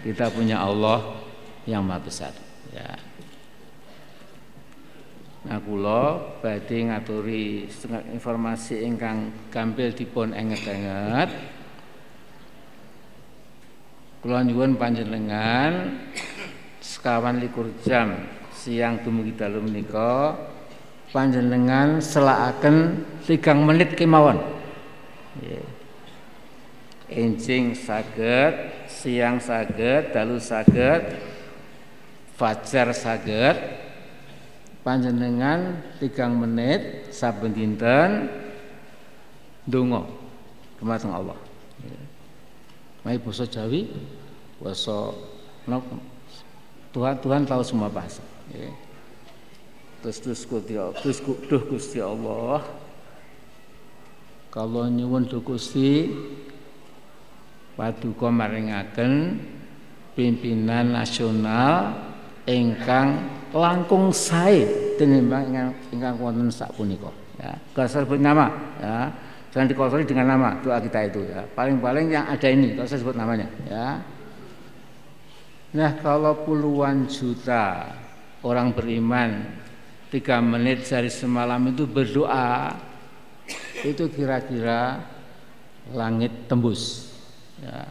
kita punya Allah yang maha besar. Ya. Nah kula badhe ngaturi informasi ingkang gampil dipun enget-enget. Kula nyuwun panjenengan sekawan likur jam siang dumugi dalu menika panjenengan selakaken tigang menit kemawon. Yeah. Enjing saged, siang saged, dalu saged, fajar saged. Panjenengan tigang menit saben dinten donga dumateng Allah. Mai basa Jawi, basa Tuhan Tuhan tahu semua bahasa. Terus terus Gusti terus duh Gusti Allah. Kalau nyuwun duh Gusti paduka maringaken pimpinan nasional ingkang langkung sae tinimbang ingkang wonten sapunika ya. Gak sebut nama ya. Jangan dikotori dengan nama doa kita itu ya. Paling-paling yang ada ini kalau saya sebut namanya ya. Nah, kalau puluhan juta orang beriman tiga menit sehari semalam itu berdoa itu kira-kira langit tembus Ya.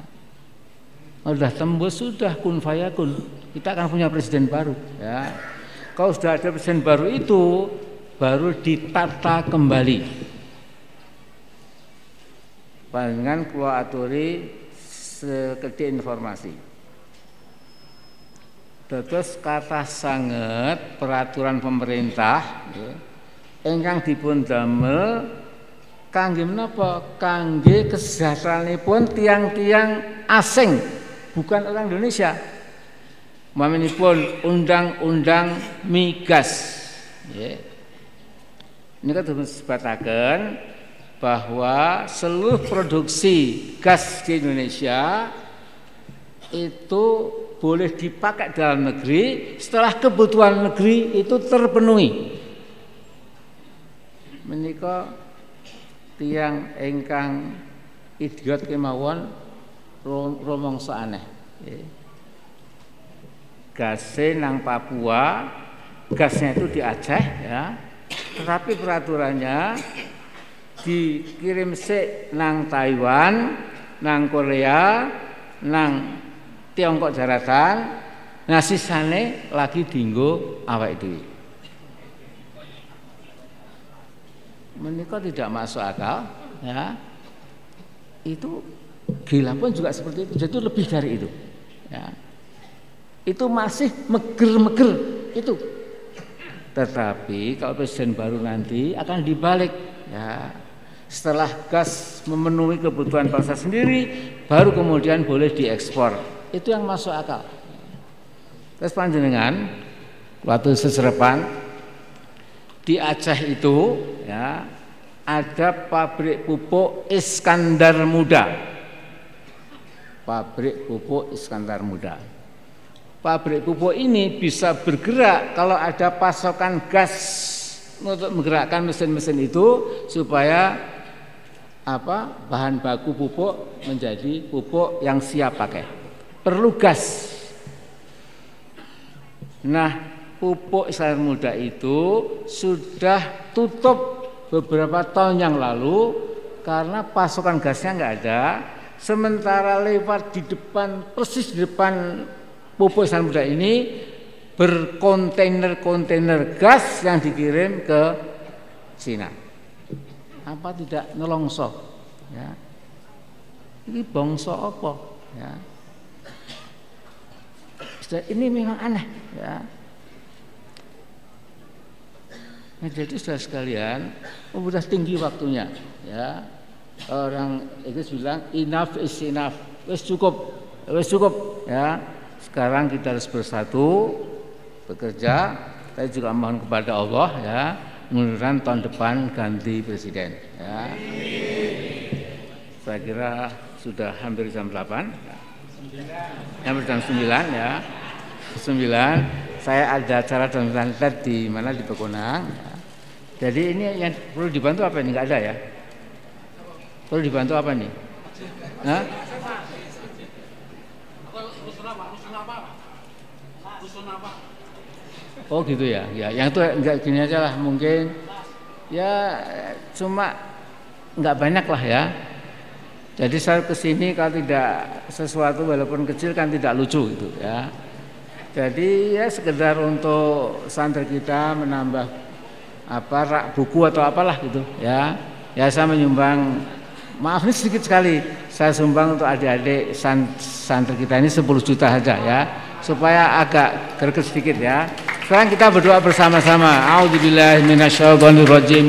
Sudah tembus sudah kun fayakun. Kita akan punya presiden baru. Ya. Kalau sudah ada presiden baru itu baru ditata kembali. Panjenengan kula aturi sekedhik informasi. Terus kata sangat peraturan pemerintah ya, ingkang dipun damel kangge menapa? Kangge pun tiang-tiang asing bukan orang Indonesia. Pun undang-undang migas. Ini kan disebatakan bahwa seluruh produksi gas di Indonesia itu boleh dipakai dalam negeri setelah kebutuhan negeri itu terpenuhi. Menikah tiang engkang idiot kemawon romong aneh. Gase nang Papua gasnya itu di Aceh ya. Tetapi peraturannya dikirim se nang Taiwan nang Korea nang Tiongkok daratan. Nah sisane lagi dinggo awak itu menikah tidak masuk akal ya. Itu gila pun juga seperti itu. Jadi lebih dari itu ya. Itu masih meger-meger itu. Tetapi kalau presiden baru nanti akan dibalik ya. Setelah gas memenuhi kebutuhan bangsa sendiri baru kemudian boleh diekspor. Itu yang masuk akal. Terus panjenengan waktu seserepan di Aceh itu ya ada pabrik pupuk Iskandar Muda. Pabrik pupuk Iskandar Muda. Pabrik pupuk ini bisa bergerak kalau ada pasokan gas untuk menggerakkan mesin-mesin itu supaya apa bahan baku pupuk menjadi pupuk yang siap pakai. Perlu gas. Nah, pupuk Islam muda itu sudah tutup beberapa tahun yang lalu karena pasokan gasnya nggak ada. Sementara lewat di depan persis di depan pupuk Islam muda ini berkontainer-kontainer gas yang dikirim ke Cina. Apa tidak nelongso? Ya. Ini bongso apa? Ya. Ini memang aneh ya Nah, jadi sudah sekalian, oh, sudah tinggi waktunya, ya. orang Inggris bilang enough is enough. Wes cukup, wes cukup ya. Sekarang kita harus bersatu bekerja. Saya juga mohon kepada Allah ya, mudah tahun depan ganti presiden ya. Saya kira sudah hampir jam 8 hampir jam 9 ya 9 saya ada acara dan di mana di Pekonang ya. Jadi ini yang perlu dibantu apa ini nggak ada ya perlu dibantu apa nih Hah? Oh gitu ya, ya yang itu enggak gini aja lah mungkin ya cuma enggak banyak lah ya. Jadi saya ke sini kalau tidak sesuatu walaupun kecil kan tidak lucu gitu ya. Jadi ya sekedar untuk santri kita menambah apa rak buku atau apalah gitu ya. Ya saya menyumbang maaf ini sedikit sekali saya sumbang untuk adik-adik santri kita ini 10 juta saja ya supaya agak greget sedikit ya. Sekarang kita berdoa bersama-sama.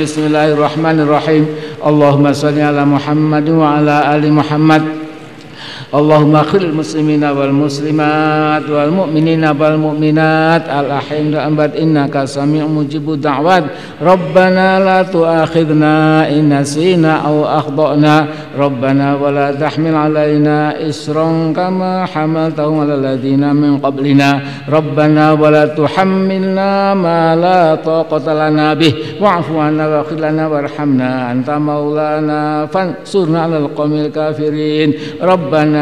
Bismillahirrahmanirrahim. Allahumma shalli ala Muhammad wa ala ali Muhammad. Allahumma khil muslimina wal muslimat wal mu'minina wal mu'minat. Al ahim da ambat innaka sami'u mujibu da'wat. Rabbana la tu'akhidna inna sina au akhdana. Rabbana wa la tahmil alaina isran kama hamaltahu ala ladina min qablina. Rabbana wa la tuhammilna ma la taqata lana bih. Wa'fu anna wa khilana warhamna anta maulana fansurna al qamil kafirin. Rabbana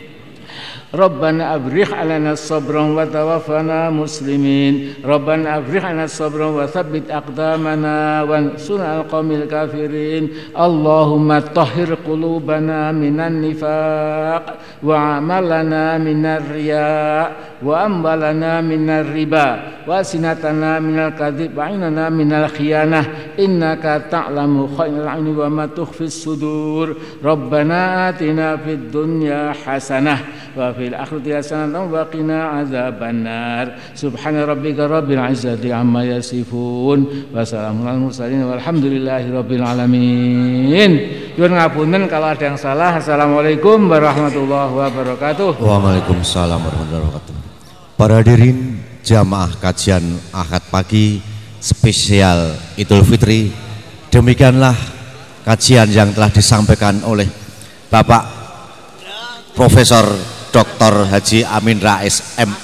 أبرح علينا الصبر وتوفنا مسلمين. ربنا أبرح علينا الصبر وثبت أقدامنا وانصرنا القوم الكافرين. اللهم طهر قلوبنا من النفاق وعملنا من الرياء. wa ambalana minar riba wa sinatana minal kadhib wa inana minal khiyanah. Innaka ta'lamu khairul aini wa ma tukhfis sudur. Rabbana atina fid dunya hasanah wa fil akhirati hasanah wa qina azabannar. Subhana rabbika rabbil izzati amma yasifun. Wa salamun alal mursalin walhamdulillahi rabbil alamin. Yun ngapunten kalau ada yang salah. Assalamualaikum warahmatullahi wabarakatuh. Waalaikumsalam warahmatullahi wabarakatuh. Para hadirin jamaah kajian Ahad pagi spesial Idul Fitri Demikianlah kajian yang telah disampaikan oleh Bapak Profesor Dr. Haji Amin Rais MA